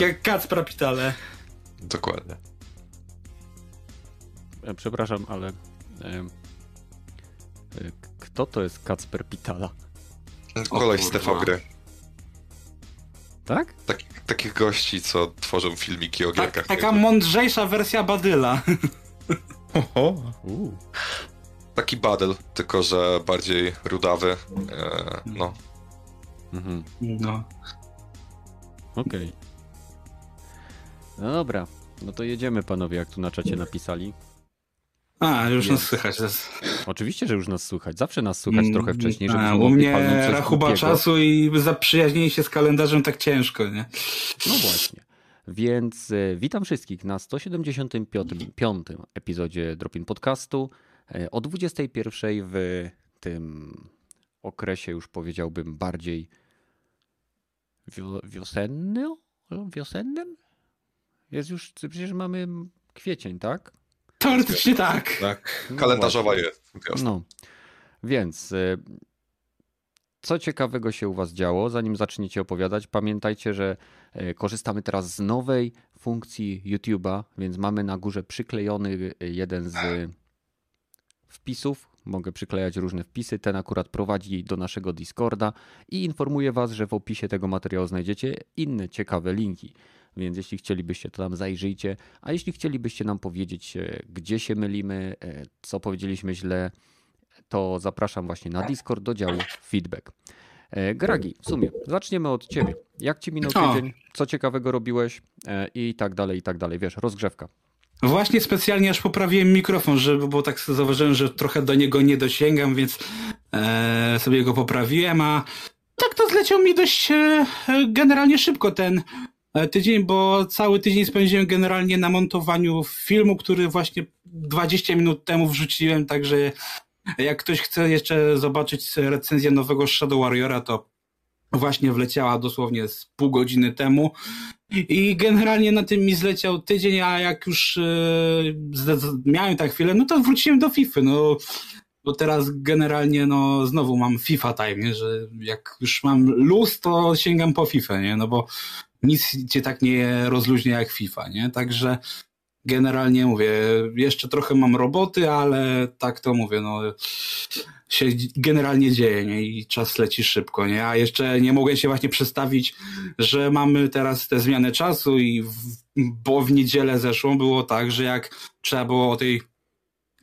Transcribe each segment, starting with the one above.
Jak Kacpra Pitale. Dokładnie. E, przepraszam, ale... E, kto to jest Kacper Pitala? Kolej z TV gry. Tak? tak? Takich gości, co tworzą filmiki o tak, gierkach. Taka mądrzejsza wersja Badyla. Oho. Taki Badyl, tylko że bardziej rudawy. E, no. Mhm. No. Okej. Okay. No dobra, no to jedziemy panowie, jak tu na czacie napisali. A, już nas słychać. Oczywiście, że już nas słychać. Zawsze nas słychać trochę mm, wcześniej, żeby A, U mnie rachuba czasu i zaprzyjaźnienie się z kalendarzem tak ciężko, nie? No właśnie. Więc e, witam wszystkich na 175. epizodzie Dropin Podcastu e, o 21 w tym okresie już powiedziałbym bardziej wiosennym? Wiosennym? Jest już, przecież mamy kwiecień, tak? Teoretycznie tak. Tak, no kalendarzowa no jest. No, więc y, co ciekawego się u Was działo, zanim zaczniecie opowiadać, pamiętajcie, że y, korzystamy teraz z nowej funkcji YouTube'a, więc mamy na górze przyklejony y, jeden z wpisów. Mogę przyklejać różne wpisy. Ten akurat prowadzi do naszego Discorda i informuję Was, że w opisie tego materiału znajdziecie inne ciekawe linki. Więc jeśli chcielibyście, to tam zajrzyjcie. A jeśli chcielibyście nam powiedzieć, e, gdzie się mylimy, e, co powiedzieliśmy źle, to zapraszam właśnie na Discord do działu feedback. E, Gragi, w sumie, zaczniemy od ciebie. Jak ci minął tydzień? Co ciekawego robiłeś? I tak dalej, i tak dalej. Wiesz, rozgrzewka. Właśnie specjalnie aż poprawiłem mikrofon, żeby, bo tak zauważyłem, że trochę do niego nie dosięgam, więc e, sobie go poprawiłem, a tak to zleciał mi dość e, generalnie szybko ten tydzień, bo cały tydzień spędziłem generalnie na montowaniu filmu, który właśnie 20 minut temu wrzuciłem, także jak ktoś chce jeszcze zobaczyć recenzję nowego Shadow Warriora, to właśnie wleciała dosłownie z pół godziny temu. I generalnie na tym mi zleciał tydzień, a jak już e, miałem tak chwilę, no to wróciłem do FIFA. No, bo teraz generalnie no znowu mam FIFA time, nie? że jak już mam luz, to sięgam po FIFA, nie? No bo nic cię tak nie rozluźnia jak FIFA, nie? Także generalnie mówię, jeszcze trochę mam roboty, ale tak to mówię, no się generalnie dzieje, nie? I czas leci szybko, nie? A jeszcze nie mogę się właśnie przedstawić, że mamy teraz te zmiany czasu i w, bo w niedzielę zeszłą było tak, że jak trzeba było o tej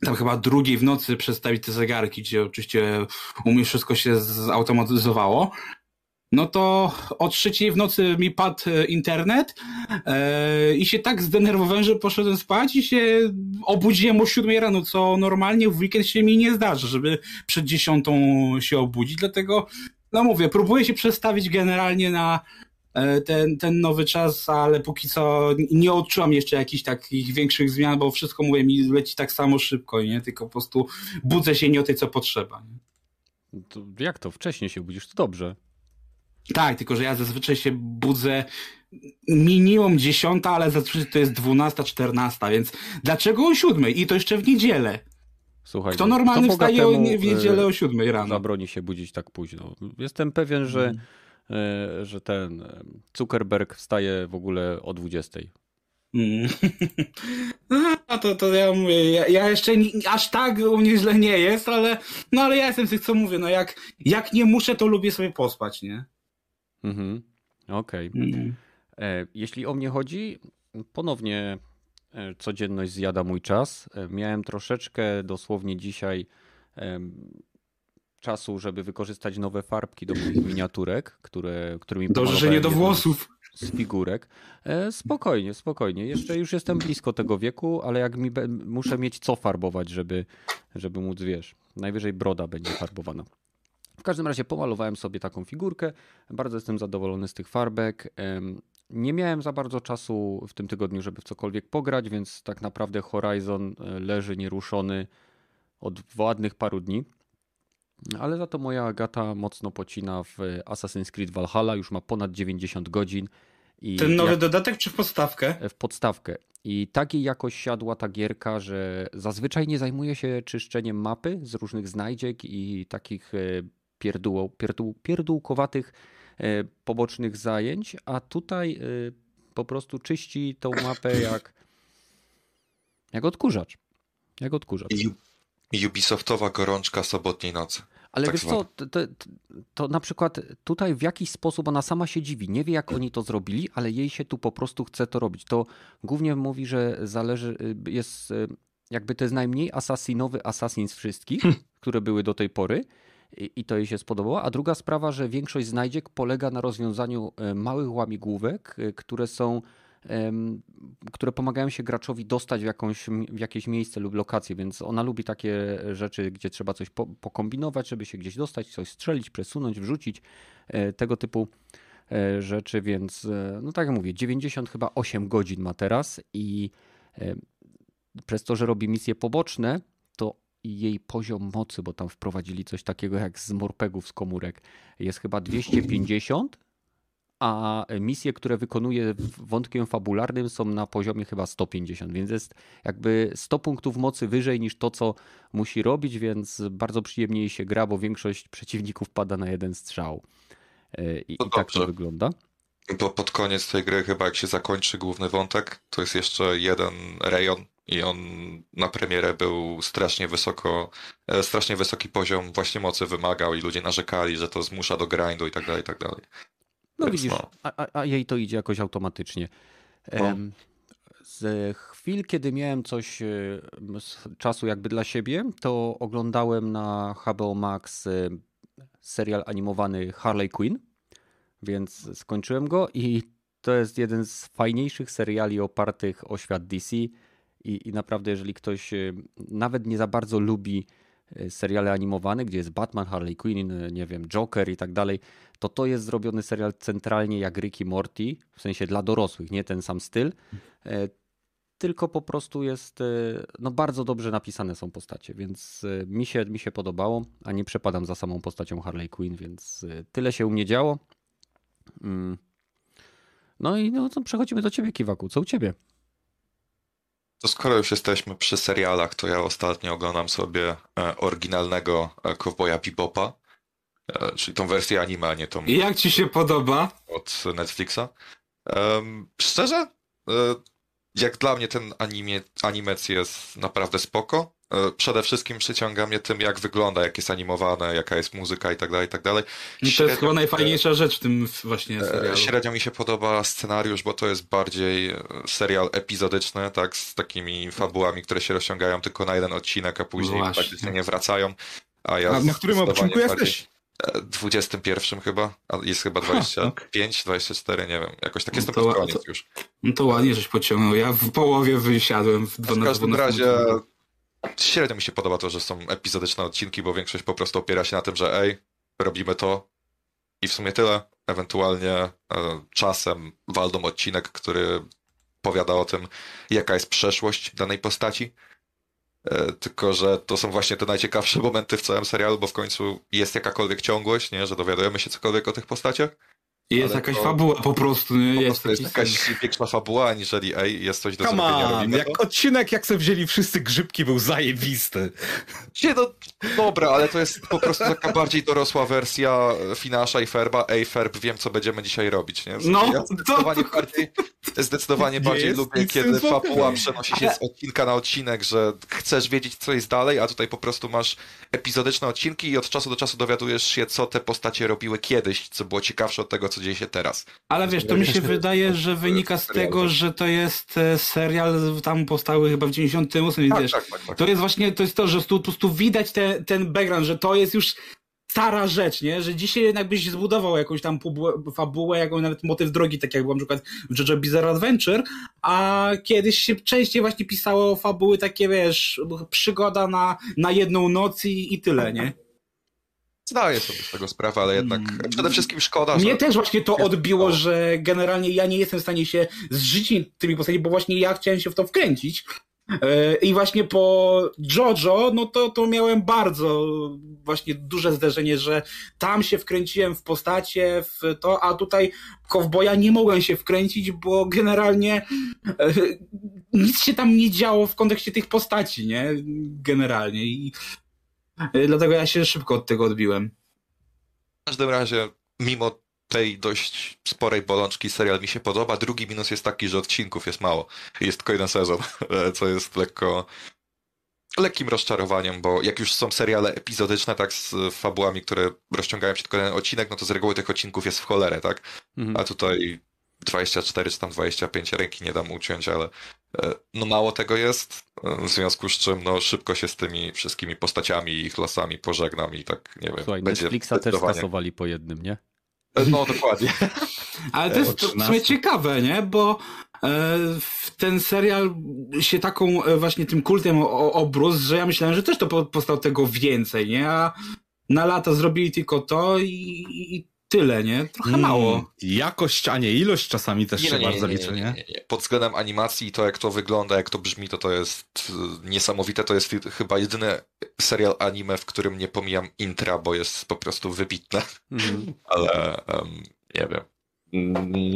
tam chyba drugiej w nocy przestawić te zegarki, gdzie oczywiście u mnie wszystko się zautomatyzowało, no to o trzeciej w nocy mi padł e, internet e, i się tak zdenerwowałem, że poszedłem spać i się obudziłem o siódmej rano, co normalnie w weekend się mi nie zdarzy, żeby przed dziesiątą się obudzić, dlatego no mówię, próbuję się przestawić generalnie na e, ten, ten nowy czas, ale póki co nie odczułam jeszcze jakichś takich większych zmian, bo wszystko mówię mi leci tak samo szybko, nie? Tylko po prostu budzę się nie o tej, co potrzeba. To jak to? Wcześniej się budzisz, to dobrze. Tak, tylko że ja zazwyczaj się budzę minimum dziesiąta, ale zazwyczaj to jest dwunasta, czternasta, więc dlaczego o siódmej? I to jeszcze w niedzielę. Słuchaj, Kto normalny wstaje w niedzielę o siódmej rano? Zabroni się budzić tak późno. Jestem pewien, że, mm. że ten Zuckerberg wstaje w ogóle o dwudziestej. Mm. No to, to ja mówię, ja, ja, jeszcze nie, aż tak u mnie źle nie jest, ale no ale ja jestem z tych, co mówię, no jak, jak nie muszę, to lubię sobie pospać, nie? Mhm. Okej. Okay. Mhm. E, jeśli o mnie chodzi, ponownie e, codzienność zjada mój czas. E, miałem troszeczkę dosłownie dzisiaj czasu, żeby wykorzystać nowe farbki do moich miniaturek, które, którymi Dobrze, że nie do włosów. Z figurek. Spokojnie, spokojnie. Jeszcze już jestem blisko tego wieku, ale jak mi muszę mieć co farbować, żeby, żeby móc, wiesz, najwyżej broda będzie farbowana. W każdym razie pomalowałem sobie taką figurkę. Bardzo jestem zadowolony z tych farbek. Nie miałem za bardzo czasu w tym tygodniu, żeby w cokolwiek pograć, więc tak naprawdę Horizon e, leży nieruszony od ładnych paru dni. Ale za to moja Agata mocno pocina w Assassin's Creed Valhalla, już ma ponad 90 godzin. I Ten nowy jak... dodatek czy w podstawkę? E, w podstawkę. I takiej jakoś siadła ta gierka, że zazwyczaj nie zajmuje się czyszczeniem mapy z różnych znajdziek i takich e, pierdół, pierdół, pierdółkowatych e, pobocznych zajęć, a tutaj e, Po prostu czyści tą mapę jak, jak odkurzacz. Jak odkurzacz. Ubisoftowa gorączka sobotniej nocy. Ale tak wiesz co, to, to, to, na przykład tutaj w jakiś sposób ona sama się dziwi. Nie wie, jak oni to zrobili, ale jej się tu po prostu chce to robić. To głównie mówi, że zależy, y, jest y, jakby to jest najmniej asasinowy asassin z wszystkich, hmm. które były do tej pory. I, I to jej się spodobało. A druga sprawa, że większość znajdziek polega na rozwiązaniu y, małych łamigłówek, które są które pomagają się graczowi dostać w, jakąś, w jakieś miejsce lub lokację, więc ona lubi takie rzeczy, gdzie trzeba coś po, pokombinować, żeby się gdzieś dostać, coś strzelić, przesunąć, wrzucić, e, tego typu e, rzeczy, więc e, no tak jak mówię, 90 chyba 8 godzin ma teraz i przez to, że robi misje poboczne, to jej poziom mocy, bo tam wprowadzili coś takiego jak z morpegów z komórek, jest chyba 250 a misje, które wykonuje wątkiem fabularnym są na poziomie chyba 150, więc jest jakby 100 punktów mocy wyżej niż to, co musi robić, więc bardzo przyjemniej się gra, bo większość przeciwników pada na jeden strzał. E, I, i tak to wygląda. Bo pod koniec tej gry chyba jak się zakończy główny wątek, to jest jeszcze jeden rejon i on na premierę był strasznie wysoko, e, strasznie wysoki poziom właśnie mocy wymagał i ludzie narzekali, że to zmusza do grindu i tak dalej, i tak dalej. No Więc widzisz, no. A, a, jej to idzie jakoś automatycznie. No. Z chwil, kiedy miałem coś e, z czasu jakby dla siebie, to oglądałem na HBO Max e, serial animowany Harley Quinn, więc skończyłem go i to jest jeden z fajniejszych seriali opartych o świat DC i, i naprawdę jeżeli ktoś e, nawet nie za bardzo lubi seriale animowane, gdzie jest Batman, Harley Quinn, nie wiem, Joker i tak dalej, to to jest zrobiony serial centralnie jak Ricky Morty, w sensie dla dorosłych, nie ten sam styl, e, tylko po prostu jest, no bardzo dobrze napisane są postacie, więc mi się, mi się podobało, a nie przepadam za samą postacią Harley Quinn, więc tyle się u mnie działo. Mm. No i no, przechodzimy do ciebie, Kiwaku. Co u ciebie? To skoro już jesteśmy przy serialach, to ja ostatnio oglądam sobie oryginalnego Cowboya Bebopa. E, czyli tą wersję anime, a nie tą. I jak ci się podoba? Od Netflixa. Um, szczerze, e, jak dla mnie ten anime, animec jest naprawdę spoko. E, przede wszystkim przyciąga mnie tym, jak wygląda, jak jest animowane, jaka jest muzyka i tak dalej, i tak dalej. I to jest chyba najfajniejsza rzecz w tym właśnie serialu. Średnio mi się podoba scenariusz, bo to jest bardziej serial epizodyczny, tak, z takimi fabułami, które się rozciągają tylko na jeden odcinek, a później praktycznie nie wracają. A, ja a na którym odcinku bardziej... jesteś? 21 chyba, a jest chyba 25, ha, 24, nie wiem, jakoś tak jestem no pod koniec już. No to ładnie żeś pociągnął, ja w połowie wysiadłem w 12 W każdym razie średnio mi się podoba to, że są epizodyczne odcinki, bo większość po prostu opiera się na tym, że ej, robimy to i w sumie tyle. Ewentualnie e, czasem waldą odcinek, który powiada o tym, jaka jest przeszłość danej postaci. E, tylko, że to są właśnie te najciekawsze momenty w całym serialu, bo w końcu jest jakakolwiek ciągłość, nie? że dowiadujemy się cokolwiek o tych postaciach. Jest jakaś to, fabuła po prostu, nie? Po jest, jest jakaś większa fabuła, aniżeli ej, jest coś do Come zrobienia. On, jak odcinek, jak sobie wzięli wszyscy grzybki, był zajebisty. Nie, no dobra, ale to jest po prostu taka bardziej dorosła wersja Finasza i Ferba. Ej, Ferb, wiem, co będziemy dzisiaj robić, nie? No, ja zdecydowanie to... bardziej, zdecydowanie bardziej lubię, kiedy fabuła przenosi się z odcinka na odcinek, że chcesz wiedzieć, co jest dalej, a tutaj po prostu masz epizodyczne odcinki i od czasu do czasu dowiadujesz się, co te postacie robiły kiedyś, co było ciekawsze od tego, co dzieje się teraz. Ale wiesz, to mi się wydaje, że wynika z tego, że to jest e, serial tam powstały chyba w 98, więc tak, wiesz, tak, tak, tak, to jest właśnie, to jest to, że tu, tu, tu widać te, ten background, że to jest już stara rzecz, nie? Że dzisiaj jednak byś zbudował jakąś tam fabułę, jakąś nawet motyw drogi, tak jak był na przykład w JoJo Bizarre Adventure, a kiedyś się częściej właśnie pisało fabuły takie, wiesz, przygoda na, na jedną noc i, i tyle, nie? Zdaję sobie z tego sprawę, ale jednak hmm. przede wszystkim szkoda, Mnie że... też właśnie to odbiło, że generalnie ja nie jestem w stanie się zżyć tymi postaciami, bo właśnie ja chciałem się w to wkręcić. E, I właśnie po JoJo, no to, to miałem bardzo właśnie duże zderzenie, że tam się wkręciłem w postacie, w to, a tutaj Kowboja nie mogłem się wkręcić, bo generalnie e, nic się tam nie działo w kontekście tych postaci, nie? Generalnie. I dlatego ja się szybko od tego odbiłem. W każdym razie, mimo tej dość sporej bolączki serial mi się podoba. Drugi minus jest taki, że odcinków jest mało. Jest tylko jeden sezon, co jest lekko lekkim rozczarowaniem, bo jak już są seriale epizodyczne, tak z fabułami, które rozciągają się tylko jeden odcinek, no to z reguły tych odcinków jest w cholerę, tak? Mhm. A tutaj 24 czy tam 25 ręki nie dam uciąć, ale e, no mało tego jest, e, w związku z czym no szybko się z tymi wszystkimi postaciami i ich losami pożegnam i tak, nie wiem, Słuchaj, będzie Netflixa też skasowali po jednym, nie? E, No dokładnie. Ale to jest w 13. sumie ciekawe, nie? Bo w ten serial się taką właśnie tym kultem obrósł, że ja myślałem, że też to po- powstał tego więcej, nie? A na lata zrobili tylko to i, i tyle, nie? Trochę Mm, mało. Jakość, a nie ilość czasami też się bardzo liczy, nie? nie, nie. Pod względem animacji i to, jak to wygląda, jak to brzmi, to to jest e, niesamowite. To jest chyba jedyny serial anime, w którym nie pomijam intra, bo jest po prostu wybitne, Mhm. ale em, nie wiem.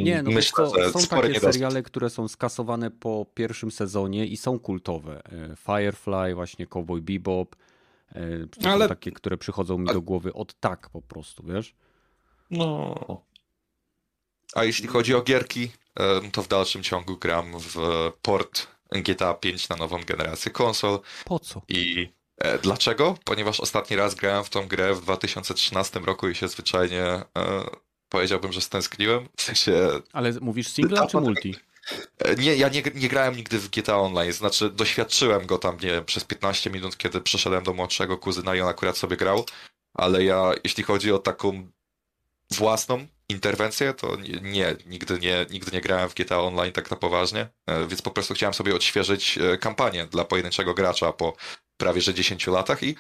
Nie, no Myślę, że są takie niedosyt. seriale, które są skasowane po pierwszym sezonie i są kultowe. E, Firefly, właśnie Cowboy Bebop. e, To Ale- są takie, które przychodzą mi do głowy od tak po prostu, wiesz? No. A jeśli chodzi o gierki, to w dalszym ciągu gram w port GTA 5 na nową generację konsol. Po co? I e, dlaczego? Ponieważ ostatni raz grałem w tą grę w 2013 roku i się zwyczajnie e, powiedziałbym, że stęskniłem. W sensie Ale mówisz singla czy multi? e, nie, ja nie, nie grałem nigdy w GTA Online, znaczy doświadczyłem go tam, nie wiem, przez 15 minut, kiedy przyszedłem do młodszego kuzyna i on akurat sobie grał, ale ja, jeśli chodzi o taką własną interwencję, to nie, nigdy, nie, nigdy nie grałem w GTA Online tak na poważnie, e, więc po prostu chciałem sobie odświeżyć e, kampanię dla pojedynczego gracza po prawie że 10 latach i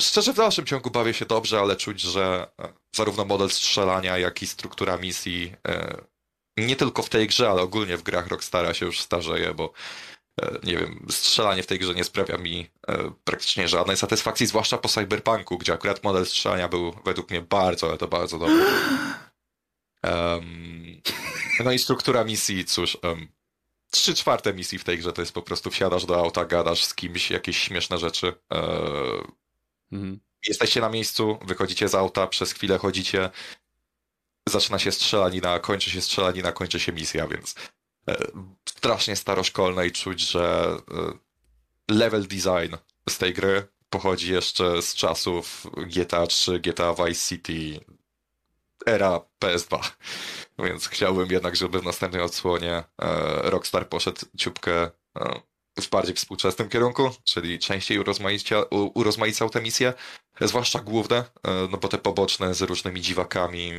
szczerze w dalszym ciągu bawię się dobrze, ale czuć, że e, zarówno model strzelania, jak i struktura misji nie tylko w tej grze, ale ogólnie w grach Rockstara się już starzeje, bo nie wiem, strzelanie w tej grze nie sprawia mi e, praktycznie żadnej satysfakcji, zwłaszcza po Cyberpunku, gdzie akurat model strzelania był według mnie bardzo, ale to bardzo dobry. Em, no i struktura misji, cóż, um, trzy czwarte misji w tej grze to jest po prostu wsiadasz do auta, gadasz z kimś, jakieś śmieszne rzeczy. E, Mhm. jesteście na miejscu, wychodzicie z auta, przez chwilę chodzicie, zaczyna się strzelanina, kończy się strzelanina, kończy się misja, więc e, strasznie staroszkolne i czuć, że e, level design z tej gry pochodzi jeszcze z czasów GTA 3, GTA Vice City, era PS2. Więc chciałbym jednak, żeby w następnej odsłonie e, Rockstar poszedł ciupkę e, w bardziej współczesnym kierunku, czyli częściej urozmaicał te misje, zwłaszcza główne, e, no bo te poboczne z różnymi dziwakami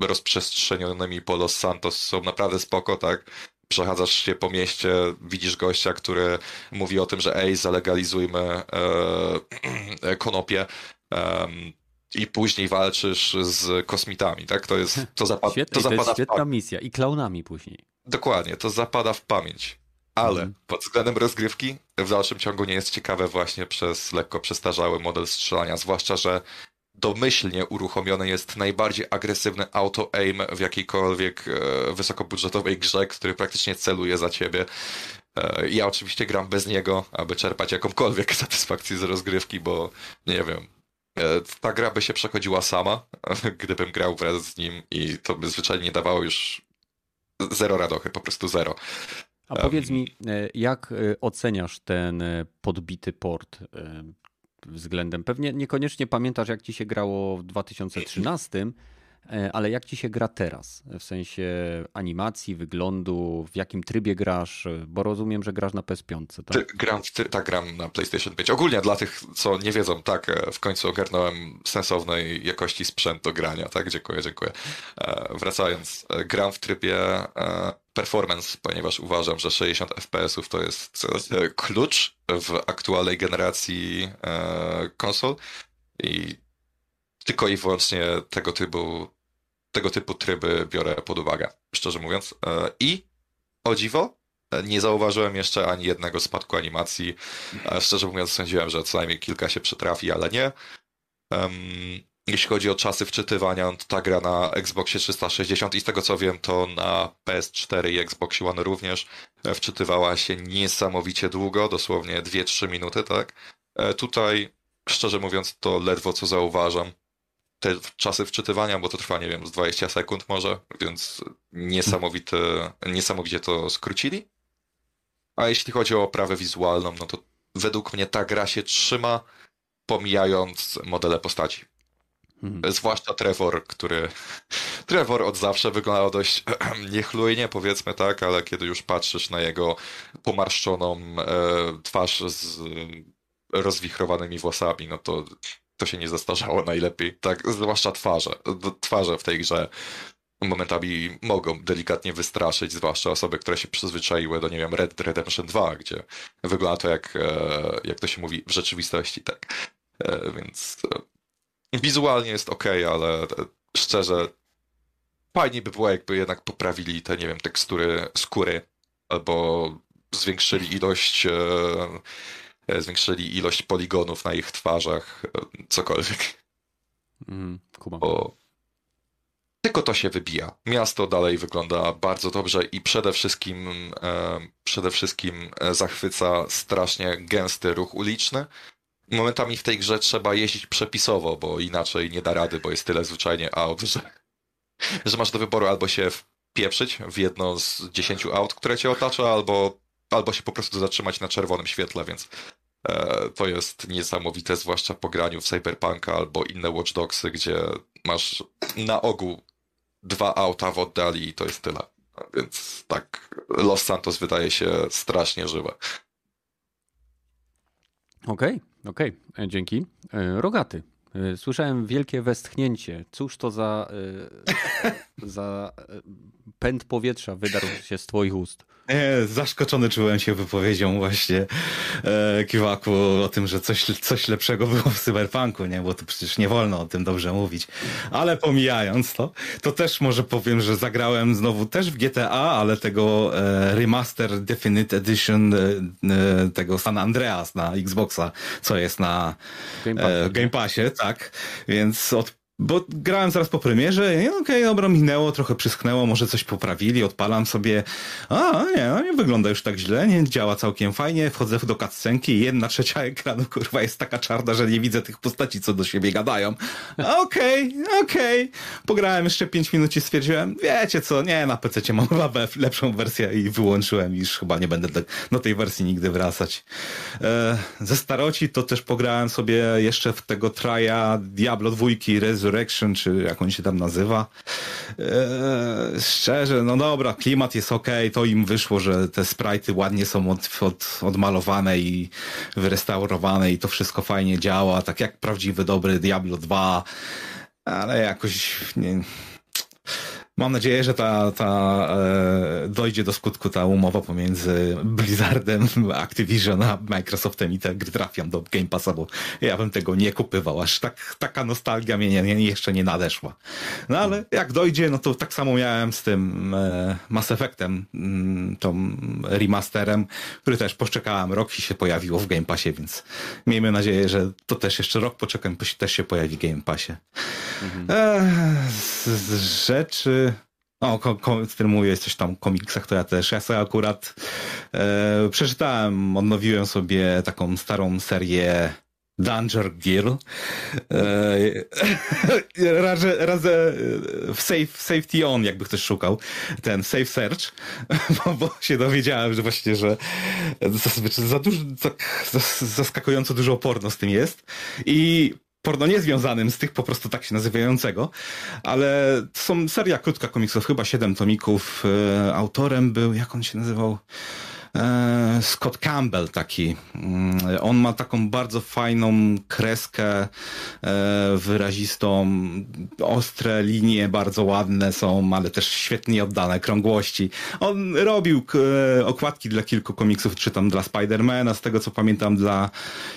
rozprzestrzenionymi po Los Santos są naprawdę spoko, tak? Przechadzasz się po mieście, widzisz gościa, który mówi o tym, że ej, zalegalizujmy e, konopie em, i później walczysz z kosmitami, tak? To jest, to, Świetna, to i to zapada jest świetna misja. I klaunami później. Dokładnie, to zapada w pamięć. Ale Mhm. pod względem rozgrywki w dalszym ciągu nie jest ciekawe właśnie przez lekko przestarzały model strzelania, zwłaszcza, że domyślnie uruchomiony jest najbardziej agresywny auto-aim w jakiejkolwiek e, wysokobudżetowej grze, który praktycznie celuje za ciebie. E, ja oczywiście gram bez niego, aby czerpać jakąkolwiek satysfakcję z rozgrywki, bo nie wiem, e, ta gra by się przechodziła sama, gdybym grał wraz z nim i to by zwyczajnie nie dawało już zero radochy, po prostu zero. A powiedz mi, jak oceniasz ten podbity port względem? Pewnie niekoniecznie pamiętasz, jak ci się grało w 2013, e, ale jak ci się gra teraz? W sensie animacji, wyglądu, w jakim trybie grasz? E, Bo rozumiem, że grasz na PS5, Ty, tak? gram, w, tak, gram na PlayStation 5. Ogólnie dla tych, co nie wiedzą, tak, e, w końcu ogarnąłem sensownej jakości sprzęt do grania, tak, dziękuję, dziękuję. E, wracając, e, gram w trybie e, performance, ponieważ uważam, że 60 FPS-ów to jest e, klucz w aktualnej generacji e, konsol i tylko i wyłącznie tego typu, tego typu tryby biorę pod uwagę, szczerze mówiąc. E, I o dziwo, nie zauważyłem jeszcze ani jednego spadku animacji. A Szczerze mówiąc, sądziłem, że co najmniej kilka się przytrafi, ale nie. Jeśli chodzi o czasy wczytywania, to ta gra na Xboxie 360 i z tego co wiem, to na PS4 i Xbox One również e, wczytywała się niesamowicie długo, dosłownie 2-3 minuty, tak? E, Tutaj, szczerze mówiąc, to ledwo co zauważam. Te czasy wczytywania, bo to trwa, nie wiem, z 20 sekund może, więc niesamowity, niesamowicie to skrócili. A jeśli chodzi o oprawę wizualną, no to według mnie ta gra się trzyma, pomijając modele postaci. Mhm. Zwłaszcza Trevor, który. Trevor od zawsze wyglądał dość niechlujnie, powiedzmy tak, ale kiedy już patrzysz na jego pomarszczoną e, twarz z rozwichrowanymi włosami, no to to się nie zastarzało najlepiej. Tak, zwłaszcza twarze. Twarze w tej grze momentami mogą delikatnie wystraszyć, zwłaszcza osoby, które się przyzwyczaiły do, nie wiem, Red Dead Redemption 2, gdzie wygląda to jak, e, jak to się mówi, w rzeczywistości, tak. E, Więc e, wizualnie jest ok, ale szczerze fajnie by było, jakby jednak poprawili te, nie wiem, tekstury skóry, albo zwiększyli ilość zwiększyli ilość poligonów na ich twarzach, e, cokolwiek, Mhm. Kumam. bo tylko to się wybija. Miasto dalej wygląda bardzo dobrze i przede wszystkim e, przede wszystkim e, zachwyca strasznie gęsty ruch uliczny. Momentami w tej grze trzeba jeździć przepisowo, bo inaczej nie da rady, bo jest tyle zwyczajnie aut, że, że masz do wyboru albo się wpieprzyć w jedno z dziesięciu aut, które cię otacza, albo, albo się po prostu zatrzymać na czerwonym świetle, więc e, to jest niesamowite, zwłaszcza po graniu w Cyberpunka albo inne Watch Dogsy, gdzie masz na ogół dwa auta w oddali i to jest tyle. Więc tak, Los Santos wydaje się strasznie żywe. Okej, okej, e, dzięki. E, Rogaty. E, Słyszałem wielkie westchnięcie. Cóż to za, e, za e, pęd powietrza wydarł się z twoich ust? Nie, zaskoczony czułem się wypowiedzią właśnie e, Kiwaku o tym, że coś, coś lepszego było w cyberpunku, nie? Bo to przecież nie wolno o tym dobrze mówić. Ale pomijając to, to też może powiem, że zagrałem znowu też w GTA, ale tego e, Remaster Definite Edition e, e, tego San Andreas na Xboxa, co jest na Game Pass. e, Game Passie, tak. Więc od bo grałem zaraz po premierze, okej, dobra, minęło, trochę przyschnęło, może coś poprawili, odpalam sobie, a nie, no nie wygląda już tak źle, nie, działa całkiem fajnie, wchodzę do cutscenki i jedna trzecia ekranu, kurwa, jest taka czarna, że nie widzę tych postaci, co do siebie gadają. Okej, okej, pograłem jeszcze 5 minut i stwierdziłem, wiecie co, nie, na PC mam chyba lepszą wersję i wyłączyłem, już chyba nie będę do, do tej wersji nigdy wracać. E, ze staroci to też pograłem sobie jeszcze w tego traja Diablo 2 Resurrection, czy jak on się tam nazywa. E, szczerze, no dobra, klimat jest ok, to im wyszło, że te sprite'y ładnie są od, od, odmalowane i wyrestaurowane i to wszystko fajnie działa, tak jak prawdziwy, dobry Diablo 2, ale jakoś nie... Mam nadzieję, że ta, ta e, dojdzie do skutku ta umowa pomiędzy Blizzardem, Activision a Microsoftem i te gry trafią do Game Passa, bo ja bym tego nie kupywał, aż tak, taka nostalgia mnie nie, nie, jeszcze nie nadeszła. No ale jak dojdzie, no to tak samo miałem z tym e, Mass Effectem, mm, tą remasterem, który też poczekałem rok i się pojawiło w Game Passie, więc miejmy nadzieję, że to też jeszcze rok poczekam, też się pojawi w Game Passie. Eee, z, z rzeczy. O, ko, ko, który mówię coś tam o komiksach, to ja też. Ja sobie akurat e, przeczytałem, odnowiłem sobie taką starą serię Danger Girl. E, razem, razem w safe, Safety On, jakby ktoś szukał, ten Safe Search, bo, bo się dowiedziałem, że właśnie, że zazwyczaj za dużo, tak zas- zaskakująco dużo porno z tym jest. I porno niezwiązanym z tych po prostu tak się nazywającego, ale to są seria krótka komiksów, chyba siedem tomików. E, autorem był, jak on się nazywał? E, Scott Campbell taki. Mm, On ma taką bardzo fajną kreskę e, wyrazistą, ostre linie bardzo ładne są, ale też świetnie oddane krągłości. On robił e, okładki dla kilku komiksów, czy tam dla Spidermana, z tego co pamiętam dla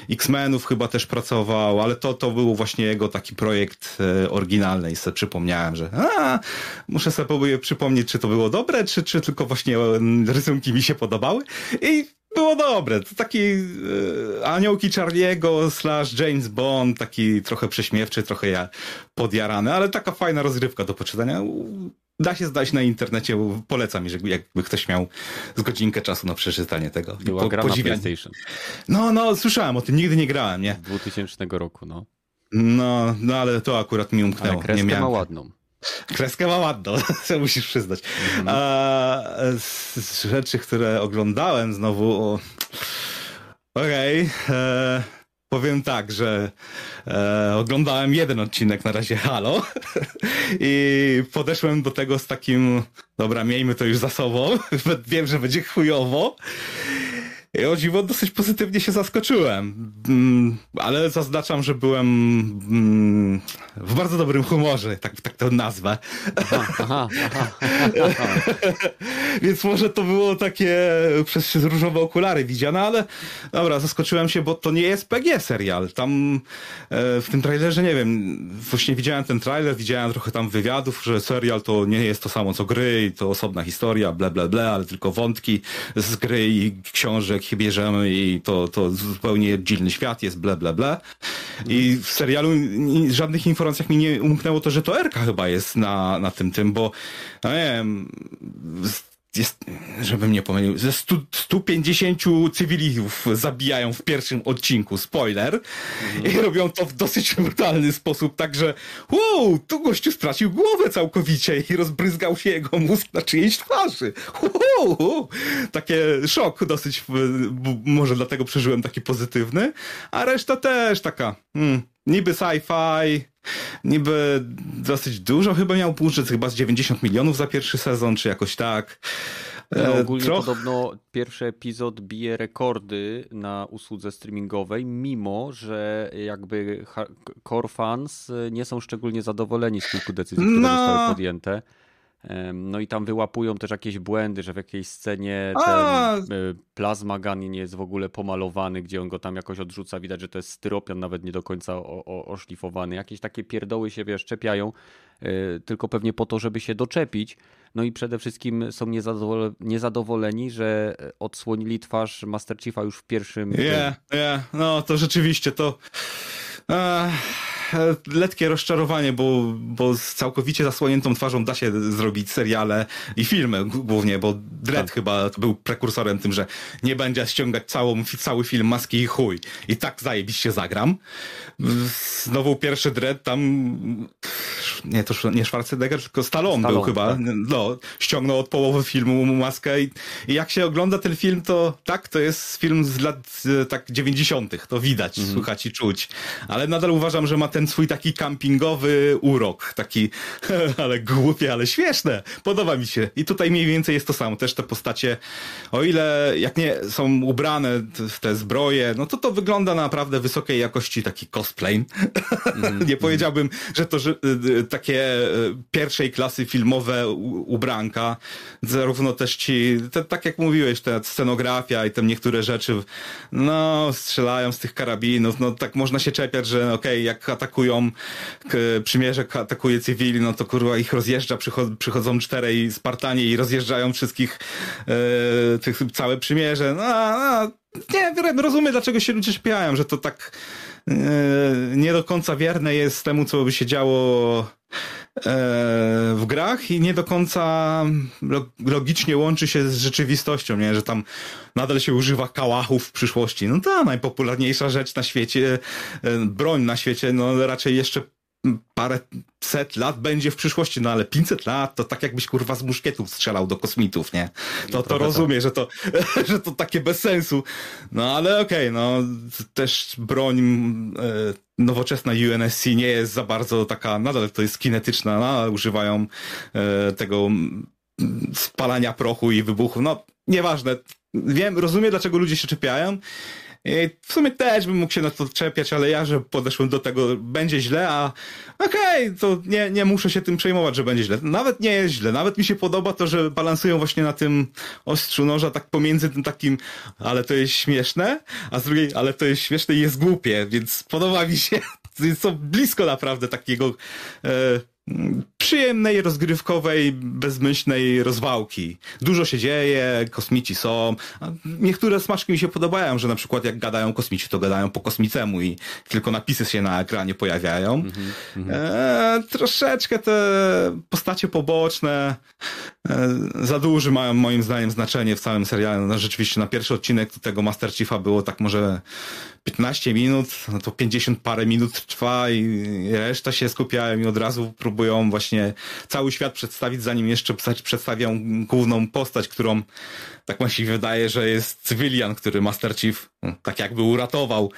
X-Menów chyba też pracował, ale to, to był właśnie jego taki projekt oryginalny i sobie przypomniałem, że a, muszę sobie przypomnieć, czy to było dobre, czy, czy tylko właśnie rysunki mi się podobały i było dobre. To taki e, aniołki Charlie'ego slash James Bond, taki trochę prześmiewczy, trochę ja podjarany, ale taka fajna rozgrywka do poczytania. Da się zdać na internecie, polecam, jeżeli jakby ktoś miał z godzinkę czasu na przeczytanie tego. Była Po- gra na podziwianie. PlayStation No, no, słyszałem o tym, nigdy nie grałem, nie? z 2000 roku, no. No, no ale to akurat mi umknęło. Ale kreskę nie miałem. ma ładną. Kreskę ma ładną, co musisz przyznać. Mhm. A z, rzeczy, które oglądałem znowu. Okej. e, Powiem tak, że e, oglądałem jeden odcinek na razie Halo i podeszłem do tego z takim, dobra, miejmy to już za sobą, wiem, że będzie chujowo. I o dziwo dosyć pozytywnie się zaskoczyłem, Mm, ale zaznaczam, że byłem mm, w bardzo dobrym humorze, tak, tak to nazwę. Aha, aha, aha, aha. Więc może to było takie przez różowe okulary widziane, ale dobra, zaskoczyłem się, bo to nie jest PG serial. Tam e, w tym trailerze, nie wiem, właśnie widziałem ten trailer, widziałem trochę tam wywiadów, że serial to nie jest to samo co gry i to osobna historia, ble, ble, ble, ale tylko wątki z gry i książek bierzemy i to, to zupełnie dziwny świat jest, ble, ble, ble. I w serialu ni- żadnych informacjach mi nie umknęło to, że to Erka chyba jest na, na tym, tym, bo no nie wiem, jest, żebym nie pomylił, ze 100, 150 cywilów zabijają w pierwszym odcinku, spoiler, i robią to w dosyć brutalny sposób, także wow, tu gościu stracił głowę całkowicie i rozbryzgał się jego mózg na czyjejś twarzy. Wow, takie szok dosyć, może dlatego przeżyłem taki pozytywny, a reszta też taka, hmm, niby sci-fi, niby dosyć dużo chyba miał budżet, chyba z 90 milionów za pierwszy sezon, czy jakoś tak. No, E, ogólnie trochę- podobno pierwszy epizod bije rekordy na usłudze streamingowej, mimo że jakby core fans nie są szczególnie zadowoleni z kilku decyzji, które No. zostały podjęte. No i tam wyłapują też jakieś błędy, że w jakiejś scenie A. ten y, plazma gun nie jest w ogóle pomalowany, gdzie on go tam jakoś odrzuca. Widać, że to jest styropian, nawet nie do końca o, o, oszlifowany. Jakieś takie pierdoły się, wiesz, czepiają, y, tylko pewnie po to, żeby się doczepić. No i przede wszystkim są niezadowole- niezadowoleni, że odsłonili twarz Master Chiefa już w pierwszym. Nie, nie, no to rzeczywiście to e, e, letkie rozczarowanie, bo, bo z całkowicie zasłoniętą twarzą da się zrobić seriale i filmy głównie, bo Dread Tak. chyba był prekursorem tym, że nie będzie ściągać całą, cały film maski i chuj. I tak zajebiście zagram. Znowu pierwszy Dread tam nie, to nie Schwarzenegger, tylko Stallone, był Stallone, chyba. tak. No, ściągnął od połowy filmu mu maskę i, i jak się ogląda ten film, to tak, to jest film z lat tak 90. To widać, Mhm. słychać i czuć. Ale nadal uważam, że ma ten swój taki campingowy urok. Taki, ale głupie, ale śmieszne. Podoba mi się. I tutaj mniej więcej jest to samo. Też te postacie, o ile jak nie są ubrane w te zbroje, no to to wygląda na naprawdę wysokiej jakości taki cosplay. nie powiedziałbym, że to że, y, y, takie y, pierwszej klasy filmowe ubranka. Zarówno też ci, te, tak jak mówiłeś, ta scenografia i te niektóre rzeczy, no, strzelają z tych karabinów, no tak można się czepiać, że okej, jak atakują przymierze, atakuje cywili, no to kurwa ich rozjeżdża, przycho- przychodzą czterej Spartanie i rozjeżdżają wszystkich, e, tych, całe przymierze, no, no nie rozumiem, dlaczego się ludzie czepiają, że to tak e, nie do końca wierne jest temu, co by się działo w grach i nie do końca lo- logicznie łączy się z rzeczywistością, nie? że tam nadal się używa kałachów w przyszłości. No ta najpopularniejsza rzecz na świecie, e, broń na świecie, no raczej jeszcze parę set lat będzie w przyszłości, no ale 500 lat to tak jakbyś kurwa z muszkietów strzelał do kosmitów, nie? To, to rozumiem, że to, że to takie bez sensu. No ale okej, no też broń e, nowoczesna UNSC nie jest za bardzo taka, nadal to jest kinetyczna, no, używają e, tego spalania prochu i wybuchu, no nieważne. Wiem, rozumiem dlaczego ludzie się czepiają. W sumie też bym mógł się na to czepiać, ale ja, że podeszłem do tego, będzie źle, a okej, to nie, nie muszę się tym przejmować, że będzie źle. Nawet nie jest źle, nawet mi się podoba to, że balansują właśnie na tym ostrzu noża, tak pomiędzy tym takim, ale to jest śmieszne, a z drugiej, ale to jest śmieszne i jest głupie, więc podoba mi się, są blisko naprawdę takiego, e, przyjemnej, rozgrywkowej, bezmyślnej rozwałki. Dużo się dzieje, kosmici są. Niektóre smaczki mi się podobają, że na przykład jak gadają kosmici, to gadają po kosmicemu i tylko napisy się na ekranie pojawiają. Mm -hmm. e, troszeczkę te postacie poboczne e, za duży mają moim zdaniem znaczenie w całym serialu. No, rzeczywiście na pierwszy odcinek tego Master Chiefa było tak może 15 minut, no to 50 parę minut trwa i reszta się skupiają i od razu próbują właśnie cały świat przedstawić, zanim jeszcze przedstawią główną postać, którą tak mi się wydaje, że jest cywilian, który Master Chief no, tak jakby uratował.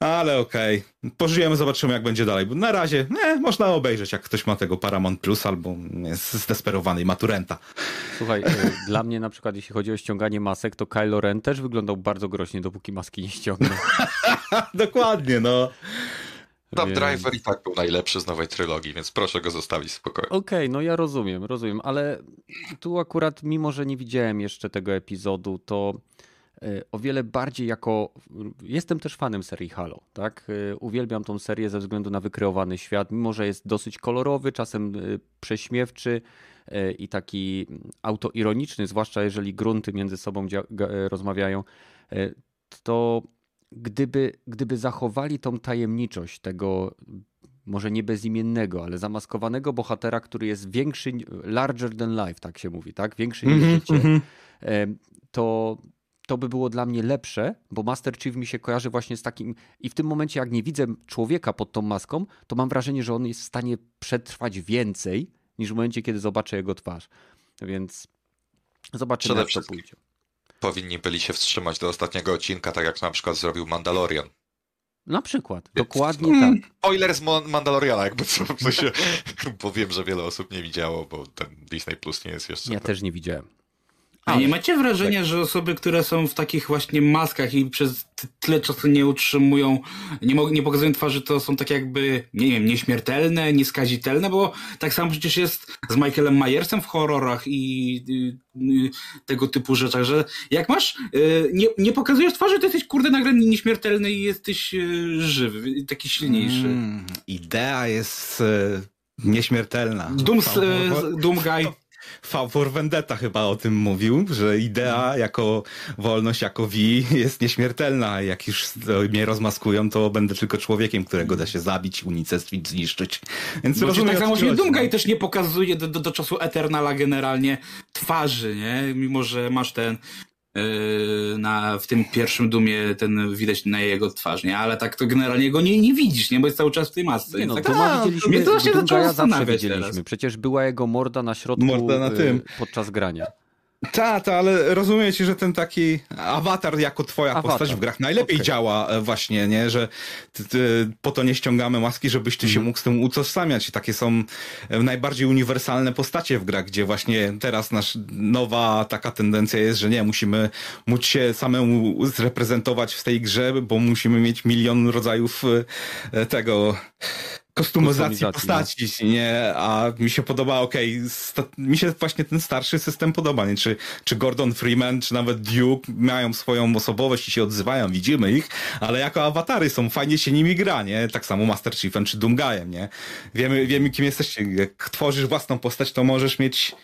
Ale okej, okay. pożyjemy, zobaczymy jak będzie dalej. Bo na razie nie, można obejrzeć, jak ktoś ma tego Paramount Plus albo jest zdesperowany i maturenta. Słuchaj, e, dla mnie na przykład jeśli chodzi o ściąganie masek, to Kylo Ren też wyglądał bardzo groźnie, dopóki maski nie ściągnął. Dokładnie, no. Więc... Driver i tak był najlepszy z nowej trylogii, więc proszę go zostawić w spokoju. Okej, okay, no ja rozumiem, rozumiem, ale tu akurat, mimo że nie widziałem jeszcze tego epizodu, to e, o wiele bardziej jako. Jestem też fanem serii Halo, tak? E, uwielbiam tą serię ze względu na wykreowany świat, mimo że jest dosyć kolorowy, czasem e, prześmiewczy i taki autoironiczny, zwłaszcza jeżeli grunty między sobą rozmawiają, to gdyby, gdyby zachowali tą tajemniczość tego może nie bezimiennego, ale zamaskowanego bohatera, który jest większy, larger than life, tak się mówi, tak? Większy niż mm -hmm, życie, mm -hmm. to, to by było dla mnie lepsze, bo Master Chief mi się kojarzy właśnie z takim. I w tym momencie, jak nie widzę człowieka pod tą maską, to mam wrażenie, że on jest w stanie przetrwać więcej niż w momencie, kiedy zobaczę jego twarz. Więc zobaczymy, jak to pójdzie powinni byli się wstrzymać do ostatniego odcinka, tak jak na przykład zrobił Mandalorian. Na przykład, Więc, dokładnie no, tak. Spoiler z Mandaloriana, jakby co, w sensie, bo wiem, że wiele osób nie widziało, bo ten Disney Plus nie jest jeszcze. Ja też nie widziałem. A nie macie wrażenia, tak. że osoby, które są w takich właśnie maskach i przez tyle czasu nie utrzymują, nie, nie pokazują twarzy, to są tak jakby, nie wiem, nieśmiertelne, nieskazitelne, bo tak samo przecież jest z Michaelem Myersem w horrorach i, i, i tego typu rzeczach, że jak masz, y, nie, nie pokazujesz twarzy, to jesteś kurde nagle nieśmiertelny i jesteś y, żywy, taki silniejszy. Mm, idea jest y, nieśmiertelna. Doom, Doom Guy V for Vendetta chyba o tym mówił, że idea mhm. jako wolność, jako V jest nieśmiertelna. Jak już mnie rozmaskują, to będę tylko człowiekiem, którego da się zabić, unicestwić, zniszczyć. Więc Bo rozumiem, tak samo się Doomguy też nie pokazuje do, do, do czasu Eternala generalnie twarzy, nie? Mimo, że masz ten na, w tym pierwszym dumie ten widać na jego twarz, nie? Ale tak to generalnie go nie, nie widzisz, nie? Bo jest cały czas w tej masce. Nie, no, tak, a, widzieliśmy, mnie to się zaczęło zastanawiać widzieliśmy. Przecież była jego morda na środku morda na tym. Yy, podczas grania. Tak, ta, ale rozumiecie, że ten taki awatar jako twoja awatar. postać w grach najlepiej okay. działa e, właśnie, nie? Że ty, ty, po to nie ściągamy maski, żebyś ty mm. się mhm. mógł z tym utożsamiać. I takie są e, najbardziej uniwersalne postacie w grach, gdzie właśnie teraz nasz nowa taka tendencja jest, że nie, musimy móc się samemu zreprezentować w tej grze, bo musimy mieć milion rodzajów e, tego kostumizacji postaci, no. nie? A mi się podoba, okej, okay, mi się właśnie ten starszy system podoba, nie? Czy, czy Gordon Freeman, czy nawet Duke mają swoją osobowość i się odzywają, widzimy ich, ale jako awatary są, fajnie się nimi gra, nie? Tak samo Master Chiefem czy Doomguyem, nie? Wiemy, wiemy kim jesteście. Jak tworzysz własną postać, to możesz mieć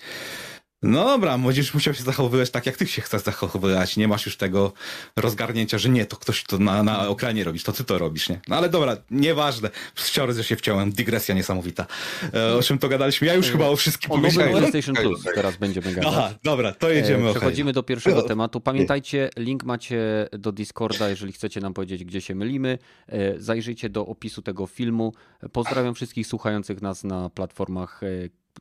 no dobra, będziesz musiał się zachowywać tak, jak ty się chcesz zachowywać. Nie masz już tego rozgarnięcia, że nie, to ktoś to na, na okranie robisz, to ty to robisz, nie? No ale dobra, nieważne. Wciąż że się wciąłem, dygresja niesamowita. E, o czym to gadaliśmy? Ja już chyba o wszystkim powiedziałem. O PlayStation Plus teraz będziemy gadać. Aha, dobra, to jedziemy. E, przechodzimy do pierwszego tematu. Pamiętajcie, link macie do Discorda, jeżeli chcecie nam powiedzieć, gdzie się mylimy. E, zajrzyjcie do opisu tego filmu. Pozdrawiam wszystkich słuchających nas na platformach e,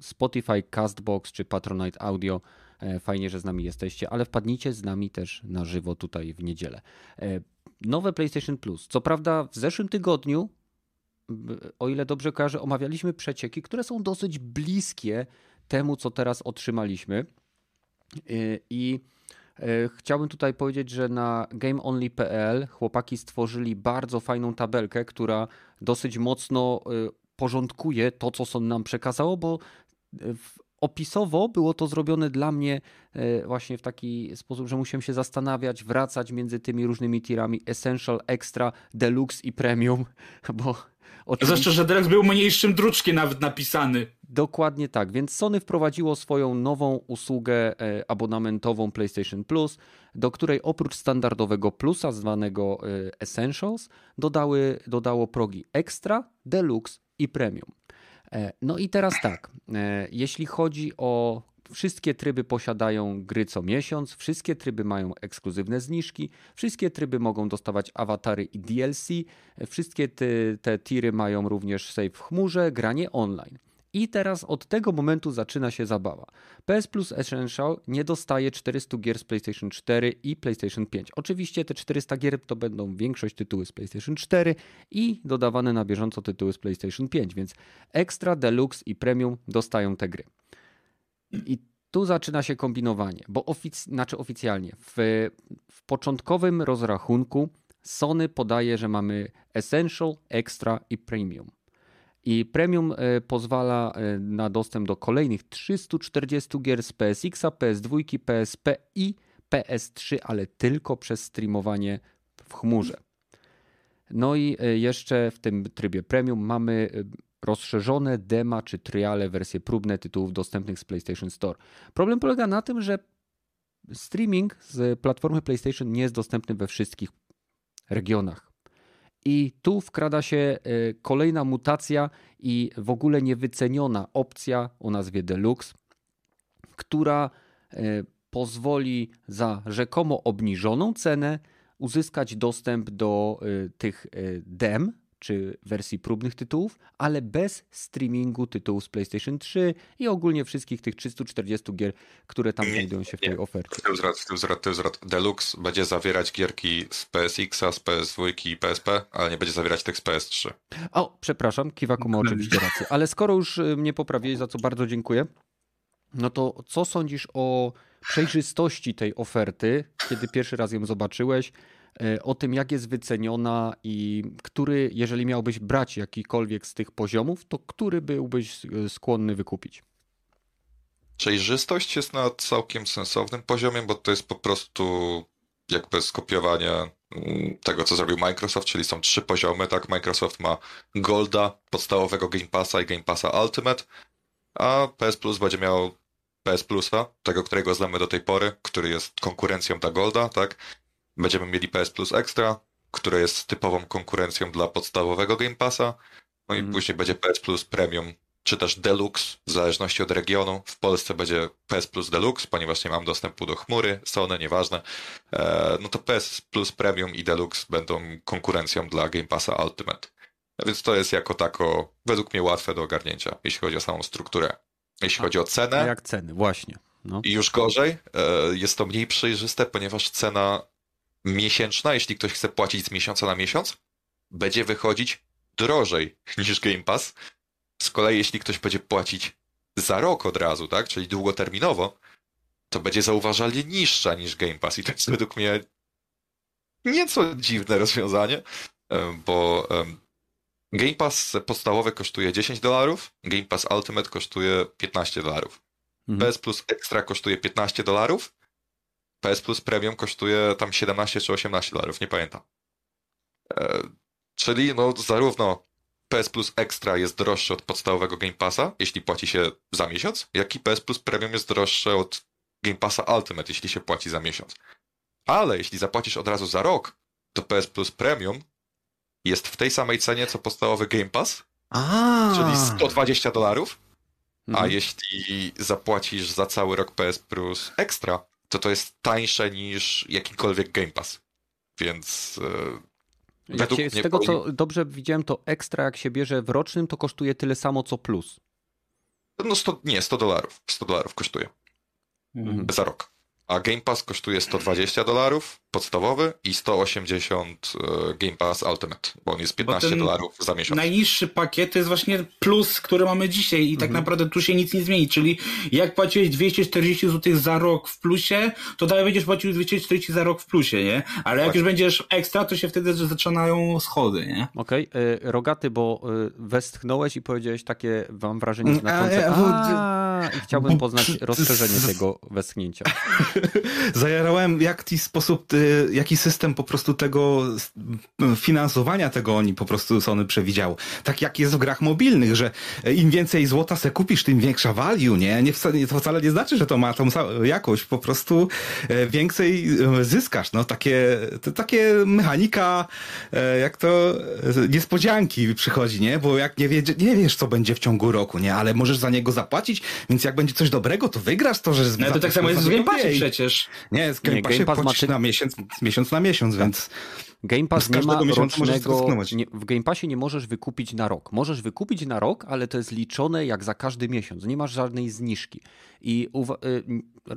Spotify, Castbox czy Patronite Audio. E, fajnie, że z nami jesteście, ale wpadnijcie z nami też na żywo tutaj w niedzielę. E, nowe PlayStation Plus. Co prawda w zeszłym tygodniu, o ile dobrze kojarzę, omawialiśmy przecieki, które są dosyć bliskie temu, co teraz otrzymaliśmy. E, I chciałbym tutaj powiedzieć, że na GameOnly.pl chłopaki stworzyli bardzo fajną tabelkę, która dosyć mocno porządkuje to, co są nam przekazało, bo opisowo było to zrobione dla mnie e, właśnie w taki sposób, że musiałem się zastanawiać, wracać między tymi różnymi tirami Essential, Extra, Deluxe i Premium, bo Oczywiście... Zwłaszcza, że Deluxe był mniejszym druczkiem nawet napisany. Dokładnie tak, więc Sony wprowadziło swoją nową usługę e, abonamentową PlayStation Plus, do której oprócz standardowego plusa zwanego e, Essentials dodały, dodało progi Extra, Deluxe i Premium. E, no i teraz tak, jeśli chodzi o Wszystkie tryby posiadają gry co miesiąc, wszystkie tryby mają ekskluzywne zniżki, wszystkie tryby mogą dostawać awatary i DLC, wszystkie te, te tiry mają również save w chmurze, granie online. I teraz od tego momentu zaczyna się zabawa. PS Plus Essential nie dostaje 400 gier z PlayStation 4 i PlayStation 5. Oczywiście te 400 gier to będą większość tytuły z PlayStation 4 i dodawane na bieżąco tytuły z PlayStation 5, więc Extra, Deluxe i Premium dostają te gry. I tu zaczyna się kombinowanie, bo ofic znaczy oficjalnie w, w początkowym rozrachunku Sony podaje, że mamy Essential, Extra i Premium. I Premium e, pozwala e, na dostęp do kolejnych 340 gier z PSX, PS2, PSP i PS3, ale tylko przez streamowanie w chmurze. No i e, jeszcze w tym trybie Premium mamy rozszerzone dema czy triale, wersje próbne tytułów dostępnych z PlayStation Store. Problem polega na tym, że streaming z platformy PlayStation nie jest dostępny we wszystkich regionach. I tu wkrada się e, kolejna mutacja i w ogóle niewyceniona opcja o nazwie Deluxe, która e, pozwoli za rzekomo obniżoną cenę uzyskać dostęp do e, tych dem, czy wersji próbnych tytułów, ale bez streamingu tytułów z PlayStation 3 i ogólnie wszystkich tych 340 gier, które tam znajdują się w tej ofercie. Tylzrat, Deluxe będzie zawierać gierki z PSX, z PS2 i PSP, ale nie będzie zawierać tych z PS3. O, przepraszam, Kiwaku ma oczywiście rację, ale skoro już y, mnie poprawiłeś, za co bardzo dziękuję, no to co sądzisz o przejrzystości tej oferty, kiedy pierwszy raz ją zobaczyłeś? E, o tym, jak jest wyceniona i który, jeżeli miałbyś brać jakikolwiek z tych poziomów, to który byłbyś e, skłonny wykupić? Przejrzystość jest na całkiem sensownym poziomie, bo to jest po prostu jakby skopiowanie mm, tego, co zrobił Microsoft, czyli są trzy poziomy, tak? Microsoft ma Golda, podstawowego Game Passa i Game Passa Ultimate, a PS Plus będzie miał PS Plusa, tego, którego znamy do tej pory, który jest konkurencją dla Golda, tak? Będziemy mieli PS Plus Extra, które jest typową konkurencją dla podstawowego Game Passa. No i mm. później będzie PS Plus Premium, czy też Deluxe, w zależności od regionu. W Polsce będzie PS Plus Deluxe, ponieważ nie mam dostępu do chmury, Sony, nieważne. E, no to PS Plus Premium i Deluxe będą konkurencją dla Game Passa Ultimate. Więc to jest jako tako, według mnie, łatwe do ogarnięcia, jeśli chodzi o samą strukturę. Jeśli chodzi o cenę. A jak ceny, właśnie. No. I już gorzej, e, jest to mniej przejrzyste, ponieważ cena miesięczna, jeśli ktoś chce płacić z miesiąca na miesiąc, będzie wychodzić drożej niż Game Pass. Z kolei, jeśli ktoś będzie płacić za rok od razu, tak, czyli długoterminowo, to będzie zauważalnie niższa niż Game Pass. I to jest według mnie nieco dziwne rozwiązanie, bo Game Pass podstawowy kosztuje 10 dolarów, Game Pass Ultimate kosztuje 15 dolarów. Mhm. PS Plus Extra kosztuje 15 dolarów, PS Plus Premium kosztuje tam 17 czy 18 dolarów, nie pamiętam. E, czyli no zarówno PS Plus Extra jest droższy od podstawowego Game Passa, jeśli płaci się za miesiąc, jak i PS Plus Premium jest droższe od Game Passa Ultimate, jeśli się płaci za miesiąc. Ale jeśli zapłacisz od razu za rok, to PS Plus Premium jest w tej samej cenie, co podstawowy Game Pass, a. czyli 120 dolarów, a mhm. jeśli zapłacisz za cały rok PS Plus Extra, to to jest tańsze niż jakikolwiek Game Pass. Więc e, według z tego, co dobrze widziałem, to ekstra jak się bierze w rocznym, to kosztuje tyle samo, co plus. No 100, nie, 100 dolarów. 100 dolarów kosztuje. Mhm. Za rok. A Game Pass kosztuje 120 dolarów podstawowy i 180 e, Game Pass Ultimate, bo on jest 15 ten dolarów za miesiąc. Najniższy pakiet to jest właśnie plus, który mamy dzisiaj i tak naprawdę tu się nic nie zmieni, czyli jak płaciłeś 240 zł za rok w plusie, to dalej będziesz płacił 240 za rok w plusie, nie? Ale jak Tak. już będziesz ekstra, to się wtedy zaczynają schody, nie? Okej, e, Rogaty, bo e, westchnąłeś i powiedziałeś takie, mam wrażenie, a, znaczące, a, i chciałbym poznać rozszerzenie tego westchnięcia. Zajarałem, jaki sposób, y, jaki system po prostu tego finansowania tego oni po prostu Sony przewidział. Tak jak jest w grach mobilnych, że im więcej złota se kupisz, tym większa value, nie? nie wcale, to wcale nie znaczy, że to ma tą jakość, po prostu e, więcej zyskasz. No takie, to takie mechanika, e, jak to e, niespodzianki przychodzi, nie? Bo jak nie, wie, nie wiesz, co będzie w ciągu roku, nie? Ale możesz za niego zapłacić, więc jak będzie coś dobrego, to wygrasz to, że No, to tak samo jest za Game Passie. Przecież. Nie, z Game Nie, Game Pass ma ty- na miesiąc, miesiąc na miesiąc, więc Game Pass nie ma rocznego... Nie, w Game Passie nie możesz wykupić na rok. Możesz wykupić na rok, ale to jest liczone jak za każdy miesiąc. Nie masz żadnej zniżki. I uwa- y,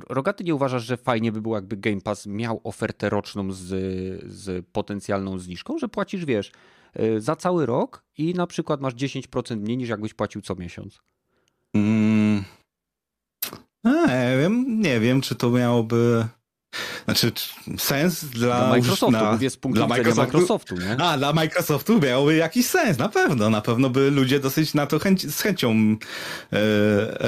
Rogaty nie uważasz, że fajnie by było, jakby Game Pass miał ofertę roczną z, z potencjalną zniżką, że płacisz, wiesz, y, za cały rok i na przykład masz 10% mniej niż jakbyś płacił co miesiąc. mm, a, nie wiem, nie wiem, czy to miałoby znaczy czy sens dla, Dla Microsoftu, na, mówię z punktu dla widzenia Microsoftu, nie? A, dla Microsoftu miałoby jakiś sens, na pewno. Na pewno by ludzie dosyć na to chęć, z chęcią e,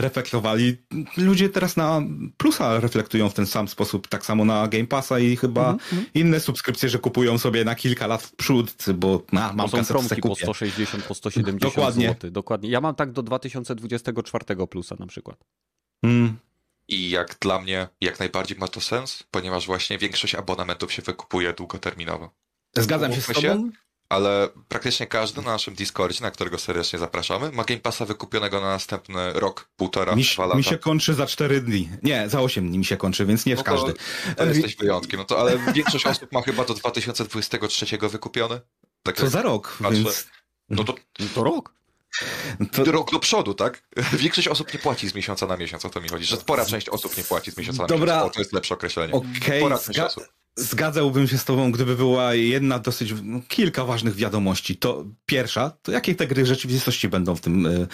reflektowali. Ludzie teraz na plusa reflektują w ten sam sposób, tak samo na Game Passa i chyba Mhm, inne subskrypcje, że kupują sobie na kilka lat w przód, bo na, To mam se promki po kupię. 160, po 170 Dokładnie. zł. Dokładnie. Ja mam tak do 2024 plusa na przykład. Mm. I jak dla mnie, jak najbardziej ma to sens, ponieważ właśnie większość abonamentów się wykupuje długoterminowo. Zgadzam się z Umówmy się, tobą. Ale praktycznie każdy na naszym Discordzie, na którego serdecznie zapraszamy, ma Game Passa wykupionego na następny rok, półtora, Mi, dwa lata. mi się kończy za 4 dni. Nie, za 8 dni mi się kończy, więc nie No w to- każdy. To jesteś wyjątkiem, no to ale większość osób ma chyba do 2023 wykupiony. Tak Co za rok, Patrzę. więc No to to rok. To, rok do przodu, tak? Większość osób nie płaci z miesiąca na miesiąc, o to mi chodzi, że spora część osób nie płaci z miesiąca na Dobra. miesiąc. O, to jest lepsze określenie. okej, Spora część zga- osób. Zgadzałbym się z tobą, gdyby była jedna dosyć, no, kilka ważnych wiadomości. To pierwsza, to jakie te gry w rzeczywistości będą w tym y,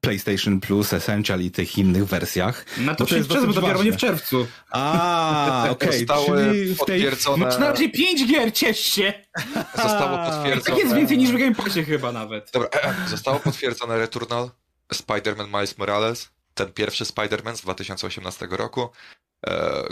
PlayStation Plus, Essential i tych innych wersjach? Na to Bo to jest dopiero nie w czerwcu. A, okej, Zostały czyli w tej... potwierdzone, Masz na razie 5 gier, ciesz się! zostało potwierdzone... Tak jest więcej niż w Game Passie chyba nawet. Dobra, zostało potwierdzone Returnal, Spider-Man Miles Morales, ten pierwszy Spider-Man z 2018 roku, e,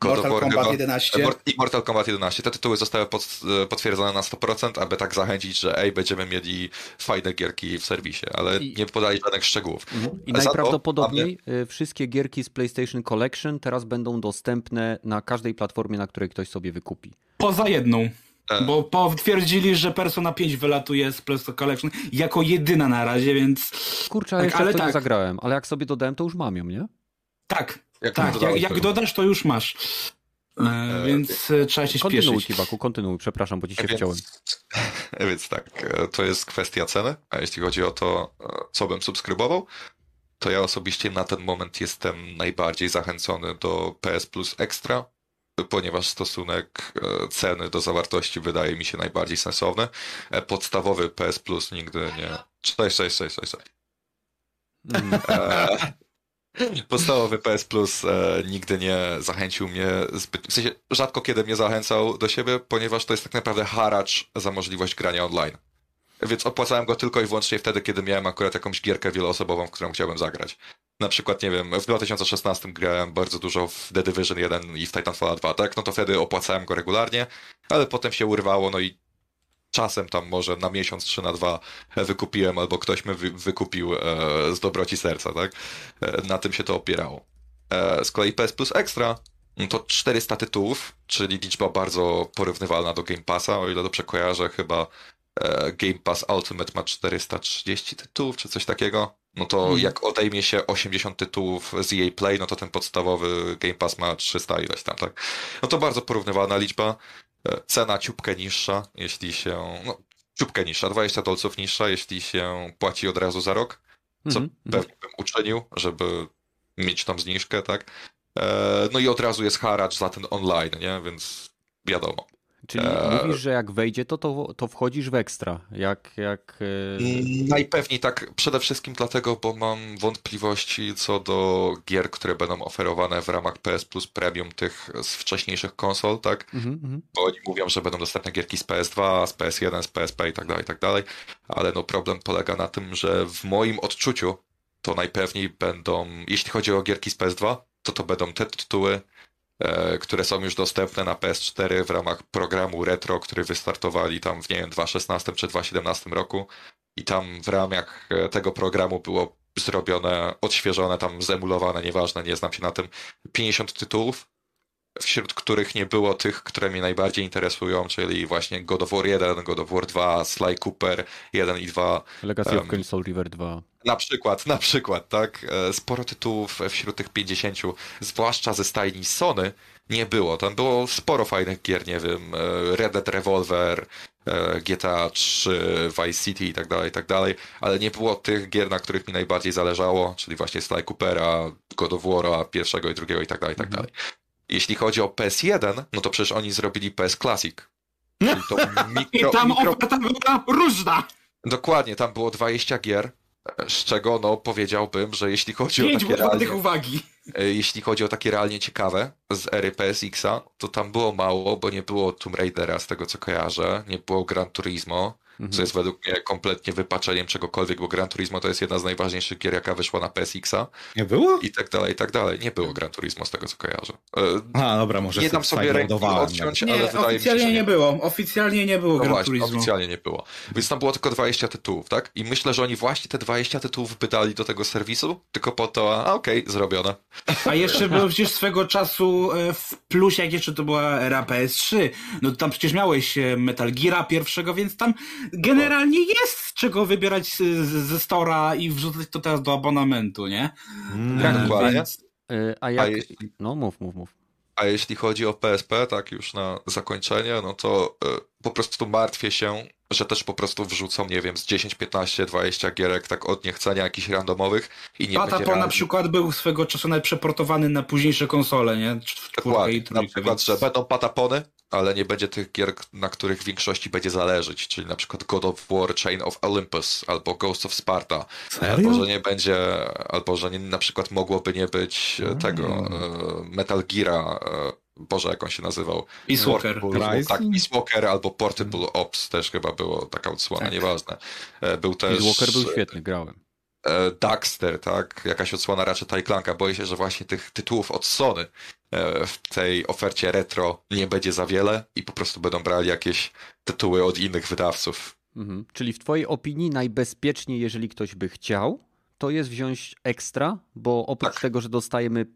God Mortal Kombat chyba, 11. Mor- i Mortal Kombat 11. Te tytuły zostały pod, e, potwierdzone na 100%, aby tak zachęcić, że ej, będziemy mieli fajne gierki w serwisie, ale I- nie podali żadnych szczegółów. I Za to najprawdopodobniej y, wszystkie gierki z PlayStation Collection teraz będą dostępne na każdej platformie, na której ktoś sobie wykupi. Poza jedną. E. Bo potwierdzili, że Persona 5 wylatuje z PlayStation Collection jako jedyna na razie, więc Kurczę, Tak, jeszcze ale to nie tak. zagrałem, ale jak sobie dodałem, to już mam ją, nie? tak, Jak tak, jak, jak dodasz, to już masz. E, więc e, trzeba się Kontynuuj, śpieszyć. Kiwaku, kontynuuj, przepraszam, bo ci się Więc, wciąłem. więc tak, e, to jest kwestia ceny, a jeśli chodzi o to, e, co bym subskrybował, to ja osobiście na ten moment jestem najbardziej zachęcony do PS Plus Extra, ponieważ stosunek e, ceny do zawartości wydaje mi się najbardziej sensowny. E, Podstawowy PS Plus nigdy nie... Cześć, cześć, cześć, cześć. cześć. Mm. E, Podstawowy PS Plus e, nigdy nie zachęcił mnie zbyt. W sensie rzadko kiedy mnie zachęcał do siebie, ponieważ to jest tak naprawdę haracz za możliwość grania online. Więc opłacałem go tylko i wyłącznie wtedy, kiedy miałem akurat jakąś gierkę wieloosobową, w którą chciałbym zagrać. Na przykład, nie wiem, w 2016 grałem bardzo dużo w The Division 1 i w Titanfall 2, tak? No to wtedy opłacałem go regularnie, ale potem się urwało, no i czasem tam może na miesiąc czy na dwa wykupiłem, albo ktoś wy, wykupił e, z dobroci serca, tak? E, na tym się to opierało. E, z kolei PS Plus Extra no to 400 tytułów, czyli liczba bardzo porównywalna do Game Passa, o ile dobrze kojarzę, chyba Game Pass Ultimate ma 430 tytułów, czy coś takiego. No to Mhm. jak odejmie się 80 tytułów z EA Play, no to ten podstawowy Game Pass ma 300 ileś tam, tak? No to bardzo porównywalna liczba. E, Cena ciupkę niższa, jeśli się. No, ciupkę niższa, 20 dolców niższa, jeśli się płaci od razu za rok, co Mhm, mhm. pewnie bym uczynił, żeby mieć tą zniżkę, tak? E, no i od razu jest haracz za ten online, nie? Więc wiadomo. Czyli Eee. mówisz, że jak wejdzie, to, to, to wchodzisz w ekstra. Jak, jak, e, Mm, Najpewniej tak, przede wszystkim dlatego, bo mam wątpliwości co do gier, które będą oferowane w ramach PS Plus Premium tych z wcześniejszych konsol, tak? mhm, mhm. Bo oni mówią, że będą dostępne gierki z PS2, z PS1, z PSP i tak dalej, i tak dalej, ale no problem polega na tym, że w moim odczuciu to najpewniej będą, jeśli chodzi o gierki z PS2, to to będą te tytuły, e, które są już dostępne na PS4 w ramach programu Retro, który wystartowali tam w, nie wiem, 2016 czy 2017 roku i tam w ramach e, tego programu było zrobione, odświeżone, tam zemulowane, nieważne, nie znam się na tym, 50 tytułów, wśród których nie było tych, które mnie najbardziej interesują, czyli właśnie God of War 1, God of War 2, Sly Cooper 1 i 2, Legacy of Em, Kain Soul River 2. na przykład, na przykład, tak? E, Sporo tytułów wśród tych 50, zwłaszcza ze stajni Sony, nie było. Tam było sporo fajnych gier, nie wiem, e, Red Dead Revolver, e, GTA 3, Vice City i tak dalej, i tak dalej, ale nie było tych gier, na których mi najbardziej zależało, czyli właśnie Sly Coopera, God of War'a, pierwszego i drugiego i tak dalej, i tak dalej. Jeśli chodzi o PS1, no to przecież oni zrobili PS Classic. Czyli to I mikro, tam mikro, oferta była różna. Dokładnie, tam było 20 gier, z czego no powiedziałbym, że jeśli chodzi o Pięć takie wartych realnie, uwagi. e, jeśli chodzi o takie realnie ciekawe z ery PSX-a, to tam było mało, bo nie było Tomb Raidera z tego co kojarzę, nie było Gran Turismo, Mhm. co jest według mnie kompletnie wypaczeniem czegokolwiek, bo Gran Turismo to jest jedna z najważniejszych gier, jaka wyszła na PSX-a Nie było? i tak dalej, i tak dalej. Nie było Gran Turismo z tego co kojarzę. E, A, dobra, może Nie dam sobie ręki odciąć, ale Nie, wydaje mi się, oficjalnie że nie nie. było. Oficjalnie nie było No Gran właśnie, Turismo. oficjalnie nie było. Więc tam było tylko 20 tytułów, tak? I myślę, że oni właśnie te 20 tytułów wydali do tego serwisu, tylko po to, a okej, zrobione. A jeszcze było przecież swego czasu e, w plusie, jak jeszcze to była era PS3. No to tam przecież miałeś e, Metal Geara pierwszego, więc tam generalnie jest z czego wybierać ze Stora i wrzucać to teraz do abonamentu, nie? Dokładnie. Więc... E, A jak... jeśli- No mów, mów, mów. A jeśli chodzi o PSP, tak już na zakończenie, no to y, po prostu martwię się, że też po prostu wrzucą, nie wiem, z 10, 15, 20 gierek tak od niechcenia jakichś randomowych i nie będzie Patapon na przykład był swego czasu nawet przeportowany na późniejsze konsole, nie? W czwórkę Dokładnie. i Na trójkę, przykład, więc... że będą patapony, ale nie będzie tych gier, na których w większości będzie zależeć, czyli na przykład God of War, Chain of Olympus, albo Ghost of Sparta, Serio? albo że nie będzie, albo że nie, na przykład mogłoby nie być e, tego e, Metal Geara, e, Boże, jak on się nazywał? Peace Walker. Tak, Peace Walker albo Portable Ops też chyba było taka odsłona, Tak. nieważne. E, Był też... Peace Walker był świetny, grałem. E, Daxter, tak? Jakaś odsłona raczej Clanka. Boję się, że właśnie tych tytułów od Sony e, w tej ofercie retro nie będzie za wiele i po prostu będą brali jakieś tytuły od innych wydawców. Mhm. Czyli w twojej opinii najbezpieczniej, jeżeli ktoś by chciał, to jest wziąć ekstra, bo oprócz Tak. tego, że dostajemy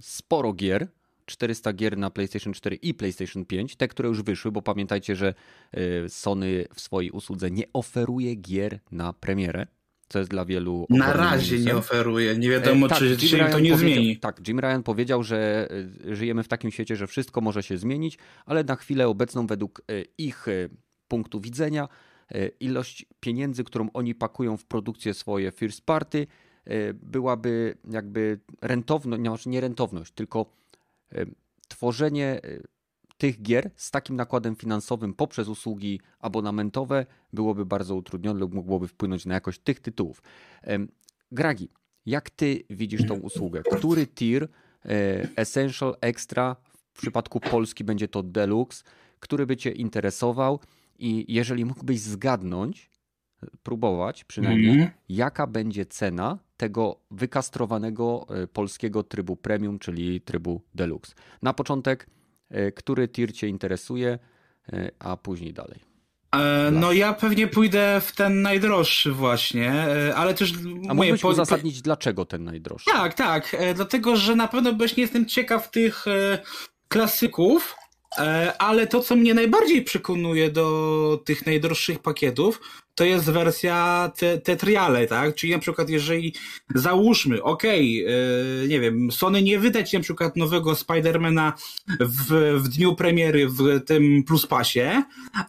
sporo gier, 400 gier na PlayStation 4 i PlayStation 5, te, które już wyszły, bo pamiętajcie, że y, Sony w swojej usłudze nie oferuje gier na premierę, co jest dla wielu Na razie nie oferuje. Nie wiadomo, E, tak, czy się to nie zmieni. Tak, Jim Ryan powiedział, że y, żyjemy w takim świecie, że wszystko może się zmienić, ale na chwilę obecną, według y, ich punktu widzenia, ilość pieniędzy, którą oni pakują w produkcję swoje first party, byłaby jakby rentowność, nie, może nie rentowność, tylko tworzenie tych gier z takim nakładem finansowym poprzez usługi abonamentowe byłoby bardzo utrudnione lub mogłoby wpłynąć na jakość tych tytułów. Gragi, jak ty widzisz tą usługę? Który tier e, Essential, Extra, w przypadku Polski będzie to Deluxe, który by cię interesował i jeżeli mógłbyś zgadnąć, próbować przynajmniej, Mhm. jaka będzie cena tego wykastrowanego e, polskiego trybu premium, czyli trybu deluxe. Na początek, który tier cię interesuje, e, a później dalej. E, no ja pewnie pójdę w ten najdroższy właśnie, e, ale też... A mógłbyś po- uzasadnić, dlaczego ten najdroższy? Tak, tak, e, dlatego że na pewno właśnie jestem ciekaw tych e, klasyków, e, ale to, co mnie najbardziej przekonuje do tych najdroższych pakietów, to jest wersja te, te triale, tak? Czyli na przykład jeżeli załóżmy, okej, e, nie wiem, Sony nie wydać na przykład nowego Spidermana w, w dniu premiery w tym Plus Passie,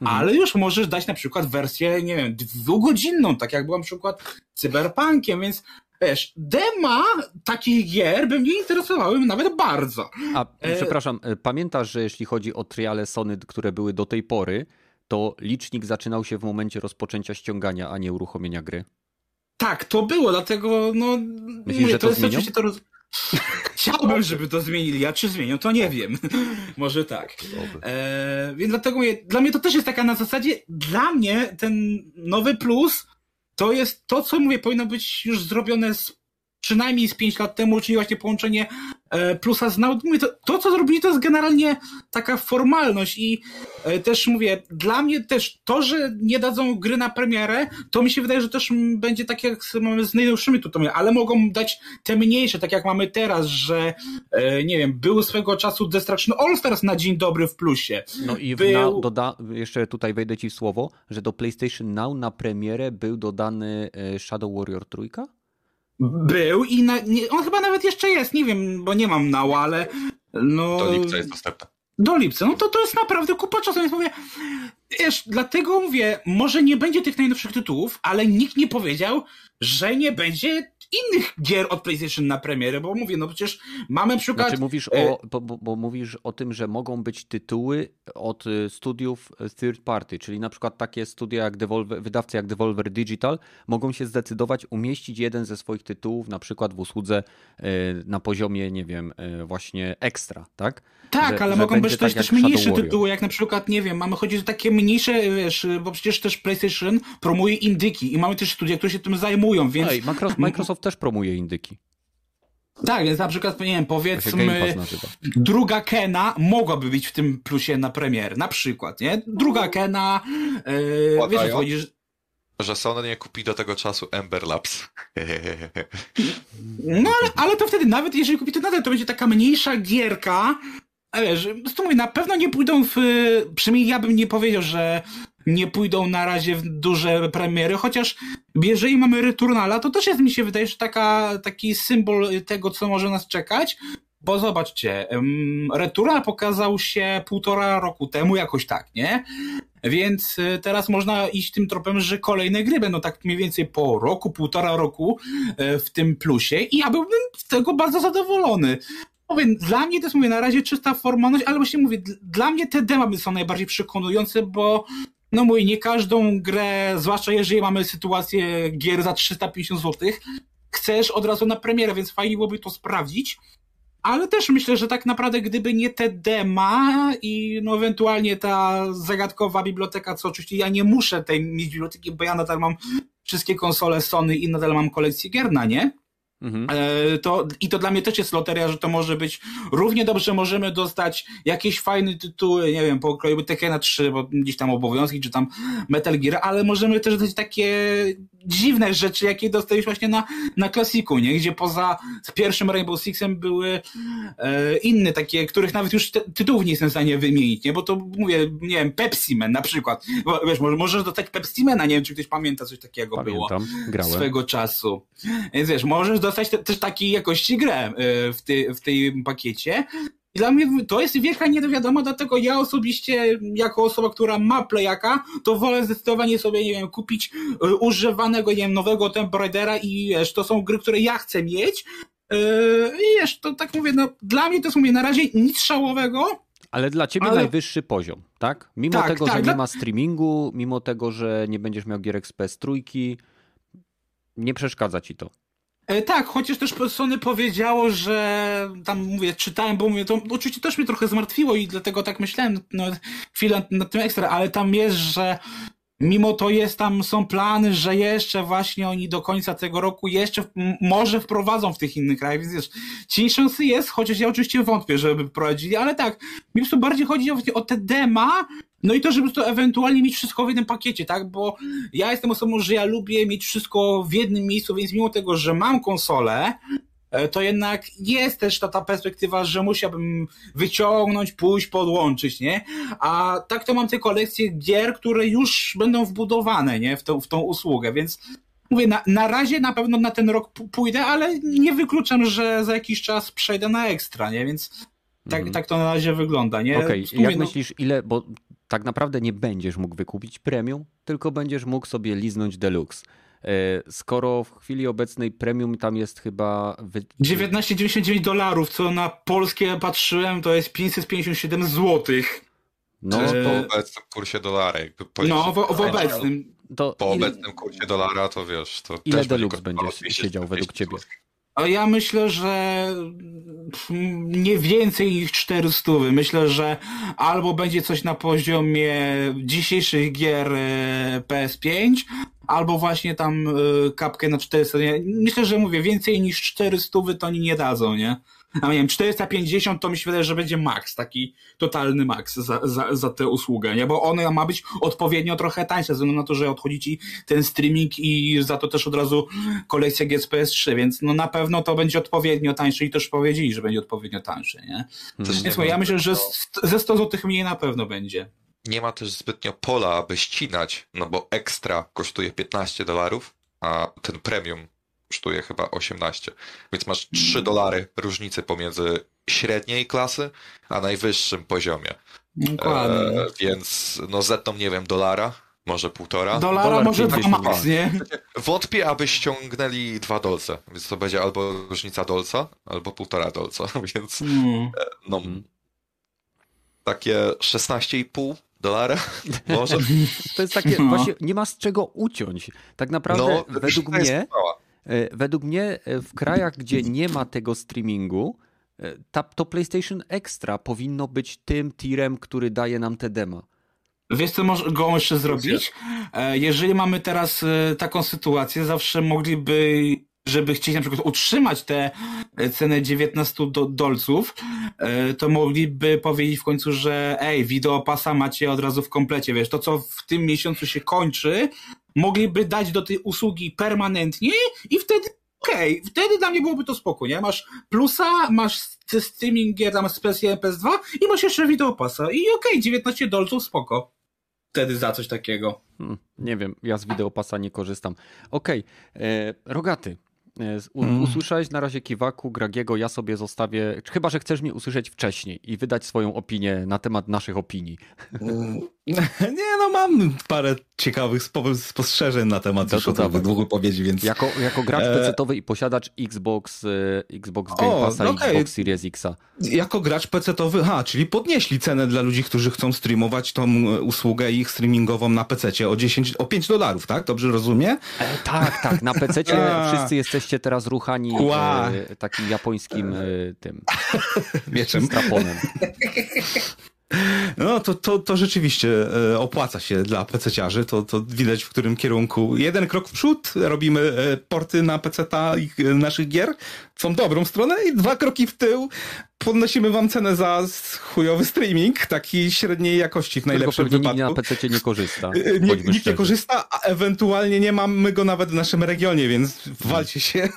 ale już możesz dać na przykład wersję, nie wiem, dwugodzinną, tak jak była na przykład Cyberpunkiem, więc wiesz, dema takich gier by mnie interesowały nawet bardzo. A e... przepraszam, e, pamiętasz, że jeśli chodzi o triale Sony, które były do tej pory, to licznik zaczynał się w momencie rozpoczęcia ściągania, a nie uruchomienia gry? Tak, to było, dlatego no... Myślisz, że to, to zmienią? to roz... Chciałbym, żeby to zmienili, a czy zmienią, to nie wiem. Może tak. E, więc dlatego mówię, dla mnie to też jest taka na zasadzie, dla mnie ten nowy plus to jest to, co mówię, powinno być już zrobione z przynajmniej z 5 lat temu, czyli właśnie połączenie e, plusa z Now. To, to, co zrobili, to jest generalnie taka formalność i e, też mówię, dla mnie też to, że nie dadzą gry na premierę, to mi się wydaje, że też będzie tak jak mamy z najnowszymi tutaj, ale mogą dać te mniejsze, tak jak mamy teraz, że e, nie wiem, był swego czasu Destruction All Stars na dzień dobry w plusie. No i był... doda, jeszcze tutaj wejdę ci w słowo, że do PlayStation Now na premierę był dodany Shadow Warrior trójka? Był i na, nie, on chyba nawet jeszcze jest, nie wiem, bo nie mam nała, ale no... Do lipca jest dostępny. Do lipca, no to to jest naprawdę kupa czasu, więc mówię, wiesz, dlatego mówię, może nie będzie tych najnowszych tytułów, ale nikt nie powiedział, że nie będzie innych gier od PlayStation na premierę, bo mówię, no przecież mamy przykład... Znaczy mówisz o, e, bo, bo, bo, mówisz o tym, że mogą być tytuły od y, studiów y, third party, czyli na przykład takie studia jak Devolver, wydawcy jak Devolver Digital mogą się zdecydować umieścić jeden ze swoich tytułów na przykład w usłudze na poziomie, nie wiem, właśnie ekstra, tak? Tak, że, ale że mogą być też, tak też mniejsze tytuły, jak na przykład, nie wiem, mamy chodzić o takie mniejsze, wiesz, bo przecież też PlayStation promuje indyki i mamy też studia, które się tym zajmują, więc... Ej, Microsoft też promuje indyki. Tak, więc na przykład, nie wiem, powiedzmy, druga Kena mogłaby być w tym plusie na premier, na przykład, nie? Druga Kena, yy, wiesz, co chodzi, że... że Sony nie kupi do tego czasu Ember Labs. no ale, ale to wtedy, nawet jeżeli kupi to nadal, to będzie taka mniejsza gierka, ale wiesz, to mówię, na pewno nie pójdą w, przynajmniej ja bym nie powiedział, że nie pójdą na razie w duże premiery, chociaż jeżeli mamy Returnala, to też jest, mi się wydaje, że taka, taki symbol tego, co może nas czekać, bo zobaczcie, Returnal pokazał się półtora roku temu, jakoś tak, nie? Więc y, teraz można iść tym tropem, że kolejne gry będą tak mniej więcej po roku, półtora roku y, w tym plusie i ja byłbym z tego bardzo zadowolony. Mówię, dla mnie to jest, mówię, na razie czysta formalność, ale właśnie mówię, dla mnie te dema są najbardziej przekonujące, bo no mój, nie każdą grę, zwłaszcza jeżeli mamy sytuację gier za 350 zł, chcesz od razu na premierę, więc fajnie byłoby to sprawdzić. Ale też myślę, że tak naprawdę gdyby nie te dema i no ewentualnie ta zagadkowa biblioteka, co oczywiście ja nie muszę tej mieć biblioteki, bo ja nadal mam wszystkie konsole Sony i nadal mam kolekcję gier na nie. Mhm. E, to, I to dla mnie też jest loteria, że to może być równie dobrze możemy dostać jakieś fajne tytuły, nie wiem, po kroju Tekena 3, bo gdzieś tam obowiązki, czy tam Metal Gear, ale możemy też dostać takie dziwne rzeczy, jakie dostaliśmy właśnie na, na klasiku, nie? Gdzie poza pierwszym Rainbow Sixem były e, inne takie, których nawet już ty, tytułów nie jestem w stanie wymienić, nie? Bo to mówię, nie wiem, Pepsi Man na przykład. Bo, wiesz, może, możesz dostać Pepsi Mana, nie wiem, czy ktoś pamięta coś takiego Pamiętam, było. Grałem. Swego czasu. Więc wiesz, możesz dostać te, też takiej jakości grę e, w, ty, w tej pakiecie. I dla mnie to jest wielka niedowiadoma, dlatego ja osobiście, jako osoba, która ma playaka, to wolę zdecydowanie sobie, nie wiem, kupić y, używanego, nie wiem, nowego Tomb Raidera i wiesz, to są gry, które ja chcę mieć. Yy, I wiesz, to tak mówię, no dla mnie to jest, mówię, na razie nic szałowego, ale dla ciebie ale... najwyższy poziom, tak? Mimo tak, tego, tak, że dla... nie ma streamingu, mimo tego, że nie będziesz miał gier XP trójki, nie przeszkadza ci to. E, tak, chociaż też Sony powiedziało, że tam mówię, czytałem, bo mówię, to oczywiście też mnie trochę zmartwiło i dlatego tak myślałem no, chwilę nad tym ekstra, ale tam jest, że mimo to jest tam, są plany, że jeszcze właśnie oni do końca tego roku jeszcze może wprowadzą w tych innych krajach, więc wiesz, ci szansy jest, chociaż ja oczywiście wątpię, żeby prowadzili, ale tak, mi po prostu bardziej chodzi o, o te dema, no i to, żeby to ewentualnie mieć wszystko w jednym pakiecie, tak? Bo ja jestem osobą, że ja lubię mieć wszystko w jednym miejscu, więc mimo tego, że mam konsolę, e, to jednak jest też ta, ta perspektywa, że musiałbym wyciągnąć, pójść, podłączyć, nie? A tak to mam te kolekcje gier, które już będą wbudowane, nie? W tą, w tą usługę, więc mówię, na, na razie na pewno na ten rok pójdę, ale nie wykluczam, że za jakiś czas przejdę na ekstra, nie? Więc tak, mm. tak to na razie wygląda, nie? Okej, okay. jak no... myślisz, ile, bo tak naprawdę nie będziesz mógł wykupić premium, tylko będziesz mógł sobie liznąć deluxe. skoro w chwili obecnej premium tam jest chyba... 19,99 dolarów, co na polskie patrzyłem, to jest 557 złotych. No, po obecnym kursie dolara. Jakby no, w, w obecnym. To po ile... obecnym kursie dolara, to wiesz, to Ile Deluxe będzie siedział według ciebie? A ja myślę, że nie więcej niż 400. Myślę, że albo będzie coś na poziomie dzisiejszych gier e, PS5, albo właśnie tam e, kapkę na 400. Myślę, że mówię, więcej niż 400 to oni nie dadzą, nie? A nie wiem, 450 to mi się wydaje, że będzie maks, taki totalny maks za, za, za tę usługę, nie? Bo ona ma być odpowiednio trochę tańsza, ze względu na to, że odchodzi ci ten streaming i za to też od razu kolekcja GSPS 3, więc no na pewno to będzie odpowiednio tańsze i też powiedzieli, że będzie odpowiednio tańsze, nie? Hmm. Więc ja myślę, że ze 100 zł mniej na pewno będzie. Nie ma też zbytnio pola, aby ścinać, no bo ekstra kosztuje 15 dolarów, a ten premium kosztuje chyba 18. Więc masz 3 mm. dolary różnicy pomiędzy średniej klasy, a najwyższym poziomie. Dokładnie. E, więc no zetną, nie wiem, dolara, może półtora. Dolara Dolar może dwa max, nie? Wątpię, aby ściągnęli dwa dolce, więc to będzie albo różnica dolca, albo półtora dolca, więc mm. no mm. takie 16,5 dolara może. To jest takie, no. właśnie nie ma z czego uciąć. Tak naprawdę no, według mnie według mnie e, w krajach, gdzie nie ma tego streamingu, e, ta, to PlayStation Extra powinno być tym tirem, który daje nam te dema. Wiesz, co mogą jeszcze zrobić? Jeżeli mamy teraz taką sytuację, zawsze mogliby, żeby chcieć na przykład utrzymać tę cenę 19 do, dolców, to mogliby powiedzieć w końcu, że ej, wideo pasa macie od razu w komplecie, wiesz, to co w tym miesiącu się kończy, mogliby dać do tej usługi permanentnie i wtedy okej, okay, wtedy dla mnie byłoby to spoko, nie? Masz plusa, masz streaming gier tam z PS1, PS2 i masz jeszcze wideopasa i okej, okay, 19 dolców spoko. Wtedy za coś takiego. Hmm, nie wiem, ja z wideopasa nie korzystam. Okej, okay. E, Rogaty, E. Usłyszałeś na razie kiwaku Gragiego, ja sobie zostawię, chyba że chcesz mnie usłyszeć wcześniej i wydać swoją opinię na temat naszych opinii. Nie, no mam parę ciekawych spostrzeżeń na temat to, to, dwóch wypowiedzi, więc... Jako, jako gracz e... PC-owy i posiadacz Xbox, e, Xbox Game Passa i okay. Xbox Series X. Jako gracz PC-owy, ha, czyli podnieśli cenę dla ludzi, którzy chcą streamować tą e, usługę ich streamingową na PC o 10, o 5 dolarów, tak? Dobrze rozumiem? E, tak, tak, na PC wszyscy jesteście teraz ruchani e, takim japońskim e, tym... Mieczem. Straponem. No to, to, to rzeczywiście e, opłaca się dla PC-ciarzy, to, to widać w którym kierunku. Jeden krok w przód, robimy e, porty na PC-ta naszych gier, są dobrą stronę i dwa kroki w tył, podnosimy wam cenę za chujowy streaming, taki średniej jakości w najlepszym Tylko wypadku. na PC nie korzysta. Nikt, nikt nie korzysta, a ewentualnie nie mamy go nawet w naszym regionie, więc walcie się.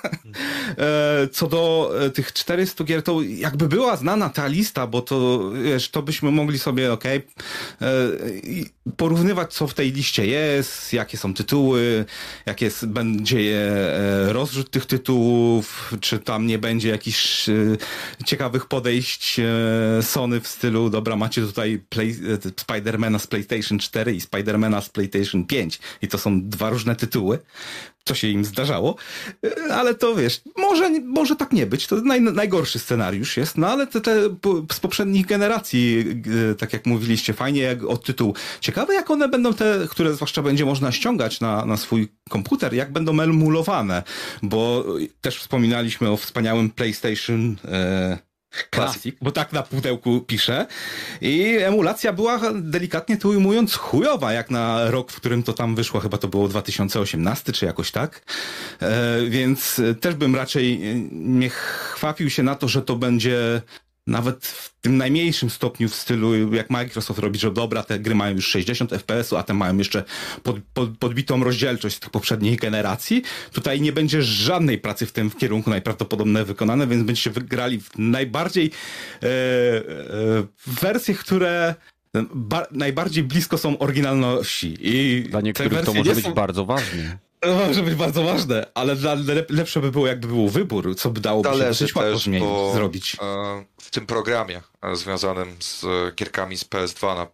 E, co do e, tych 400 gier, to jakby była znana ta lista, bo to, wiesz, to byśmy mogli sobie, okej, okay, porównywać, co w tej liście jest, jakie są tytuły, jakie będzie e, rozrzut tych tytułów, czy tam nie będzie jakichś ciekawych podejść e, Sony w stylu, dobra, macie tutaj Play, e, Spidermana z PlayStation 4 i Spidermana z PlayStation 5 i to są dwa różne tytuły, co się im zdarzało, e, ale to wiesz, może, może tak nie być, to naj, najgorszy scenariusz jest, no ale te, te z poprzednich generacji, tak jak mówiliście, fajnie jak od tytułu. Ciekawe jak one będą te, które zwłaszcza będzie można ściągać na, na swój komputer, jak będą emulowane, bo też wspominaliśmy o wspaniałym PlayStation e, Classic, bo tak na pudełku pisze. I emulacja była delikatnie tu ujmując chujowa, jak na rok, w którym to tam wyszło, chyba to było 2018 czy jakoś tak. E, więc też bym raczej nie chwapił się na to, że to będzie nawet w tym najmniejszym stopniu w stylu, jak Microsoft robi, że dobra, te gry mają już 60 FPS-u, a te mają jeszcze pod, pod, podbitą rozdzielczość z tych poprzednich generacji. Tutaj nie będzie żadnej pracy w tym w kierunku najprawdopodobniej wykonane, więc będziecie wygrali w najbardziej e, e, wersje, które ba, najbardziej blisko są oryginalności. I Dla niektórych to może być są... bardzo ważne. To może być bardzo ważne, ale dla, lepsze by było, jakby był wybór, co by dało się łatwo zmienić, bo, zrobić. E, w tym programie e, związanym z gierkami z PS2 na,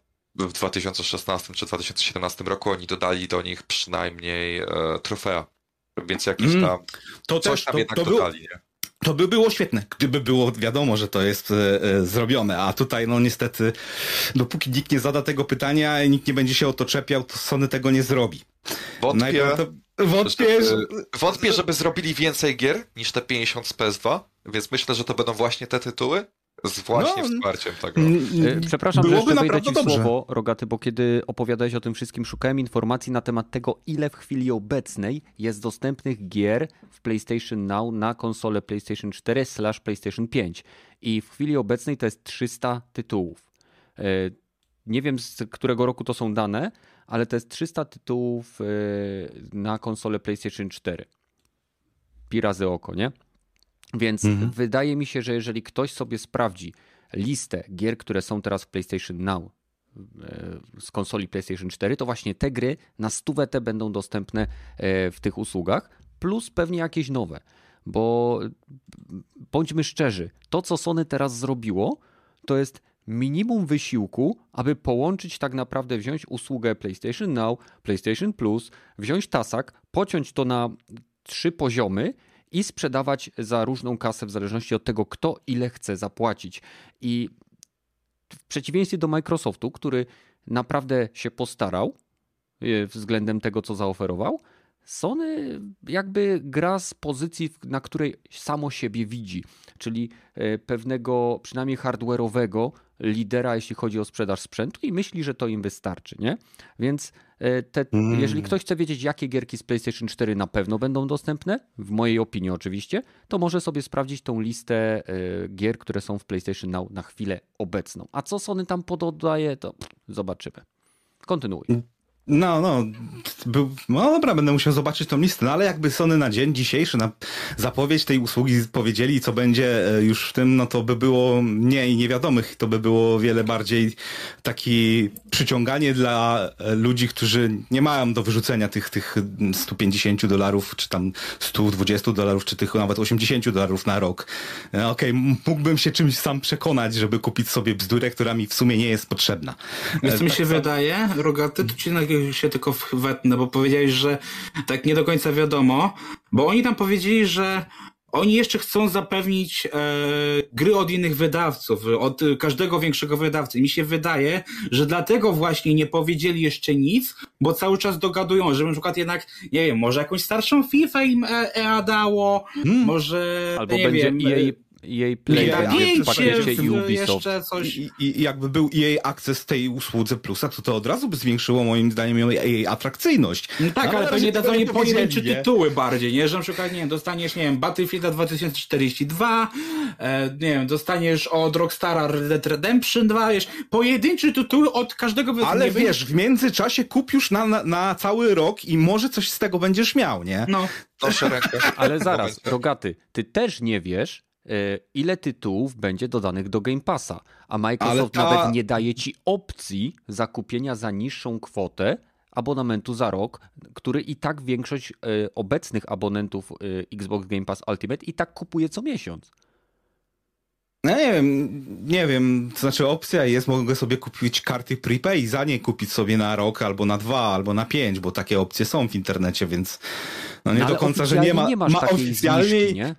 w 2016 czy 2017 roku oni dodali do nich przynajmniej e, trofea Więc jakiś tam, To coś też, tam to, jednak to, dodali, nie? to by było świetne, gdyby było wiadomo, że to jest e, e, zrobione, a tutaj no niestety, dopóki nikt nie zada tego pytania i nikt nie będzie się o to czepiał, to Sony tego nie zrobi. Wątpię, Najprawdopod- Wątpię, wątpię, żeby zrobili więcej gier niż te 50 z PS2, więc myślę, że to będą właśnie te tytuły z właśnie No, wsparciem tego. E, Przepraszam, że jeszcze wejdę ci dobrze. słowo, Rogaty, bo kiedy opowiadałeś o tym wszystkim, szukałem informacji na temat tego, ile w chwili obecnej jest dostępnych gier w PlayStation Now na konsolę PlayStation 4 slash PlayStation 5. I w chwili obecnej to jest 300 tytułów. E, Nie wiem z którego roku to są dane, ale to jest 300 tytułów e, na konsolę PlayStation 4. Pi razy oko, nie? Więc Mhm. wydaje mi się, że jeżeli ktoś sobie sprawdzi listę gier, które są teraz w PlayStation Now e, z konsoli PlayStation 4, to właśnie te gry na stówę te będą dostępne e, w tych usługach, plus pewnie jakieś nowe. Bo bądźmy szczerzy, to co Sony teraz zrobiło, to jest minimum wysiłku, aby połączyć tak naprawdę, wziąć usługę PlayStation Now, PlayStation Plus, wziąć tasak, pociąć to na trzy poziomy i sprzedawać za różną kasę w zależności od tego, kto ile chce zapłacić. I w przeciwieństwie do Microsoftu, który naprawdę się postarał e, względem tego, co zaoferował, Sony jakby gra z pozycji, na której samo siebie widzi, czyli e, pewnego, przynajmniej hardware'owego lidera, jeśli chodzi o sprzedaż sprzętu i myśli, że to im wystarczy, nie? Więc e, te, Mm. jeżeli ktoś chce wiedzieć, jakie gierki z PlayStation 4 na pewno będą dostępne, w mojej opinii oczywiście, to może sobie sprawdzić tą listę e, gier, które są w PlayStation Now na chwilę obecną. A co Sony tam pododaje, to zobaczymy. Kontynuuj. No, no, był, no dobra, będę musiał zobaczyć tą listę, no ale jakby Sony na dzień dzisiejszy, na zapowiedź tej usługi powiedzieli, co będzie e, już w tym, no to by było mniej niewiadomych, to by było wiele bardziej taki przyciąganie dla e, ludzi, którzy nie mają do wyrzucenia tych, tych 150 dolarów, czy tam 120 dolarów, czy tych nawet 80 dolarów na rok. E, Okej, mógłbym się czymś sam przekonać, żeby kupić sobie bzdurę, która mi w sumie nie jest potrzebna. Co mi tak się wydaje, Rogaty, tu ci na się tylko wetnę, bo powiedziałeś, że tak nie do końca wiadomo, bo oni tam powiedzieli, że oni jeszcze chcą zapewnić e, gry od innych wydawców, od e, każdego większego wydawcy. Mi się wydaje, że dlatego właśnie nie powiedzieli jeszcze nic, bo cały czas dogadują, żeby na przykład jednak, nie wiem, może jakąś starszą FIFA im e, EA dało, Hmm. może, Albo nie będzie wiem, EA, EA Play Nie, będzie w pakiecie i w- Ubisoft. jeszcze coś. I, i, jakby był EA Access tej usłudze Plusa, to to od razu by zwiększyło moim zdaniem jej atrakcyjność. No tak, No, ale pewnie dadzą nie pojedyncze tytuły bardziej, nie? Że na przykład, nie wiem, dostaniesz, nie wiem, Battlefielda 2042, e, nie wiem, dostaniesz od Rockstara Red Dead Redemption 2, wiesz, pojedyncze tytuły od każdego Ale wiesz, w międzyczasie kup już na, na, na cały rok i może coś z tego będziesz miał, nie? No, Noszę rękę. Ale zaraz. Rogaty, ty też nie wiesz, ile tytułów będzie dodanych do Game Passa, a Microsoft ta- nawet nie daje ci opcji zakupienia za niższą kwotę abonamentu za rok, który i tak większość e, obecnych abonentów e, Xbox Game Pass Ultimate i tak kupuje co miesiąc. No nie wiem, nie wiem, to znaczy opcja jest, mogę sobie kupić karty prepay i za nie kupić sobie na rok, albo na dwa, albo na pięć, bo takie opcje są w internecie, więc no nie No, do końca, że nie ma, nie ma oficjalnie, zniżki, nie?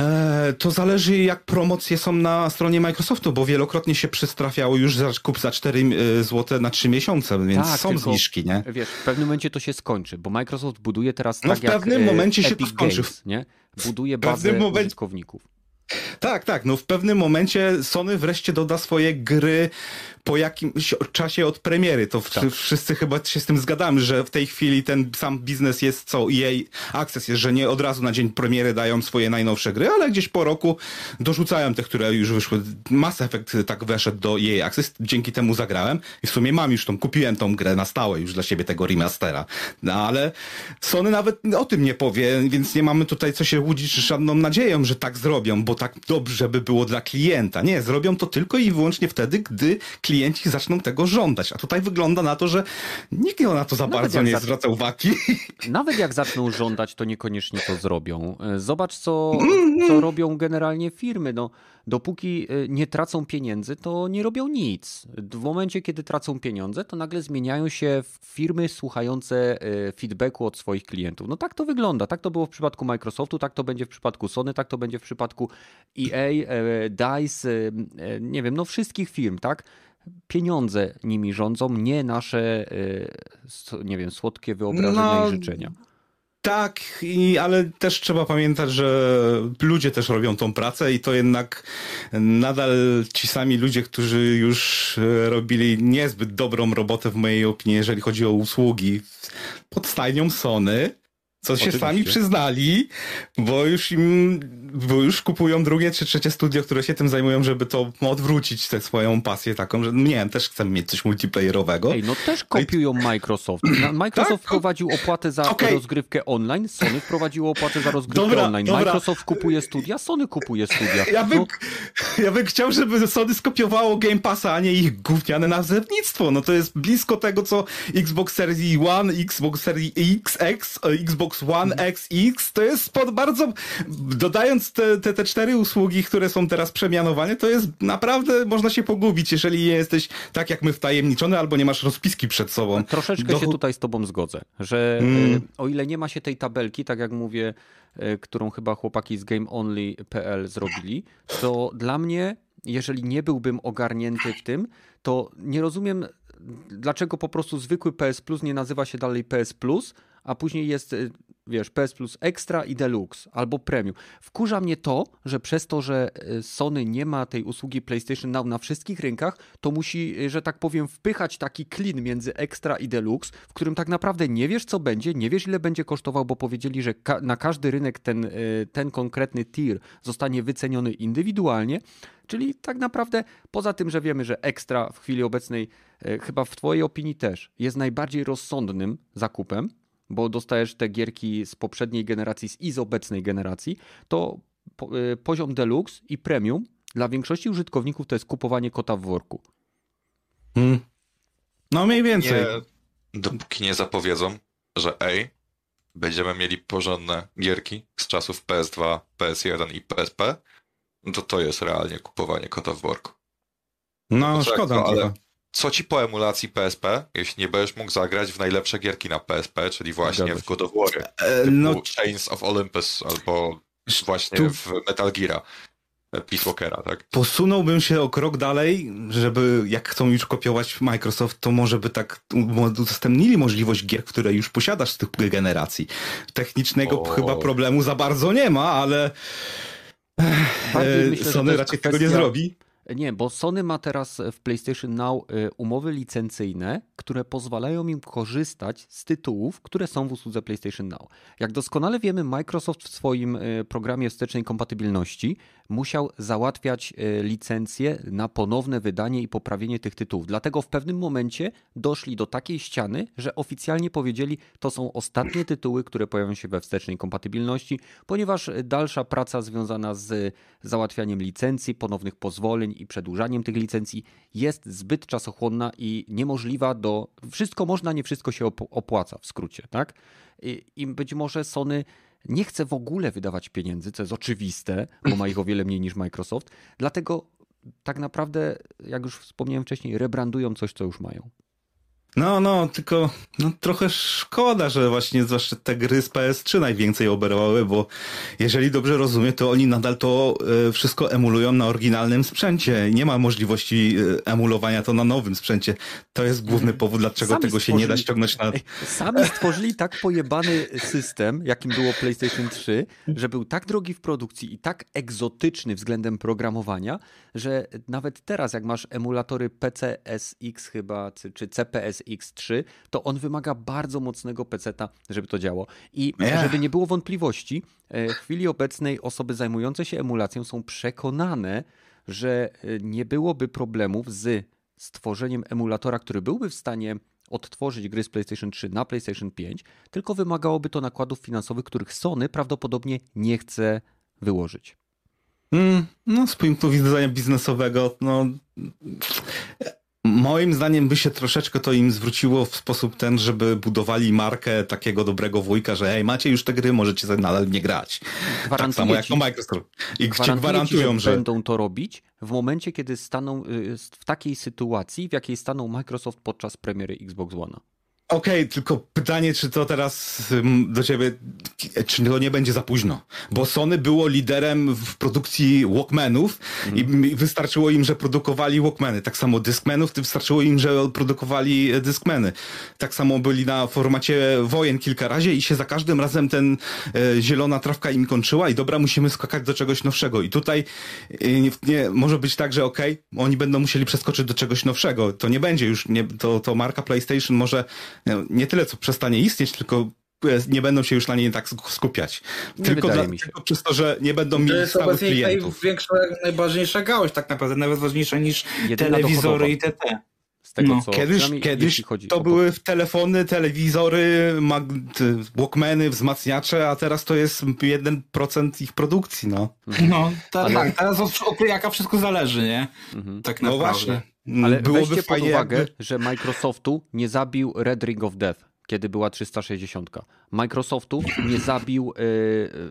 E, to zależy jak promocje są na stronie Microsoftu, bo wielokrotnie się przystrafiało już za kup za 4 zł na 3 miesiące, więc Tak, są tylko- zniżki, nie? Wiesz, w pewnym momencie to się skończy, bo Microsoft buduje teraz No tak w pewnym e, momencie się Epic to skończy. Games, nie? Buduje bazę momencie- użytkowników. Tak, tak. No w pewnym momencie Sony wreszcie doda swoje gry po jakimś czasie od premiery. To Tak. wszyscy chyba się z tym zgadamy, że w tej chwili ten sam biznes jest co EA Access jest, że nie od razu na dzień premiery dają swoje najnowsze gry, ale gdzieś po roku dorzucają te, które już wyszły. Mass Effect tak weszedł do EA Access, dzięki temu zagrałem i w sumie mam już tą, kupiłem tą grę na stałe już dla siebie tego remastera. No ale Sony nawet o tym nie powie, więc nie mamy tutaj co się łudzić żadną nadzieją, że tak zrobią, bo tak dobrze by było dla klienta. Nie, zrobią to tylko i wyłącznie wtedy, gdy klienci zaczną tego żądać. A tutaj wygląda na to, że nikt na to za Nawet bardzo nie za- zwraca uwagi. Nawet jak zaczną żądać, to niekoniecznie to zrobią. E, Zobacz, co, co robią generalnie firmy. No, dopóki y, nie tracą pieniędzy, to nie robią nic. W momencie, kiedy tracą pieniądze, to nagle zmieniają się firmy słuchające y, feedbacku od swoich klientów. No tak to wygląda. Tak to było w przypadku Microsoftu, tak to będzie w przypadku Sony, tak to będzie w przypadku EA, e, DICE, nie wiem, no wszystkich firm, tak? Pieniądze nimi rządzą, nie nasze, nie wiem, słodkie wyobrażenia no, i życzenia. Tak, i, ale też trzeba pamiętać, że ludzie też robią tą pracę i to jednak nadal ci sami ludzie, którzy już robili niezbyt dobrą robotę w mojej opinii, jeżeli chodzi o usługi. Pod stajnią Sony, co Oczywiście. się sami przyznali, bo już im, bo już kupują drugie czy trzecie studio, które się tym zajmują, żeby to odwrócić tę swoją pasję taką, że nie wiem, też chcemy mieć coś multiplayerowego. Ej, no też kopiują Microsoft. Microsoft tak? wprowadził opłatę za okay. rozgrywkę online, Sony wprowadziło opłatę za rozgrywkę dobra, online. Dobra. Microsoft kupuje studia, Sony kupuje studia. Ja bym, no. ja bym chciał, żeby Sony skopiowało Game Passa, a nie ich gówniane nazewnictwo. No to jest blisko tego, co Xbox Series One, Xbox Series XX, Xbox Xbox One X, X, to jest pod bardzo, dodając te, te, te cztery usługi, które są teraz przemianowane, to jest naprawdę, można się pogubić, jeżeli nie jesteś tak jak my wtajemniczony, albo nie masz rozpiski przed sobą. Troszeczkę Do... się tutaj z tobą zgodzę, że mm. E, o ile nie ma się tej tabelki, tak jak mówię, e, którą chyba chłopaki z GameOnly.pl zrobili, to dla mnie, jeżeli nie byłbym ogarnięty w tym, to nie rozumiem, dlaczego po prostu zwykły PS Plus nie nazywa się dalej PS Plus, a później jest y, wiesz, PS Plus Extra i Deluxe albo Premium. Wkurza mnie to, że przez to, że y, Sony nie ma tej usługi PlayStation Now na wszystkich rynkach, to musi, y, że tak powiem, wpychać taki klin między Extra i Deluxe, w którym tak naprawdę nie wiesz, co będzie, nie wiesz, ile będzie kosztował, bo powiedzieli, że ka na każdy rynek ten, ten konkretny tier zostanie wyceniony indywidualnie. Czyli tak naprawdę, poza tym, że wiemy, że Extra w chwili obecnej, chyba w Twojej opinii też, jest najbardziej rozsądnym zakupem, bo dostajesz te gierki z poprzedniej generacji i z obecnej generacji, to y, poziom deluxe i premium dla większości użytkowników to jest kupowanie kota w worku. Hmm. No mniej więcej. Nie, dopóki nie zapowiedzą, że ej, będziemy mieli porządne gierki z czasów PS2, PS1 i PSP, to to jest realnie kupowanie kota w worku. No, no szkoda. No, ale, co ci po emulacji PSP, jeśli nie będziesz mógł zagrać w najlepsze gierki na PSP, czyli właśnie w God of War, e, no... Chains of Olympus albo właśnie tu... w Metal Gear. E, Peace Walkera, tak? Posunąłbym się o krok dalej, żeby jak chcą już kopiować Microsoft, to może by tak udostępnili możliwość gier, które już posiadasz z tych generacji. Technicznego o... chyba problemu za bardzo nie ma, ale e, Sony raczej kwestia... tego nie zrobi. Nie, bo Sony ma teraz w PlayStation Now y, umowy licencyjne, które pozwalają im korzystać z tytułów, które są w usłudze PlayStation Now. Jak doskonale wiemy, Microsoft w swoim y, programie wstecznej kompatybilności musiał załatwiać y, licencje na ponowne wydanie i poprawienie tych tytułów. Dlatego w pewnym momencie doszli do takiej ściany, że oficjalnie powiedzieli, to są ostatnie tytuły, które pojawią się we wstecznej kompatybilności, ponieważ dalsza praca związana z załatwianiem licencji, ponownych pozwoleń i przedłużaniem tych licencji jest zbyt czasochłonna i niemożliwa do. Wszystko można, nie wszystko się opłaca w skrócie, tak? I być może Sony nie chce w ogóle wydawać pieniędzy, co jest oczywiste, bo ma ich o wiele mniej niż Microsoft. Dlatego tak naprawdę, jak już wspomniałem wcześniej, rebrandują coś, co już mają. No, no, tylko no, trochę szkoda, że właśnie zwłaszcza te gry z PS3 najwięcej oberwały, bo jeżeli dobrze rozumiem, to oni nadal to e, wszystko emulują na oryginalnym sprzęcie. Nie ma możliwości e, emulowania to na nowym sprzęcie. To jest główny mhm. powód, dlaczego sami tego się nie da ściągnąć na... Sami stworzyli tak pojebany system, jakim było PlayStation 3, że był tak drogi w produkcji i tak egzotyczny względem programowania, że nawet teraz, jak masz emulatory PCSX chyba, czy CPS X3, to on wymaga bardzo mocnego peceta, żeby to działo. I yeah. żeby nie było wątpliwości, e, w chwili obecnej osoby zajmujące się emulacją są przekonane, że e, nie byłoby problemów z stworzeniem emulatora, który byłby w stanie odtworzyć gry z PlayStation 3 na PlayStation 5, tylko wymagałoby to nakładów finansowych, których Sony prawdopodobnie nie chce wyłożyć. Mm, no, z punktu widzenia biznesowego, no Moim zdaniem by się troszeczkę to im zwróciło w sposób ten, żeby budowali markę takiego dobrego wujka, że hej, macie już te gry, możecie nadal nie grać. tak samo jak to Microsoft. I gwarantują, gwarantują ci, że, że będą to robić w momencie, kiedy staną y, w takiej sytuacji, w jakiej stanął Microsoft podczas premiery Xbox One. Okej, okay, tylko pytanie, czy to teraz do ciebie, czy to nie będzie za późno? Bo Sony było liderem w produkcji Walkmanów mm. i wystarczyło im, że produkowali Walkmany. Tak samo Discmanów, wystarczyło im, że produkowali e, Discmany. Tak samo byli na formacie wojen kilka razy i się za każdym razem ten e, zielona trawka im kończyła i dobra, musimy skakać do czegoś nowszego. I tutaj e, nie, nie, może być tak, że okej, okay, oni będą musieli przeskoczyć do czegoś nowszego. To nie będzie już, nie, to, to marka PlayStation może nie tyle co przestanie istnieć, tylko nie będą się już na niej tak skupiać. Nie tylko, dla, tylko przez to, że nie będą mieli To jest obecnie klientów. największa, najważniejsza gałąź tak naprawdę, nawet ważniejsza niż Jedyna telewizory i TT. Tego, no. co kiedyś kiedyś to były telefony, telewizory, walkmany, wzmacniacze, a teraz to jest 1% ich produkcji, no. No, tak, Ale... teraz od, od jaka wszystko zależy, nie? Mhm. Tak no naprawdę. No właśnie. Mm, Ale Byłoby weźcie pod uwagę, jakby... że Microsoftu nie zabił Red Ring of Death, kiedy była 360. Microsoftu nie zabił yy,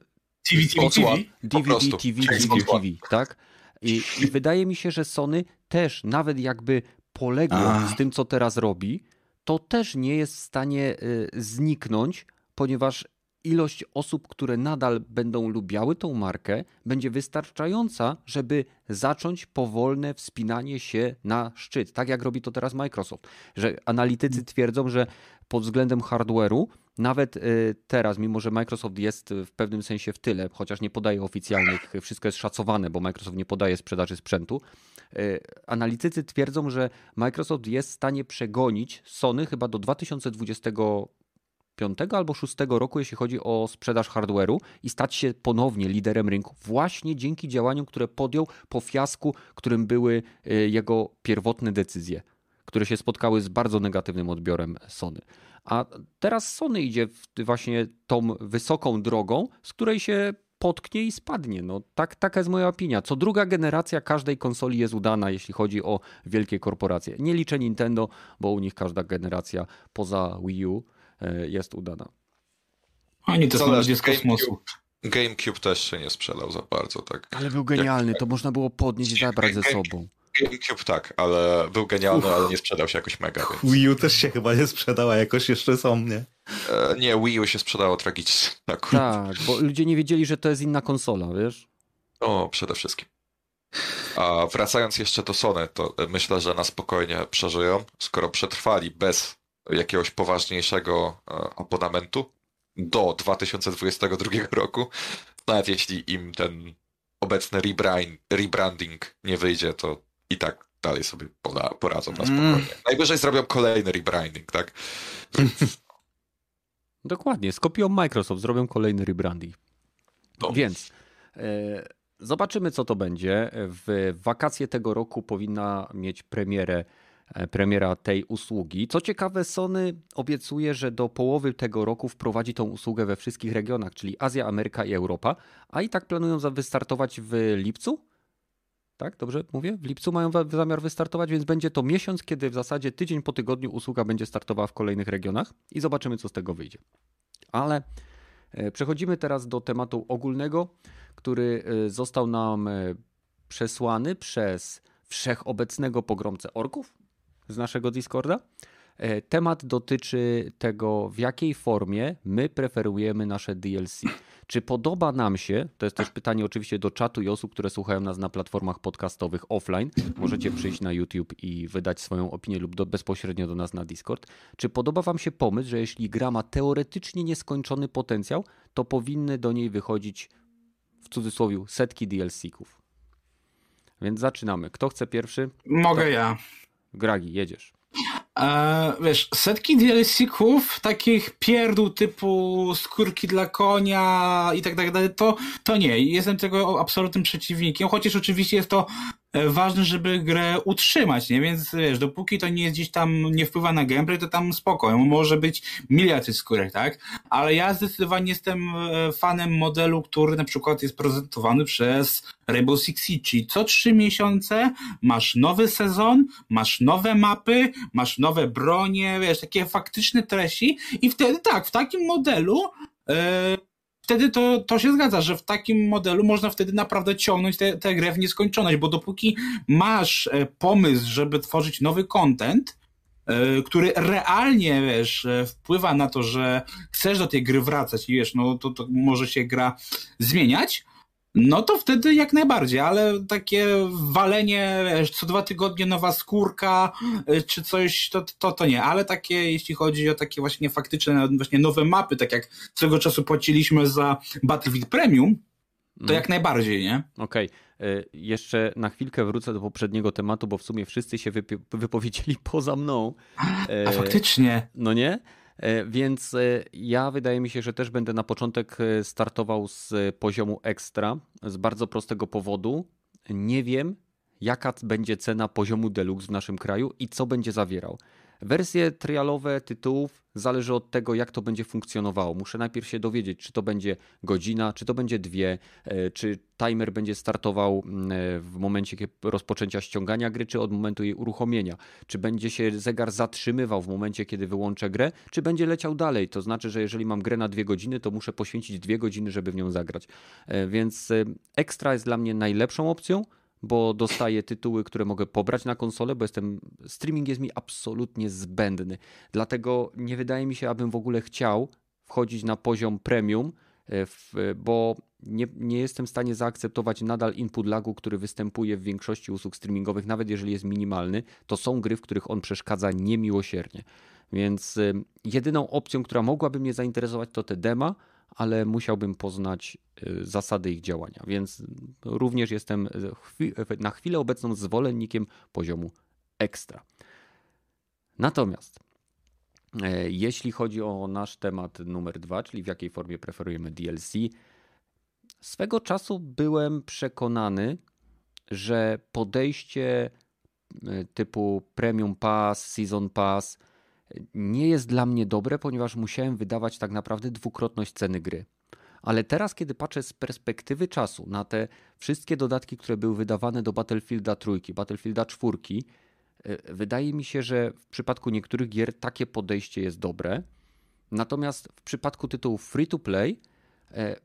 TV, TV, TV, DVD, TV, TV, TV, tak? I, I, wydaje mi się, że Sony też, nawet jakby poległo z tym, co teraz robi, to też nie jest w stanie y, zniknąć, ponieważ ilość osób, które nadal będą lubiały tą markę, będzie wystarczająca, żeby zacząć powolne wspinanie się na szczyt, tak jak robi to teraz Microsoft. Że analitycy twierdzą, że pod względem hardware'u, nawet y, teraz, mimo że Microsoft jest w pewnym sensie w tyle, chociaż nie podaje oficjalnych, wszystko jest szacowane, bo Microsoft nie podaje sprzedaży sprzętu, analitycy twierdzą, że Microsoft jest w stanie przegonić Sony chyba do 2020 piątego albo szóstego roku, jeśli chodzi o sprzedaż hardware'u i stać się ponownie liderem rynku, właśnie dzięki działaniom, które podjął po fiasku, którym były e, jego pierwotne decyzje, które się spotkały z bardzo negatywnym odbiorem Sony. A teraz Sony idzie właśnie tą wysoką drogą, z której się potknie i spadnie. No, tak, taka jest moja opinia. Co druga generacja każdej konsoli jest udana, jeśli chodzi o wielkie korporacje. Nie liczę Nintendo, bo u nich każda generacja poza Wii U E, jest udana. Oni to są ludzie z kosmosu. GameCube też się nie sprzedał za bardzo, tak. Ale był genialny, Jak... to można było podnieść i zabrać ze sobą. GameCube tak, ale był genialny, ale nie sprzedał się jakoś mega. Więc... Wii U też się chyba nie sprzedała, jakoś jeszcze są, nie? E, nie, Wii U się sprzedało tragicznie. Tak, bo ludzie nie wiedzieli, że to jest inna konsola, wiesz? O, przede wszystkim. A wracając jeszcze do Sony, to myślę, że na spokojnie przeżyją, skoro przetrwali bez jakiegoś poważniejszego e, abonamentu do 2022 roku. Nawet jeśli im ten obecny rebrand, rebranding nie wyjdzie, to i tak dalej sobie poradzą na spokojnie. Mm. Najwyżej zrobią kolejny rebranding, tak? Dokładnie, skopią Microsoft, zrobią kolejny rebranding. No. Więc e, zobaczymy, co to będzie. W wakacje tego roku powinna mieć premierę E, premiera tej usługi. Co ciekawe, Sony obiecuje, że do połowy tego roku wprowadzi tą usługę we wszystkich regionach, czyli Azja, Ameryka i Europa, a i tak planują wystartować w lipcu. Tak, dobrze mówię? W lipcu mają zamiar wystartować, więc będzie to miesiąc, kiedy w zasadzie tydzień po tygodniu usługa będzie startowała w kolejnych regionach i zobaczymy, co z tego wyjdzie. Ale e, przechodzimy teraz do tematu ogólnego, który e, został nam przesłany przez wszechobecnego pogromcę orków, z naszego Discorda. E, temat dotyczy tego, w jakiej formie my preferujemy nasze DLC. Czy podoba nam się, to jest też pytanie oczywiście do czatu i osób, które słuchają nas na platformach podcastowych offline, możecie przyjść na YouTube i wydać swoją opinię lub do, bezpośrednio do nas na Discord. Czy podoba Wam się pomysł, że jeśli gra ma teoretycznie nieskończony potencjał, to powinny do niej wychodzić w cudzysłowie setki DLC-ków? Więc zaczynamy. Kto chce pierwszy? Mogę to... ja. Gragi, jedziesz. E, wiesz, setki DLC-ków, takich pierdół typu skórki dla konia i tak dalej, to, to nie. Jestem tego absolutnym przeciwnikiem, chociaż oczywiście jest to ważne, żeby grę utrzymać, nie? Więc wiesz, dopóki to nie jest gdzieś tam, nie wpływa na gameplay, to tam spoko. Może być miliard skórek, tak? Ale ja zdecydowanie jestem e, fanem modelu, który na przykład jest prezentowany przez Rainbow Six Siege, co trzy miesiące masz nowy sezon, masz nowe mapy, masz nowe bronie, wiesz, takie faktyczne treści i wtedy tak, w takim modelu yy, wtedy to, to się zgadza, że w takim modelu można wtedy naprawdę ciągnąć tę grę w nieskończoność, bo dopóki masz e, pomysł, żeby tworzyć nowy content, e, który realnie, wiesz, e, wpływa na to, że chcesz do tej gry wracać i wiesz, no to, to może się gra zmieniać, no to wtedy jak najbardziej, ale takie walenie, wiesz, co dwa tygodnie nowa skórka, y, czy coś, to, to, to nie, ale takie, jeśli chodzi o takie właśnie faktyczne, właśnie nowe mapy, tak jak swego czasu płaciliśmy za Battlefield Premium, to mm. jak najbardziej, nie? Okej. Okay. Jeszcze na chwilkę wrócę do poprzedniego tematu, bo w sumie wszyscy się wypowiedzieli poza mną. A faktycznie. No nie? E, więc e, ja wydaje mi się, że też będę na początek e, startował z poziomu ekstra z bardzo prostego powodu. Nie wiem, jaka będzie cena poziomu deluxe w naszym kraju i co będzie zawierał. Wersje trialowe tytułów zależy od tego, jak to będzie funkcjonowało. Muszę najpierw się dowiedzieć, czy to będzie godzina, czy to będzie dwie, e, czy timer będzie startował e, w momencie rozpoczęcia ściągania gry, czy od momentu jej uruchomienia. Czy będzie się zegar zatrzymywał w momencie, kiedy wyłączę grę, czy będzie leciał dalej. To znaczy, że jeżeli mam grę na dwie godziny, to muszę poświęcić dwie godziny, żeby w nią zagrać. E, więc ekstra jest dla mnie najlepszą opcją bo dostaję tytuły, które mogę pobrać na konsolę, bo jestem streaming jest mi absolutnie zbędny. Dlatego nie wydaje mi się, abym w ogóle chciał wchodzić na poziom premium, e, bo nie, nie jestem w stanie zaakceptować nadal input lagu, który występuje w większości usług streamingowych, nawet jeżeli jest minimalny. To są gry, w których on przeszkadza niemiłosiernie. Więc e, jedyną opcją, która mogłaby mnie zainteresować, to te dema, ale musiałbym poznać y, zasady ich działania, więc również jestem na chwilę obecną zwolennikiem poziomu ekstra. Natomiast e, jeśli chodzi o nasz temat numer dwa, czyli w jakiej formie preferujemy DLC, swego czasu byłem przekonany, że podejście e, typu Premium Pass, Season Pass, nie jest dla mnie dobre, ponieważ musiałem wydawać tak naprawdę dwukrotność ceny gry. Ale teraz, kiedy patrzę z perspektywy czasu na te wszystkie dodatki, które były wydawane do Battlefielda trójki, Battlefielda czwórki, e, wydaje mi się, że w przypadku niektórych gier takie podejście jest dobre. Natomiast w przypadku tytułów free to play e,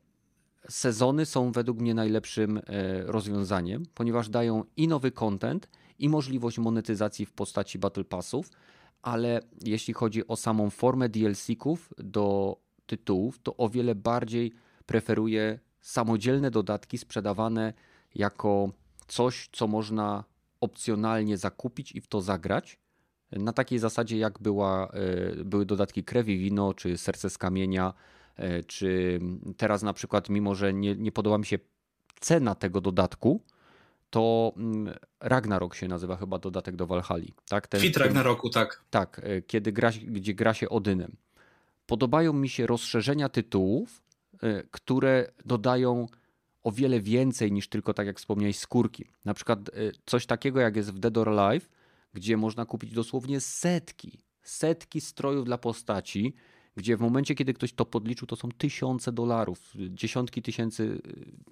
sezony są według mnie najlepszym e, rozwiązaniem, ponieważ dają i nowy content, i możliwość monetyzacji w postaci Battle Passów, ale jeśli chodzi o samą formę DLC-ków do tytułów, to o wiele bardziej preferuję samodzielne dodatki sprzedawane jako coś, co można opcjonalnie zakupić i w to zagrać. Na takiej zasadzie, jak była, e, były dodatki Krewi Wino, czy Serce z Kamienia, e, czy teraz na przykład, mimo że nie, nie podoba mi się cena tego dodatku, to mm, Ragnarok się nazywa chyba dodatek do Valhalla. Tak? Ten, Fit Ragnaroku, tak. Tak, e, kiedy gra, gdzie gra się Odynem. Podobają mi się rozszerzenia tytułów, e, które dodają o wiele więcej niż tylko, tak jak wspomniałeś, skórki. Na przykład e, coś takiego jak jest w Dead or Alive, gdzie można kupić dosłownie setki, setki strojów dla postaci, gdzie w momencie, kiedy ktoś to podliczył, to są tysiące dolarów, dziesiątki tysięcy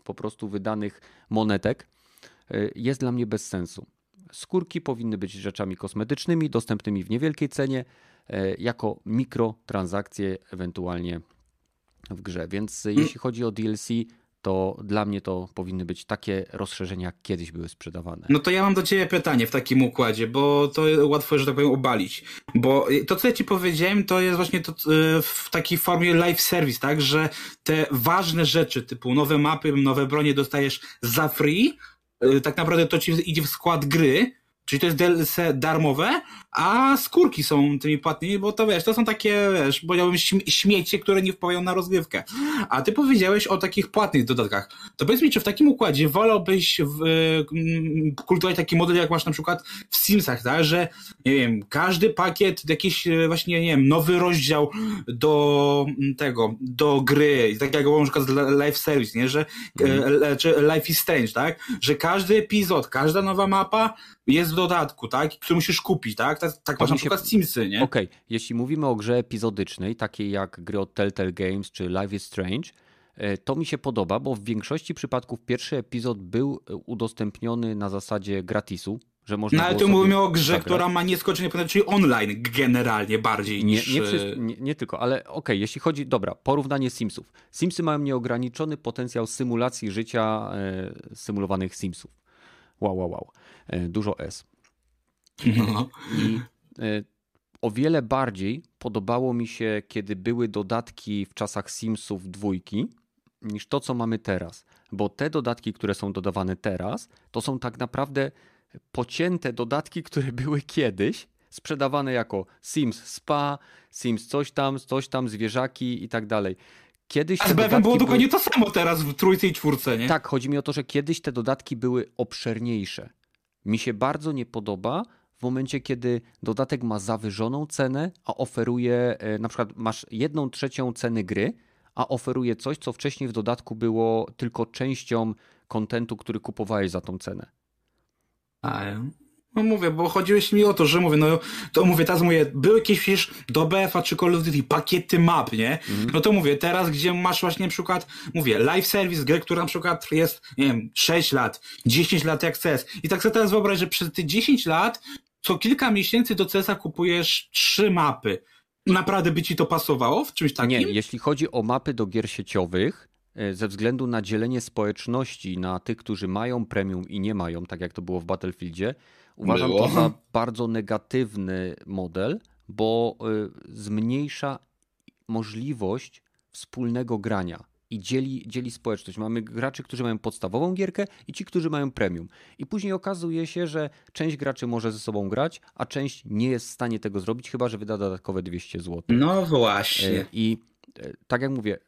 po prostu wydanych monetek jest dla mnie bez sensu. Skórki powinny być rzeczami kosmetycznymi, dostępnymi w niewielkiej cenie, y, jako mikrotransakcje ewentualnie w grze. Więc mm. jeśli chodzi o DLC, to dla mnie to powinny być takie rozszerzenia, jak kiedyś były sprzedawane. No to ja mam do Ciebie pytanie w takim układzie, bo to łatwo, że tak powiem, obalić. Bo to, co ja Ci powiedziałem, to jest właśnie to w takiej formie live service, tak? Że te ważne rzeczy, typu nowe mapy, nowe bronie dostajesz za free, tak naprawdę to ci idzie w skład gry, Czyli to jest DLC darmowe, a skórki są tymi płatnymi, bo to wiesz, to są takie, wiesz, powiedziałbym śmiecie, które nie wpływają na rozgrywkę. A ty powiedziałeś o takich płatnych dodatkach. To powiedz mi, czy w takim układzie wolałbyś w, y, kultywować taki model, jak masz na przykład w Simsach, tak? Że, nie wiem, każdy pakiet, jakiś e, właśnie, nie wiem, nowy rozdział do tego, do gry, tak jak na przykład Live Service, nie? Że, mm. czy Life is Strange, tak? Że każdy epizod, każda nowa mapa jest dodatku, tak? Który musisz kupić, tak? Tak, tak masz na przykład Simsy, nie? Okej, okay. jeśli mówimy o grze epizodycznej, takiej jak gry od Telltale Games czy Life is Strange, e, to mi się podoba, bo w większości przypadków pierwszy epizod był e, udostępniony na zasadzie gratisu, że można No ale tu mówimy o grze, zagrać. która ma nieskończenie czyli online generalnie bardziej nie, niż... Nie, nie, nie tylko, ale okej, okay, jeśli chodzi, dobra, porównanie Simsów. Simsy mają nieograniczony potencjał symulacji życia e, symulowanych Simsów. Wow, wow, wow. E, dużo S. No. I e, o wiele bardziej podobało mi się, kiedy były dodatki w czasach Simsów dwójki, niż to, co mamy teraz. Bo te dodatki, które są dodawane teraz, to są tak naprawdę pocięte dodatki, które były kiedyś sprzedawane jako Sims Spa, Sims coś tam, coś tam, zwierzaki i tak dalej. Kiedyś A z było dokładnie były... to samo teraz w trójce i czwórce, nie? Tak, chodzi mi o to, że kiedyś te dodatki były obszerniejsze. Mi się bardzo nie podoba w momencie, kiedy dodatek ma zawyżoną cenę, a oferuje, e, na przykład masz jedną trzecią ceny gry, a oferuje coś, co wcześniej w dodatku było tylko częścią kontentu, który kupowałeś za tą cenę. A, no mówię, bo chodziło mi o to, że mówię, no to mówię, teraz mówię, były jakieś przecież do BF-a czy Call of Duty pakiety map, nie? Mm. No to mówię, teraz gdzie masz właśnie na przykład, mówię, live service gry, która na przykład jest, nie wiem, 6 lat, 10 lat jak CS. I tak sobie teraz wyobraź, że przez te 10 lat co kilka miesięcy do CS-a kupujesz trzy mapy. Naprawdę by ci to pasowało w czymś takim? Nie, jeśli chodzi o mapy do gier sieciowych, E, ze względu na dzielenie społeczności na tych, którzy mają premium i nie mają, tak jak to było w Battlefieldzie, uważam było. to za bardzo negatywny model, bo e, zmniejsza możliwość wspólnego grania i dzieli, dzieli społeczność. Mamy graczy, którzy mają podstawową gierkę i ci, którzy mają premium. I później okazuje się, że część graczy może ze sobą grać, a część nie jest w stanie tego zrobić, chyba że wyda dodatkowe 200 zł. No właśnie. E, I tak jak mówię,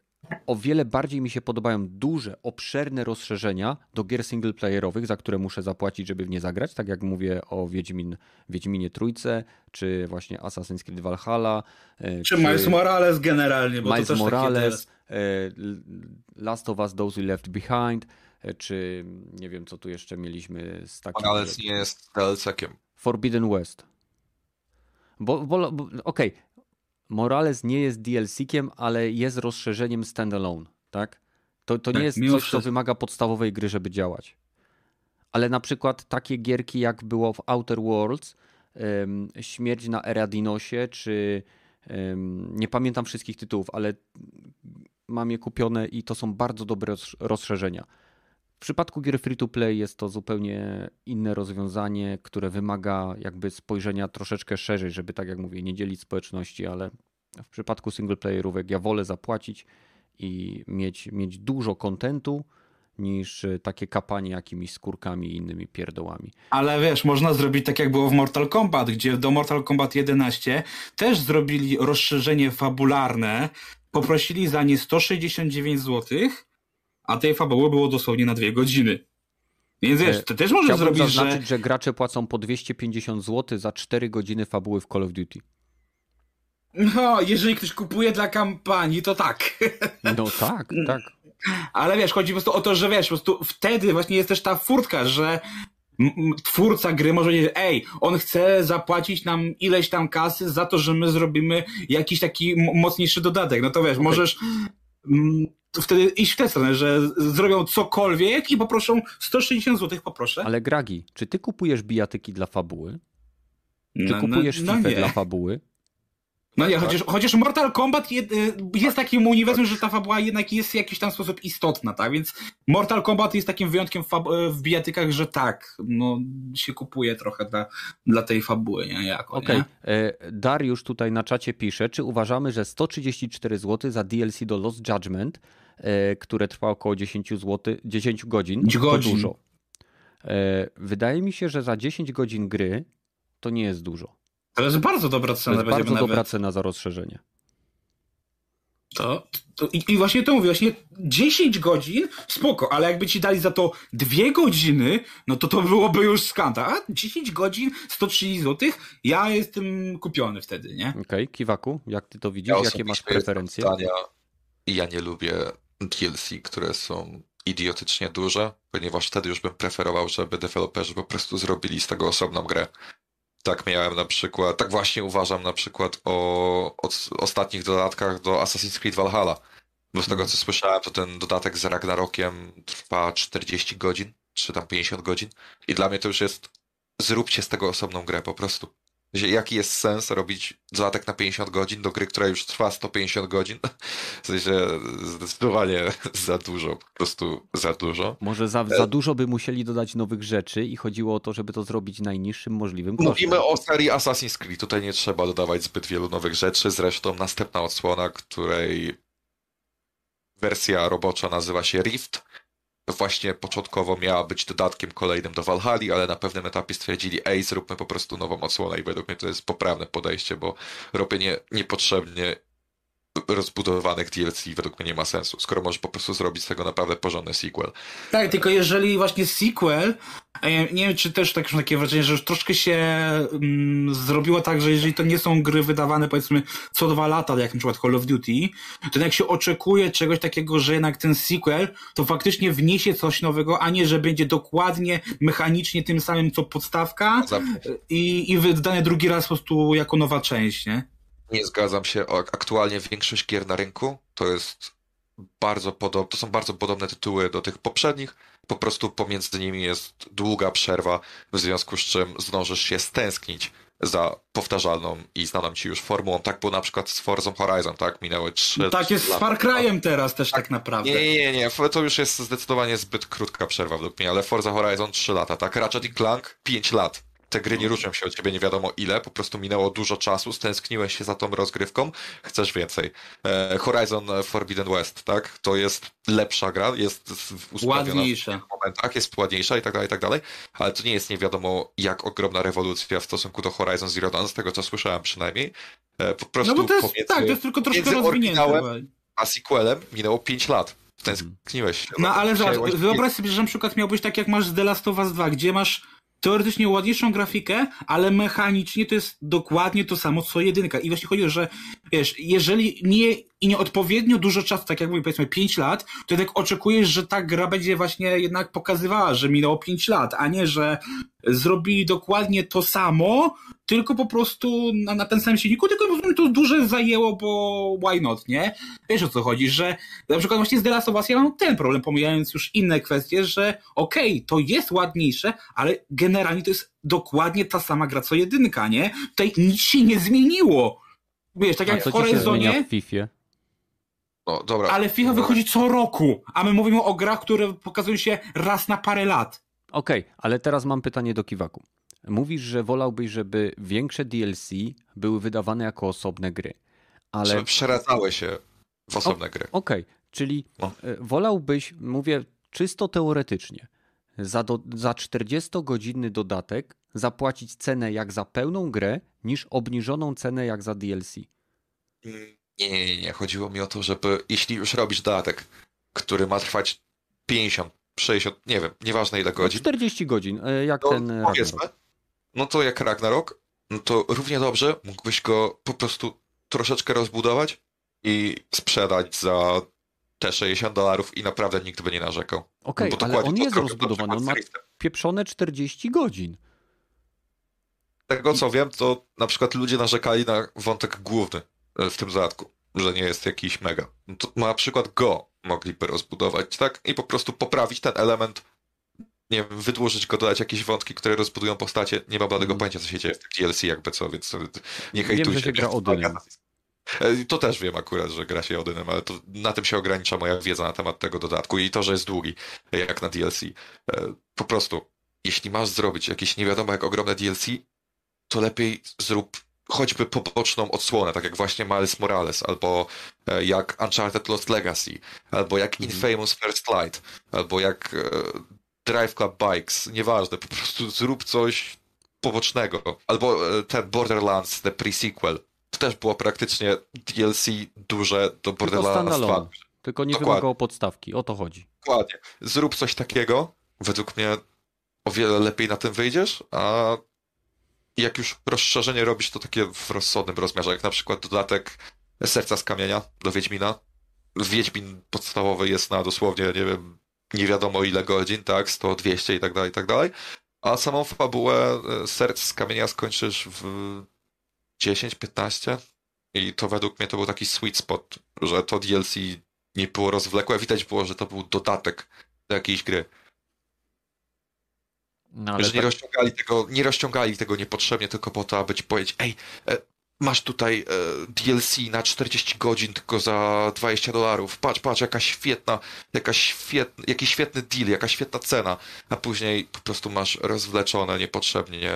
o wiele bardziej mi się podobają duże, obszerne rozszerzenia do gier singleplayerowych, za które muszę zapłacić, żeby w nie zagrać, tak jak mówię o Wiedźmin, Wiedźminie Trójce, czy właśnie Assassin's Creed Valhalla. E, czy, czy Miles Morales generalnie, bo Miles to też Morales, takie... Last of Us Those Who Left Behind, e, czy nie wiem, co tu jeszcze mieliśmy z takim... Morales nie jest DLC-kiem. Forbidden West. Bo, bo, bo okej, okay. Morales nie jest DLC-kiem, ale jest rozszerzeniem standalone, tak? To, to nie tak, jest coś, co wymaga podstawowej gry, żeby działać. Ale na przykład takie gierki, jak było w Outer Worlds, um, Śmierć na Eradinosie, czy um, nie pamiętam wszystkich tytułów, ale mam je kupione i to są bardzo dobre rozszerzenia. W przypadku gier free to play jest to zupełnie inne rozwiązanie, które wymaga jakby spojrzenia troszeczkę szerzej, żeby tak jak mówię, nie dzielić społeczności, ale w przypadku singleplayerówek ja wolę zapłacić i mieć, mieć dużo kontentu niż takie kapanie jakimiś skórkami i innymi pierdołami. Ale wiesz, można zrobić tak jak było w Mortal Kombat, gdzie do Mortal Kombat 11 też zrobili rozszerzenie fabularne, poprosili za nie 169 złotych, a tej fabuły było dosłownie na dwie godziny. Więc wiesz, to też możesz zrobić, zaznaczyć, że... że gracze płacą po 250 zł za 4 godziny fabuły w Call of Duty. No, jeżeli ktoś kupuje dla kampanii, to tak. No tak, tak. Ale wiesz, chodzi po prostu o to, że wiesz, po prostu wtedy właśnie jest też ta furtka, że twórca gry może powiedzieć, ej, on chce zapłacić nam ileś tam kasy za to, że my zrobimy jakiś taki mocniejszy dodatek. No to wiesz, okay. możesz wtedy iść w tę stronę, że zrobią cokolwiek i poproszą 160 zł poproszę. Ale Gragi, czy ty kupujesz bijatyki dla fabuły? Czy no, kupujesz no, no FIFA dla fabuły? No nie, tak? chociaż, chociaż Mortal Kombat y, jest takim uniwersum, że ta fabuła jednak jest w jakiś tam sposób istotna, tak? Więc Mortal Kombat jest takim wyjątkiem w, y, w bijatykach, że tak, no się kupuje trochę dla, dla tej fabuły, nie? Jako, okay. E, Dariusz tutaj na czacie pisze, czy uważamy, że 134 zł za DLC do Lost Judgment, e, które trwa około 10 zł, 10 godzin, 10 to dużo? E, wydaje mi się, że za 10 godzin gry to nie jest dużo. To jest bardzo dobra To cena. jest będziemy bardzo nawet- dobra cena za rozszerzenie. To, to, i, I właśnie to mówię, właśnie 10 godzin, spoko, ale jakby ci dali za to 2 godziny, no to to byłoby już skandal. A 10 godzin, 130 zł, ja jestem kupiony wtedy, nie? Okej, Kiwaku, jak ty to widzisz? Ja Jakie masz preferencje? I ja nie lubię DLC, które są idiotycznie duże, ponieważ wtedy już bym preferował, żeby deweloperzy po prostu zrobili z tego osobną grę. Tak miałem na przykład, tak właśnie uważam na przykład o, o ostatnich dodatkach do Assassin's Creed Valhalla. Bo z tego co słyszałem, to ten dodatek z Ragnarokiem trwa 40 godzin, czy tam 50 godzin. I dla mnie to już jest, zróbcie z tego osobną grę po prostu. Jaki jest sens robić dodatek na 50 godzin do gry, która już trwa 150 godzin? W sensie zdecydowanie za dużo, po prostu za dużo. Może za, za dużo by musieli dodać nowych rzeczy i chodziło o to, żeby to zrobić najniższym możliwym kosztem. Mówimy o serii Assassin's Creed, tutaj nie trzeba dodawać zbyt wielu nowych rzeczy, zresztą następna odsłona, której wersja robocza nazywa się Rift, właśnie początkowo miała być dodatkiem kolejnym do Valhalla, ale na pewnym etapie stwierdzili, ej, zróbmy po prostu nową odsłonę. I według mnie to jest poprawne podejście, bo robienie niepotrzebnie rozbudowanych DLC według mnie nie ma sensu, skoro możesz po prostu zrobić z tego naprawdę porządny sequel. Tak, tylko jeżeli właśnie sequel, ja nie wiem, czy też tak już takie wrażenie, że już troszkę się mm, zrobiło tak, że jeżeli to nie są gry wydawane powiedzmy co dwa lata, jak na przykład Call of Duty, to jak się oczekuje czegoś takiego, że jednak ten sequel to faktycznie wniesie coś nowego, a nie, że będzie dokładnie mechanicznie tym samym co podstawka i, i wydane drugi raz po prostu jako nowa część, nie? Nie zgadzam się. Aktualnie większość gier na rynku to jest bardzo podobne, to są bardzo podobne tytuły do tych poprzednich. Po prostu pomiędzy nimi jest długa przerwa, w związku z czym zdążysz się stęsknić za powtarzalną i znaną ci już formułą. Tak było na przykład z Forza Horizon, tak? Minęły trzy Tak jest z. Far Cry'em teraz też tak naprawdę. Nie, nie, nie, nie, to już jest zdecydowanie zbyt krótka przerwa według mnie, ale Forza Horizon 3 lata, tak? Ratchet i Clank 5 lat. Te gry nie różnią się od ciebie nie wiadomo ile, po prostu minęło dużo czasu, stęskniłeś się za tą rozgrywką, chcesz więcej. E, Horizon Forbidden West, tak? To jest lepsza gra, jest Ładniejsza. w momentach, jest ładniejsza i tak dalej, i tak dalej, ale to nie jest nie wiadomo jak ogromna rewolucja w stosunku do Horizon Zero Dawn, z tego co słyszałem przynajmniej. E, po prostu No bo to jest, tak, to jest tylko troszkę rozwinięte. a sequelem minęło 5 lat. Tęskniłeś się. No ale zobacz, wyobraź sobie, że na przykład miałbyś tak jak masz z The Last of Us 2, gdzie masz teoretycznie ładniejszą grafikę, ale mechanicznie to jest dokładnie to samo co jedynka. I właśnie chodzi o to, że wiesz, jeżeli nie i nieodpowiednio dużo czasu, tak jak mówię, powiedzmy 5 lat, to jednak oczekujesz, że ta gra będzie właśnie jednak pokazywała, że minęło 5 lat, a nie, że zrobili dokładnie to samo, tylko po prostu na, na ten samym silniku, tylko po prostu to duże zajęło, bo why not, nie? Wiesz o co chodzi, że na przykład właśnie z The Last of Us ja mam ten problem, pomijając już inne kwestie, że okej, to jest ładniejsze, ale generalnie to jest dokładnie ta sama gra co jedynka, nie? Tutaj nic się nie zmieniło. Wiesz, tak A jak co w Horizonie, w FIFA? No dobra. ale FIFA wychodzi co roku, a my mówimy o grach, które pokazują się raz na parę lat. Okej, ale teraz mam pytanie do Kiwaku. Mówisz, że wolałbyś, żeby większe DLC były wydawane jako osobne gry. Ale Żeby przeradzały się w osobne gry. Okej, czyli No. e, wolałbyś, mówię czysto teoretycznie, za, do, za 40-godzinny dodatek zapłacić cenę jak za pełną grę, niż obniżoną cenę jak za DLC. Nie, nie, nie, nie. Chodziło mi o to, żeby jeśli już robisz dodatek, który ma trwać 50, 60, nie wiem, nieważne ile godzin, 40 godzin, e, jak to ten e, powiedzmy, Ragnarok. No to jak Ragnarok, no to równie dobrze mógłbyś go po prostu troszeczkę rozbudować i sprzedać za te 60 dolarów i naprawdę nikt by nie narzekał. Okej, Bo ale on jest rozbudowany, on ma pieprzone 40 godzin. tego co wiem, to na przykład ludzie narzekali na wątek główny e, w tym dodatku, że nie jest jakiś mega. No to na przykład go mogliby rozbudować, tak? I po prostu poprawić ten element, nie wiem, wydłużyć go, dodać jakieś wątki, które rozbudują postacie. Nie mam bladego Mhm. pojęcia, co się dzieje w tym DLC, jakby co, więc nie Wiem, hejtujcie. że się gra. Odynem. E, To też wiem akurat, że gra się Odynem, ale to na tym się ogranicza moja wiedza na temat tego dodatku i to, że jest długi, jak na DLC. E, Po prostu, jeśli masz zrobić jakieś nie wiadomo jak ogromne DLC, to lepiej zrób choćby poboczną odsłonę, tak jak właśnie Miles Morales, albo e, jak Uncharted Lost Legacy, albo jak Mhm. Infamous First Light, albo jak Drive Club Bikes, nieważne, po prostu zrób coś pobocznego. Albo e, ten Borderlands, the pre-sequel. To też było praktycznie DLC duże do Borderlands 2. standalone. Tylko nie Dokładnie. wymagało podstawki. O to chodzi. Dokładnie. Zrób coś takiego, według mnie o wiele lepiej na tym wyjdziesz, a jak już rozszerzenie robisz, to takie w rozsądnym rozmiarze, jak na przykład dodatek Serca z Kamienia do Wiedźmina. Wiedźmin podstawowy jest na dosłownie, nie wiem, nie wiadomo ile godzin, tak, 100, 200 i tak dalej, i tak dalej, a samą fabułę e, Serc z Kamienia skończysz w 10-15 i to według mnie to był taki sweet spot, że to DLC nie było rozwlekłe, widać było, że to był dodatek do jakiejś gry. No, że nie tak, rozciągali tego, nie rozciągali tego niepotrzebnie tylko po to, aby ci powiedzieć, ej, e, masz tutaj e, DLC na 40 godzin tylko za 20 dolarów, patrz, patrz, jaka świetna, jaka świetna, jaki świetny deal, jaka świetna cena, a później po prostu masz rozwleczone niepotrzebnie.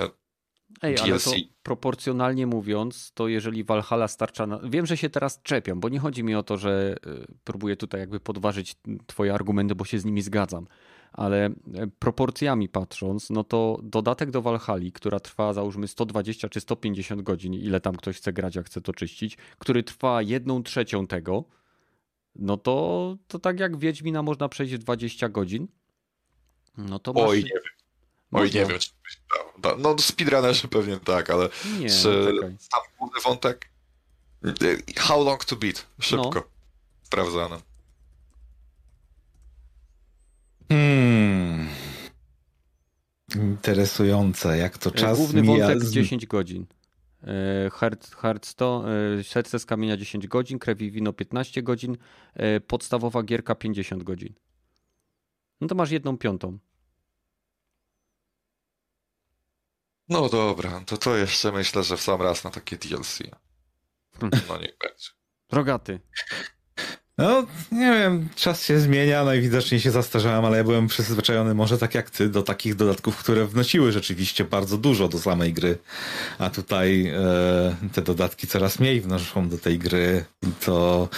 Ej, ale to DLC. proporcjonalnie mówiąc, to jeżeli Valhalla starcza na... Wiem, że się teraz czepiam, bo nie chodzi mi o to, że y, próbuję tutaj jakby podważyć twoje argumenty, bo się z nimi zgadzam. Ale e, proporcjami patrząc, no to dodatek do Valhalla, która trwa załóżmy 120 czy 150 godzin, ile tam ktoś chce grać, jak chce to czyścić, który trwa jedną trzecią tego, no to, to tak jak Wiedźmina można przejść w 20 godzin, no to masz... Oj, nie wiem, oj, Można. nie wiem, czy. Da- No, speedrunnerzy pewnie tak, ale Nie, czy no czekaj. tam główny wątek? E, How long to beat? Szybko. No. Hmm. Interesujące, jak to czas Główny mija. wątek z- 10 godzin. E, Heart, Hearthstone, e, Serce z kamienia 10 godzin, Krew i wino 15 godzin, e, podstawowa gierka 50 godzin. No to masz jedną piątą. No dobra, to to jeszcze myślę, że w sam raz na takie DLC. Hmm. No niech będzie. Rogaty. No, nie wiem, czas się zmienia, najwidoczniej się zastarzałem, ale ja byłem przyzwyczajony może tak jak ty do takich dodatków, które wnosiły rzeczywiście bardzo dużo do samej gry. A tutaj e, te dodatki coraz mniej wnoszą do tej gry to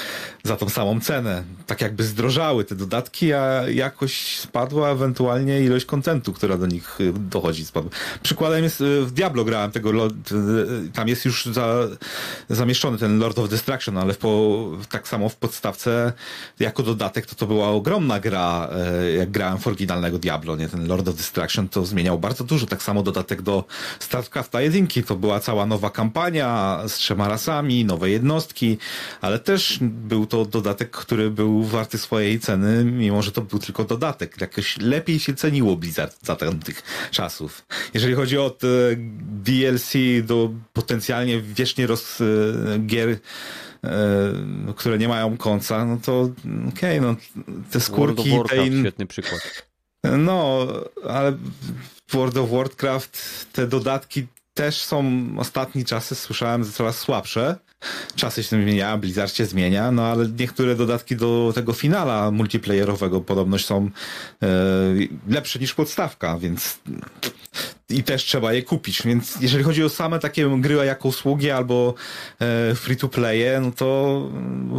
za tą samą cenę. Tak jakby zdrożały te dodatki, a jakoś spadła ewentualnie ilość kontentu, która do nich e, dochodzi. Spadła. Przykładem jest e, w Diablo grałem tego, e, tam jest już za, zamieszczony ten Lord of Destruction, ale w po, tak samo w podstawce jako dodatek to to była ogromna gra, e, jak grałem w oryginalnego Diablo, nie? Ten Lord of Destruction to zmieniał bardzo dużo. Tak samo dodatek do StarCrafta 1 to była cała nowa kampania z trzema rasami, nowe jednostki, ale też był to dodatek, który był warty swojej ceny, mimo że to był tylko dodatek. Jakoś lepiej się ceniło Blizzard za tamtych czasów. Jeżeli chodzi o DLC do potencjalnie wiecznie roz, e, gier które nie mają końca, no to okej, no te World of skórki tej... świetny przykład. No, ale w World of Warcraft te dodatki też są ostatni czasy, słyszałem, coraz słabsze. Czasy się zmieniają, Blizzard się zmienia, no ale niektóre dodatki do tego finala multiplayerowego podobność są e, lepsze niż podstawka, więc i też trzeba je kupić. Więc jeżeli chodzi o same takie gry jako usługi albo e, free to playe, no to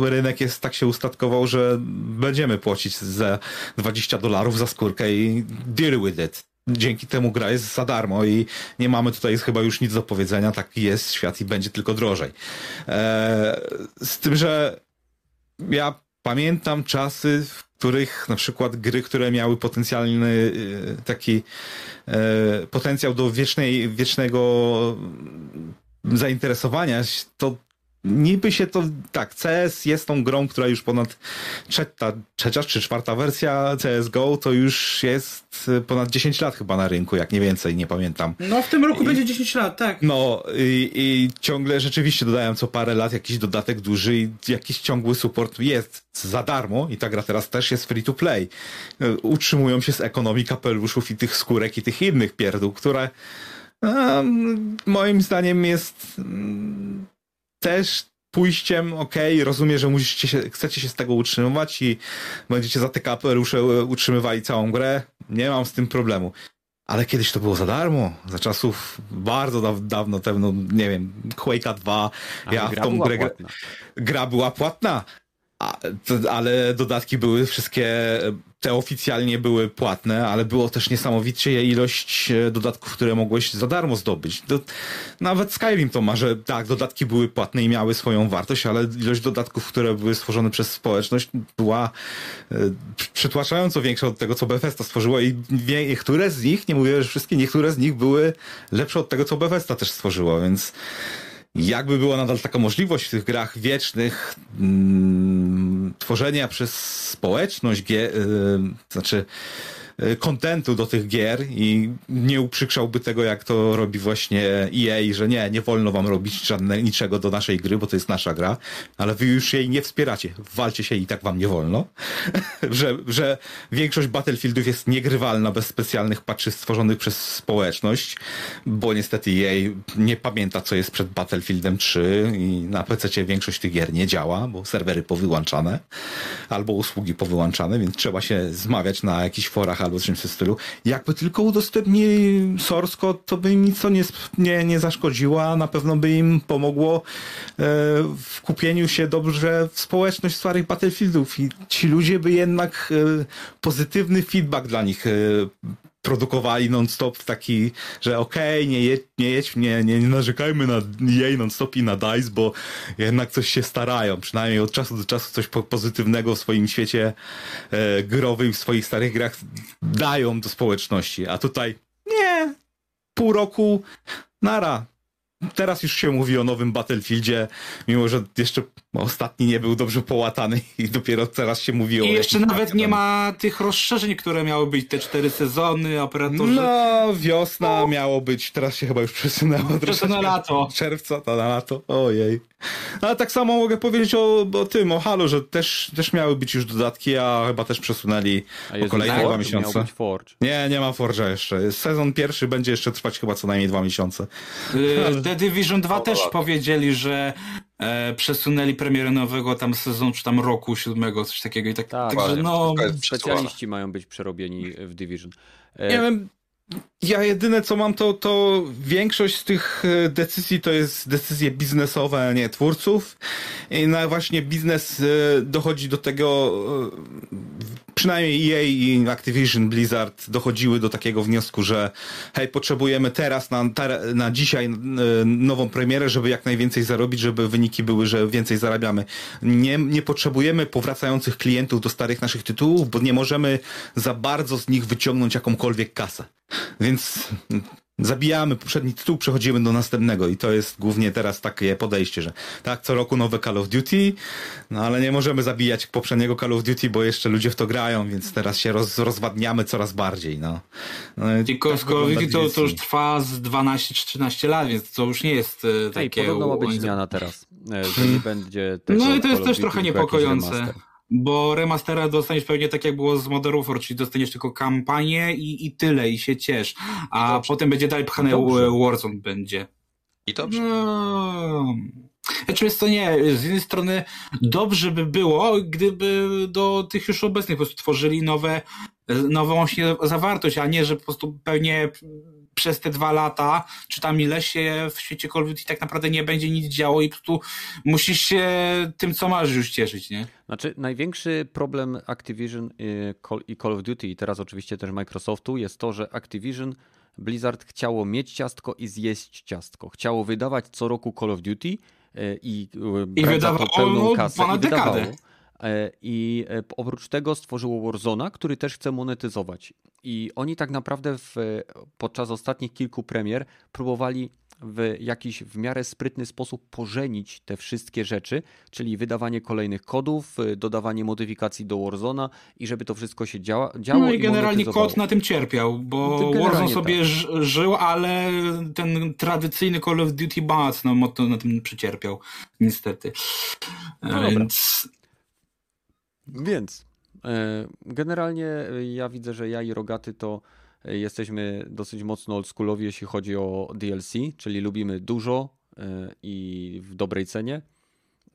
rynek jest tak się ustatkował, że będziemy płacić za 20 dolarów za skórkę i deal with it. Dzięki temu gra jest za darmo i nie mamy tutaj chyba już nic do powiedzenia. Taki jest świat i będzie tylko drożej. E, z tym, że ja pamiętam czasy, w których na przykład gry, które miały potencjalny y, taki e, potencjał do wiecznej, wiecznego zainteresowania, to niby się to, tak, CS jest tą grą, która już ponad trzecia, trzecia czy czwarta wersja CSGO to już jest y, ponad 10 lat chyba na rynku, jak nie więcej, nie pamiętam. No w tym roku I- będzie 10 lat, tak. No i, i ciągle rzeczywiście dodają co parę lat jakiś dodatek duży i jakiś ciągły support jest za darmo i ta gra teraz też jest free to play. Y, Utrzymują się z ekonomii kapeluszów i tych skórek i tych innych pierdół, które em, moim zdaniem jest mm, też pójściem, okej, rozumiem, że musicie się, chcecie się z tego utrzymywać i będziecie za te kapelusze utrzymywali całą grę. Nie mam z tym problemu. Ale kiedyś to było za darmo, za czasów bardzo daw, dawno temu, nie wiem, Quake'a 2, Ale ja w tą była grę, płatna. gra była płatna. A, to, ale dodatki były wszystkie, te oficjalnie były płatne, ale było też niesamowicie ilość e, dodatków, które mogłeś za darmo zdobyć. Do, nawet Skyrim to ma, że tak, dodatki były płatne i miały swoją wartość, ale ilość dodatków, które były stworzone przez społeczność była e, przytłaczająco większa od tego, co Bethesda stworzyło i niektóre z nich, nie mówię, że wszystkie, niektóre z nich były lepsze od tego, co Bethesda też stworzyło, więc jakby była nadal taka możliwość w tych grach wiecznych mm, tworzenia przez społeczność, gie, y, znaczy kontentu do tych gier i nie uprzykrzałby tego, jak to robi właśnie EA, że nie, nie wolno wam robić żadne, niczego do naszej gry, bo to jest nasza gra, ale wy już jej nie wspieracie, walcie się i tak wam nie wolno, że, że większość Battlefieldów jest niegrywalna bez specjalnych patchy stworzonych przez społeczność, bo niestety EA nie pamięta, co jest przed Battlefieldem 3 i na PC większość tych gier nie działa, bo serwery powyłączane albo usługi powyłączane, więc trzeba się zmawiać na jakichś forach albo czymś w stylu. Jakby tylko udostępnili code, to by im nic nie, nie, nie zaszkodziło, a na pewno by im pomogło e, w kupieniu się dobrze w społeczność starych Battlefieldów i ci ludzie by jednak e, pozytywny feedback dla nich e, produkowali non-stop taki, że okej, okay, nie, jedź, nie, jedź, nie, nie, nie narzekajmy na jej non-stop i na DICE, bo jednak coś się starają, przynajmniej od czasu do czasu coś po pozytywnego w swoim świecie e, growym, w swoich starych grach dają do społeczności, a tutaj nie, pół roku, nara, Teraz już się mówi o nowym Battlefieldzie, mimo że jeszcze ostatni nie był dobrze połatany i dopiero teraz się mówi o... I jeszcze nawet nie ma tych rozszerzeń, które miały być, te cztery sezony, operatorzy... No, wiosna no. miało być, teraz się chyba już przesunęło. Przesunę na lato. Czerwca, to na lato, ojej. Ale tak samo mogę powiedzieć o, o tym, o Halo, że też, też miały być już dodatki, a chyba też przesunęli o kolejne dwa miesiące. Nie, nie ma Forge'a jeszcze. Sezon pierwszy będzie jeszcze trwać chyba co najmniej dwa miesiące. Y, The Division 2 też powiedzieli, że e, przesunęli premierę nowego tam sezonu, czy tam roku siódmego, coś takiego. I tak, tak także no... Specjaliści mają być przerobieni w Division. E... Nie wiem, ja jedyne co mam, to, to większość z tych e, decyzji to jest decyzje biznesowe, nie twórców. I na właśnie biznes e, dochodzi do tego, e, przynajmniej EA i Activision Blizzard dochodziły do takiego wniosku, że hej, potrzebujemy teraz na, na dzisiaj nową premierę, żeby jak najwięcej zarobić, żeby wyniki były, że więcej zarabiamy. Nie, nie potrzebujemy powracających klientów do starych naszych tytułów, bo nie możemy za bardzo z nich wyciągnąć jakąkolwiek kasę. Więc zabijamy poprzedni tytuł, przechodzimy do następnego i to jest głównie teraz takie podejście, że tak, co roku nowe Call of Duty, no ale nie możemy zabijać poprzedniego Call of Duty, bo jeszcze ludzie w to grają, więc teraz się roz, rozwadniamy coraz bardziej, no. no I tak Call of Duty to, to, już trwa z 12-13 lat, więc to już nie jest e, takie... Ej, podobno ma być zmiana teraz, e, że nie będzie tego No i to jest też trochę niepokojące. Bo remastera dostaniesz pewnie tak jak było z Modern Warfare, czyli dostaniesz tylko kampanię i, i tyle, i się ciesz. A potem będzie dalej pchane Warzone będzie. I dobrze. No... Znaczy jest to nie, z jednej strony dobrze by było, gdyby do tych już obecnych po prostu tworzyli nowe, nową właśnie zawartość, a nie, że po prostu pewnie przez te dwa lata, czy tam ile się w świecie Call of Duty tak naprawdę nie będzie nic działo i prostu musisz się tym, co masz już cieszyć, nie? Znaczy, największy problem Activision i Call of Duty i teraz oczywiście też Microsoftu jest to, że Activision Blizzard chciało mieć ciastko i zjeść ciastko. Chciało wydawać co roku Call of Duty e, i, I wydawało pełną kasę. i wydawało. E, I e, oprócz tego stworzyło Warzona, który też chce monetyzować. I oni tak naprawdę w, podczas ostatnich kilku premier próbowali w jakiś w miarę sprytny sposób pożenić te wszystkie rzeczy, czyli wydawanie kolejnych kodów, e, dodawanie modyfikacji do Warzona i żeby to wszystko się działa, działo. No i, i generalnie kod na tym cierpiał, bo Warzone sobie tak. żył, ale ten tradycyjny Call of Duty Bats no, na tym przecierpiał, niestety. No Więc więc e, generalnie e, ja widzę, że ja i Rogaty to e, jesteśmy dosyć mocno oldschoolowi, jeśli chodzi o DLC, czyli lubimy dużo i w dobrej cenie.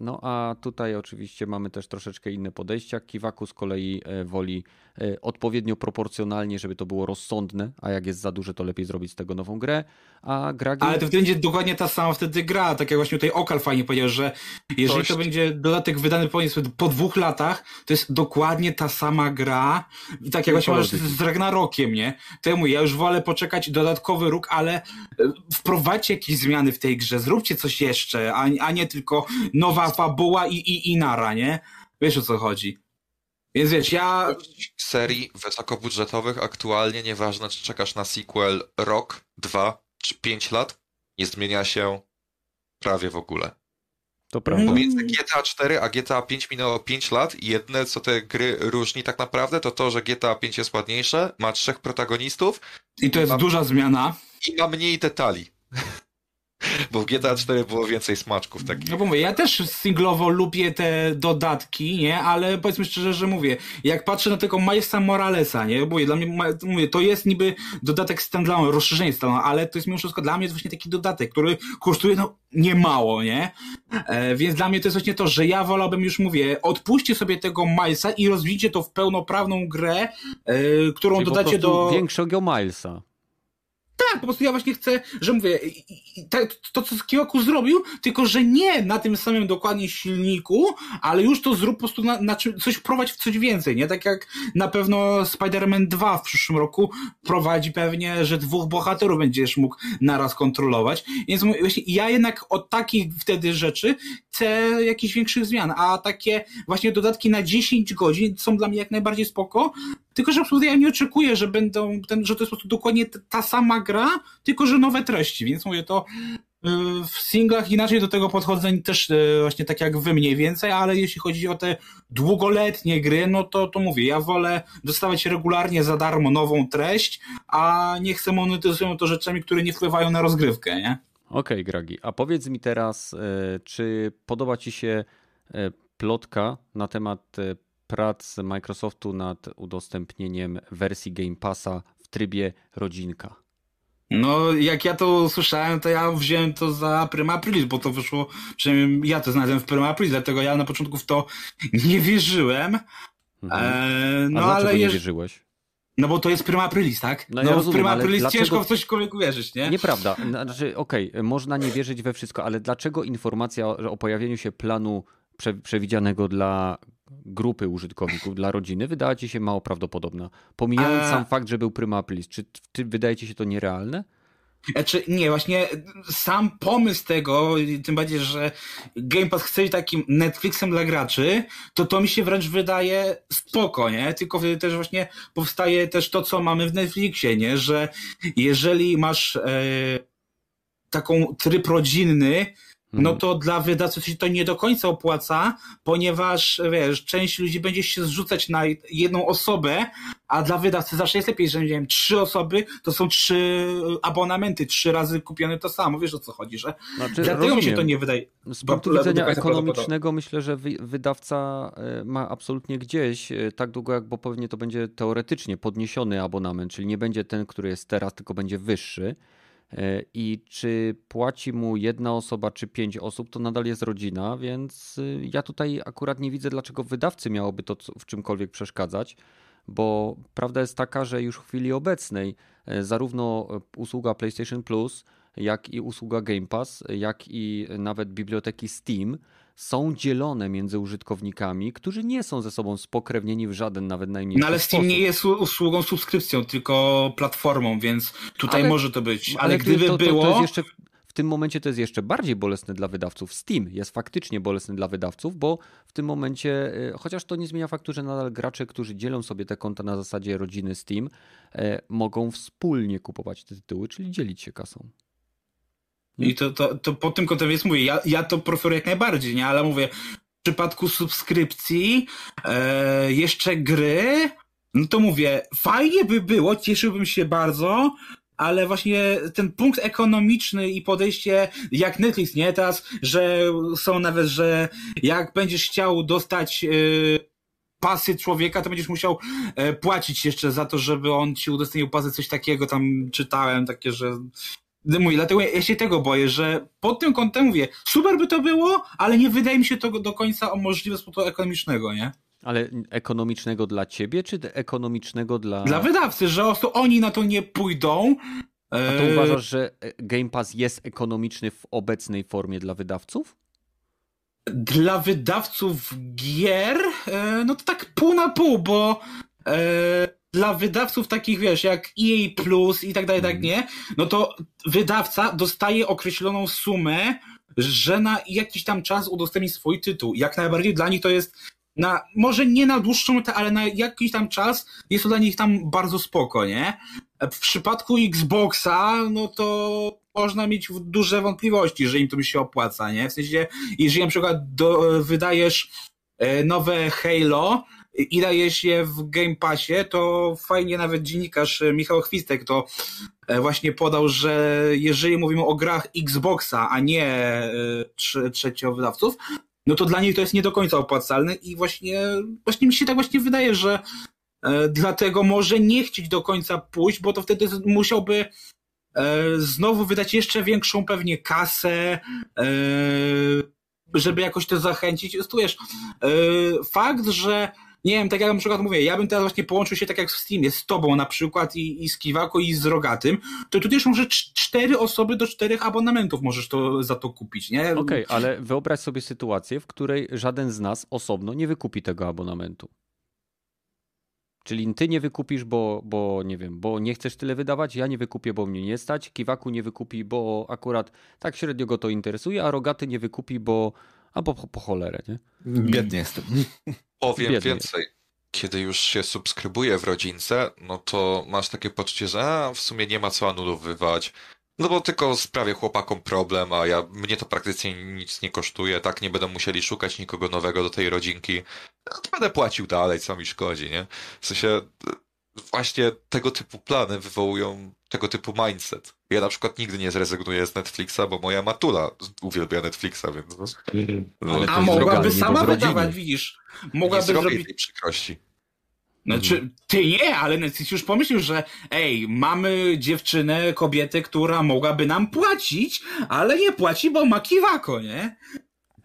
No a tutaj oczywiście mamy też troszeczkę inne podejścia. Kiwaku z kolei e, woli e, odpowiednio proporcjonalnie, żeby to było rozsądne, a jak jest za duże, to lepiej zrobić z tego nową grę. A Gragi... Ale to będzie dokładnie ta sama wtedy gra, tak jak właśnie tutaj Okal fajnie powiedział, że jeżeli Dość. to będzie dodatek wydany powiedzmy po dwóch latach, to jest dokładnie ta sama gra, I tak jak właśnie masz z Ragnarokiem, nie? Ja mówię, ja już wolę poczekać dodatkowy róg, ale e, wprowadźcie jakieś zmiany w tej grze, zróbcie coś jeszcze, a, a nie tylko nowa fabuła i, i, i nara, nie? Wiesz o co chodzi. Więc wiesz, ja serii wysokobudżetowych aktualnie, nieważne czy czekasz na sequel rok, dwa czy pięć lat, nie zmienia się prawie w ogóle. To prawda. Pomiędzy GTA 4 a GTA 5 minęło 5 lat i jedne co te gry różni tak naprawdę to to, że GTA 5 jest ładniejsze, ma trzech protagonistów i to jest Mam- duża zmiana. i ma mniej detali. Bo w GTA 4 było więcej smaczków takich. No bo mówię, ja też singlowo lubię te dodatki, nie? Ale powiedzmy szczerze, że mówię, jak patrzę na tego Milesa Moralesa, nie? Mówię, dla mnie, mówię, to jest niby dodatek standalone, rozszerzenie standalone, ale to jest mimo wszystko dla mnie jest właśnie taki dodatek, który kosztuje no niemało, nie? E, więc dla mnie to jest właśnie to, że ja wolałbym już mówię, odpuśćcie sobie tego Milesa i rozwijcie to w pełnoprawną grę, e, którą Czyli dodacie do... większego Milesa. Tak, po prostu ja właśnie chcę, że mówię, to co Kiwaku zrobił, tylko że nie na tym samym dokładnie silniku, ale już to zrób po prostu na, na czym, coś wprowadź w coś więcej, nie? Tak jak na pewno Spider-Man 2 w przyszłym roku prowadzi pewnie, że dwóch bohaterów będziesz mógł naraz kontrolować, więc właśnie ja jednak od takich wtedy rzeczy chcę jakichś większych zmian, a takie właśnie dodatki na 10 godzin są dla mnie jak najbardziej spoko, tylko, że ja nie oczekuję, że będą, ten, że to jest po prostu dokładnie ta sama gra, tylko że nowe treści, więc mówię to y, w singlach inaczej do tego podchodzę też y, właśnie tak jak wy mniej więcej, ale jeśli chodzi o te długoletnie gry, no to, to mówię, ja wolę dostawać regularnie za darmo nową treść, a nie chcę monetyzują to rzeczami, które nie wpływają na rozgrywkę, nie? Okej, Gragi, a powiedz mi teraz, e, czy podoba Ci się plotka na temat prac Microsoftu nad udostępnieniem wersji Game Passa w trybie rodzinka? No, jak ja to usłyszałem, to ja wziąłem to za Prima Aprilis, bo to wyszło, przynajmniej ja to znalazłem w Prima Aprilis, dlatego ja na początku w to nie wierzyłem. Mhm. A no dlaczego ale nie jeż... wierzyłeś? no bo to jest Prima Aprilis, tak? No No, ja w rozumiem, Prima Aprilis dlaczego- ciężko w coś człowieku wierzyć, nie? Nieprawda. Znaczy, okej, można nie wierzyć we wszystko, ale dlaczego informacja o, pojawieniu się planu prze, przewidzianego dla grupy użytkowników, dla rodziny, wydała ci się mało prawdopodobna? Pomijając A- sam fakt, że był Prima Aprilis, czy ty, wydaje ci się to nierealne? Znaczy, nie, właśnie sam pomysł tego, tym bardziej, że Game Pass chce być takim Netflixem dla graczy, to to mi się wręcz wydaje spoko, nie? Tylko wtedy też właśnie powstaje też to, co mamy w Netflixie, nie? Że jeżeli masz e, taką tryb rodzinny, no Mhm. to dla wydawców się to nie do końca opłaca, ponieważ wiesz, część ludzi będzie się zrzucać na jedną osobę, a dla wydawcy zawsze jest lepiej, że nie wiem, trzy osoby to są trzy abonamenty, trzy razy kupione to samo, wiesz o co chodzi, że Znaczy, dlatego mi się rozumiem. to nie wydaje. Z punktu widzenia ekonomicznego myślę, że wy- wydawca e, ma absolutnie gdzieś, e, tak długo jak, bo pewnie to będzie teoretycznie podniesiony abonament, czyli nie będzie ten, który jest teraz, tylko będzie wyższy. E, I czy płaci mu jedna osoba, czy pięć osób, to nadal jest rodzina, więc y, ja tutaj akurat nie widzę, dlaczego wydawcy miałoby to w czymkolwiek przeszkadzać, bo prawda jest taka, że już w chwili obecnej e, zarówno e, usługa PlayStation Plus, jak i usługa Game Pass, jak i nawet biblioteki Steam są dzielone między użytkownikami, którzy nie są ze sobą spokrewnieni w żaden nawet najmniejszy No ale Steam sposób. nie jest usługą subskrypcją, tylko platformą, więc tutaj Ale- może to być. Ale, tu- gdyby to, to, było. To jeszcze, w- tym momencie to jest jeszcze bardziej bolesne dla wydawców. Steam jest faktycznie bolesny dla wydawców, bo w tym momencie, y, chociaż to nie zmienia faktu, że nadal gracze, którzy dzielą sobie te konta na zasadzie rodziny Steam, e, mogą wspólnie kupować te tytuły, czyli dzielić się kasą. I to, to, to pod tym kątem jest mówię, ja, ja to preferuję jak najbardziej, nie? Ale mówię, w przypadku subskrypcji, e, jeszcze gry, no to mówię, fajnie by było, cieszyłbym się bardzo, ale właśnie ten punkt ekonomiczny i podejście jak Netflix, nie? Teraz, że są nawet, że jak będziesz chciał dostać e, pasy człowieka, to będziesz musiał e, płacić jeszcze za to, żeby on ci udostępnił pasy, coś takiego tam czytałem, takie, że Mówię, dlatego ja się tego boję, że pod tym kątem mówię, super by to było, ale nie wydaje mi się to do końca możliwe z punktu ekonomicznego, nie? Ale ekonomicznego dla ciebie, czy ekonomicznego dla... Dla wydawcy, że oni na to nie pójdą. A to uważasz, że Game Pass jest ekonomiczny w obecnej formie dla wydawców? Dla wydawców gier, e, no to tak pół na pół, bo e, dla wydawców takich, wiesz, jak EA Plus i tak dalej, tak mhm. nie, no to wydawca dostaje określoną sumę, że na jakiś tam czas udostępni swój tytuł. Jak najbardziej dla nich to jest na, może nie na dłuższą metę, ale na jakiś tam czas jest to dla nich tam bardzo spoko, nie? W przypadku Xboxa, no to można mieć duże wątpliwości, że im to się opłaca, nie? W sensie, jeżeli na przykład do, wydajesz e, nowe Halo i dajesz je w Game Passie, to fajnie nawet dziennikarz e, Michał Chwistek to e, właśnie podał, że jeżeli mówimy o grach Xboxa, a nie trzeciowydawców, no to dla nich to jest nie do końca opłacalne i właśnie, właśnie mi się tak właśnie wydaje, że dlatego może nie chcieć do końca pójść, bo to wtedy musiałby E, znowu wydać jeszcze większą pewnie kasę, e, żeby jakoś to zachęcić. Wiesz, e, fakt, że nie wiem, tak jak na przykład mówię, ja bym teraz właśnie połączył się tak jak w Steamie, z tobą na przykład i, i z Kiwako i z Rogatym, to tu też może cztery osoby do czterech abonamentów możesz to za to kupić, nie? Okej, okay, ale wyobraź sobie sytuację, w której żaden z nas osobno nie wykupi tego abonamentu. Czyli ty nie wykupisz, bo, bo nie wiem, bo nie chcesz tyle wydawać, ja nie wykupię, bo mnie nie stać, Kiwaku nie wykupi, bo akurat tak średnio go to interesuje, a Rogaty nie wykupi, bo albo po, po cholerę, nie? Biedny jestem. Powiem Biedny więcej. Kiedy już się subskrybuje w rodzince, no to masz takie poczucie, że a, w sumie nie ma co anulowywać, no bo tylko sprawię chłopakom problem, a ja, mnie to praktycznie nic nie kosztuje, tak? Nie będą musieli szukać nikogo nowego do tej rodzinki. No to będę płacił dalej, co mi szkodzi, nie? W sensie, właśnie tego typu plany wywołują tego typu mindset. Ja na przykład nigdy nie zrezygnuję z Netflixa, bo moja matula uwielbia Netflixa, więc... No, a mogłaby sama wydawać, widzisz? Mogłaby nie zrobić... tej przykrości. Znaczy, ty nie, ale Netflix już pomyślił, że ej, mamy dziewczynę, kobietę, która mogłaby nam płacić, ale nie płaci, bo ma kiwako, nie?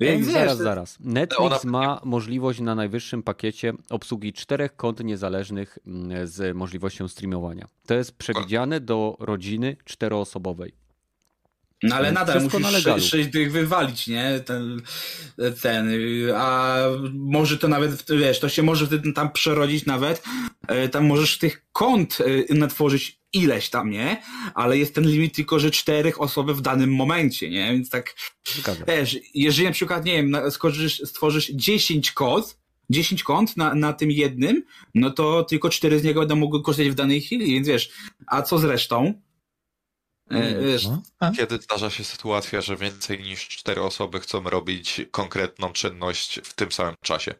Ej, zaraz, zaraz. Netflix ona... ma możliwość na najwyższym pakiecie obsługi czterech kont niezależnych mm, z możliwością streamowania. To jest przewidziane do rodziny czteroosobowej. No ale nadal musisz sześć, tych wywalić, nie? Ten, ten, a może to nawet, wiesz, to się może wtedy tam przerodzić nawet, e, tam możesz tych kont e, natworzyć ileś tam, nie? Ale jest ten limit tylko, że czterech osoby w danym momencie, nie? Więc tak, Zgadza. wiesz, jeżeli na przykład, nie wiem, stworzysz, stworzysz 10 kont, 10 kont na, na tym jednym, no to tylko cztery z niego będą mogły korzystać w danej chwili, więc wiesz, a co z resztą? E, wiesz, no, kiedy zdarza się sytuacja, że więcej niż cztery osoby chcą robić konkretną czynność w tym samym czasie?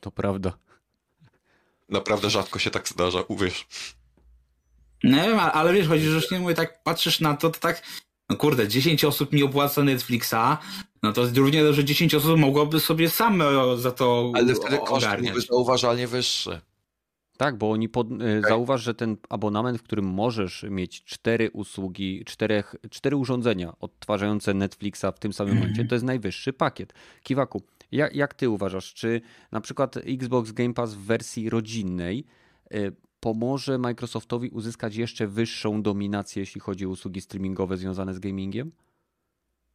To prawda. Naprawdę rzadko się tak zdarza, uwierz. Nie wiem, ale wiesz, chodzi, że już nie mówię, tak patrzysz na to, to tak, no kurde, 10 osób mi opłaca Netflixa, no to równie dobrze 10 osób mogłoby sobie same za to Ale wtedy koszt byłby zauważalnie wyższy. Tak, bo oni pod, okay. zauważ, że ten abonament, w którym możesz mieć cztery usługi, czterech, cztery urządzenia odtwarzające Netflixa w tym samym momencie, to jest najwyższy pakiet. Kiwaku, jak, jak ty uważasz, czy na przykład Xbox Game Pass w wersji rodzinnej y, pomoże Microsoftowi uzyskać jeszcze wyższą dominację, jeśli chodzi o usługi streamingowe związane z gamingiem?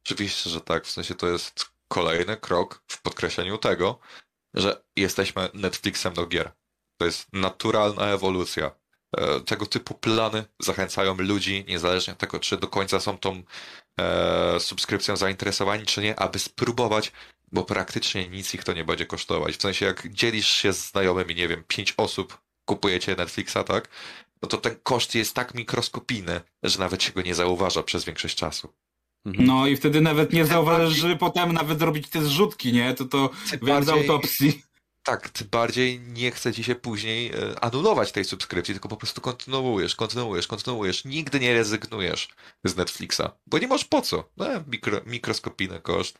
Oczywiście, że tak. W sensie to jest kolejny krok w podkreśleniu tego, że jesteśmy Netflixem do gier. To jest naturalna ewolucja. E, tego typu plany zachęcają ludzi, niezależnie od tego, czy do końca są tą e, subskrypcją zainteresowani, czy nie, aby spróbować, bo praktycznie nic ich to nie będzie kosztować. W sensie, jak dzielisz się z znajomymi, nie wiem, pięć osób, kupujecie Netflixa, tak? No to ten koszt jest tak mikroskopijny, że nawet się go nie zauważa przez większość czasu. Mhm. No i wtedy nawet nie zauważasz, że potem nawet zrobić te zrzutki, nie? To to wiem z autopsji. Tak, tym bardziej nie chce ci się później e, anulować tej subskrypcji, tylko po prostu kontynuujesz, kontynuujesz, kontynuujesz. Nigdy nie rezygnujesz z Netflixa, bo nie masz po co. No, mikro, mikroskopijny koszt.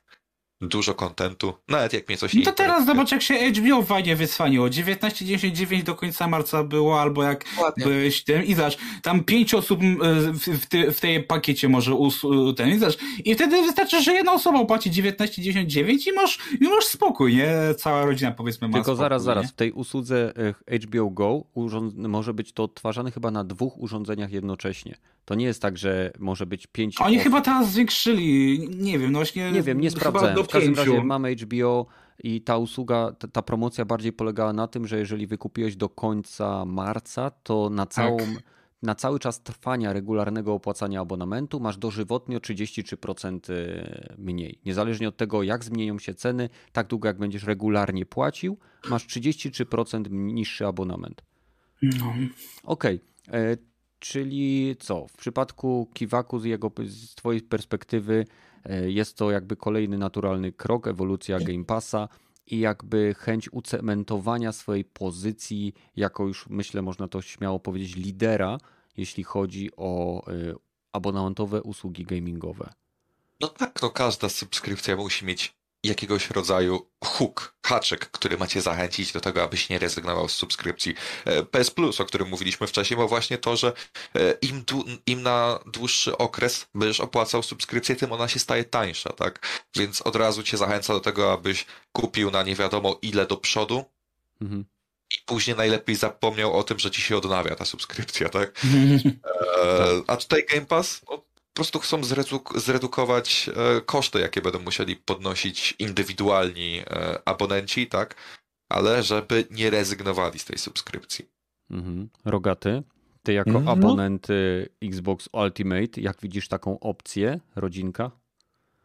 Dużo kontentu, nawet jak mnie coś nie No to teraz zobacz, jak się HBO fajnie wysłaniło. 19.99 do końca marca było, albo jak Dokładnie. byłeś tym i zobacz, tam pięć osób m, w, w, ty, w tej pakiecie może us, ten i zobacz. I wtedy wystarczy, że jedna osoba płaci 19.99 i masz, i masz spokój, nie? Cała rodzina powiedzmy ma Tylko spokój, zaraz, nie? zaraz. W tej usłudze e, HBO Go urząd... może być to odtwarzane chyba na dwóch urządzeniach jednocześnie. To nie jest tak, że może być pięć. Oni osób. chyba teraz zwiększyli, nie wiem, no właśnie. Nie wiem, nie chyba sprawdzałem. do W każdym pięciu. razie mamy HBO i ta usługa, ta, ta promocja bardziej polegała na tym, że jeżeli wykupiłeś do końca marca, to na całą. Na cały czas trwania regularnego opłacania abonamentu masz dożywotnio 33% mniej. Niezależnie od tego, jak zmienią się ceny, tak długo jak będziesz regularnie płacił, masz 33% niższy abonament. No. Okej, e, czyli co? W przypadku Kiwaku z, jego, z twojej perspektywy jest to jakby kolejny naturalny krok, ewolucja Game Passa i jakby chęć ucementowania swojej pozycji jako już myślę można to śmiało powiedzieć lidera, jeśli chodzi o e, abonamentowe usługi gamingowe. No tak, no każda subskrypcja musi mieć jakiegoś rodzaju hook, haczyk, który macie zachęcić do tego, abyś nie rezygnował z subskrypcji. E, PS Plus, o którym mówiliśmy wcześniej, ma właśnie to, że e, im, im na dłuższy okres będziesz opłacał subskrypcję, tym ona się staje tańsza, tak? Więc od razu cię zachęca do tego, abyś kupił na nie wiadomo ile do przodu Mhm. i później najlepiej zapomniał o tym, że ci się odnawia ta subskrypcja, tak? E, a tutaj Game Pass no, po prostu chcą zredu- zredukować e, koszty, jakie będą musieli podnosić indywidualni e, abonenci, tak? Ale żeby nie rezygnowali z tej subskrypcji. Mhm. Rogaty, ty jako No. abonent Xbox Ultimate, jak widzisz taką opcję, rodzinka?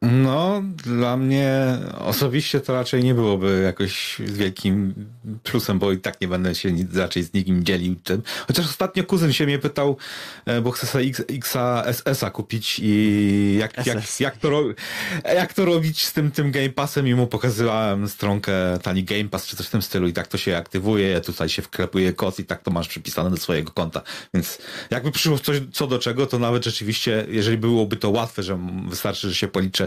No, dla mnie osobiście to raczej nie byłoby jakoś wielkim plusem, bo i tak nie będę się raczej z nikim dzielił tym. Chociaż ostatnio kuzyn się mnie pytał, e, bo chce sobie Xa SS-a kupić i jak, jak, SS. jak, to, jak to robić z tym, tym Game Passem i mu pokazywałem stronkę tani Game Pass czy coś w tym stylu i tak to się aktywuje, tutaj się wklepuje kod i tak to masz przypisane do swojego konta. Więc jakby przyszło coś co do czego, to nawet rzeczywiście, jeżeli byłoby to łatwe, że wystarczy, że się policzę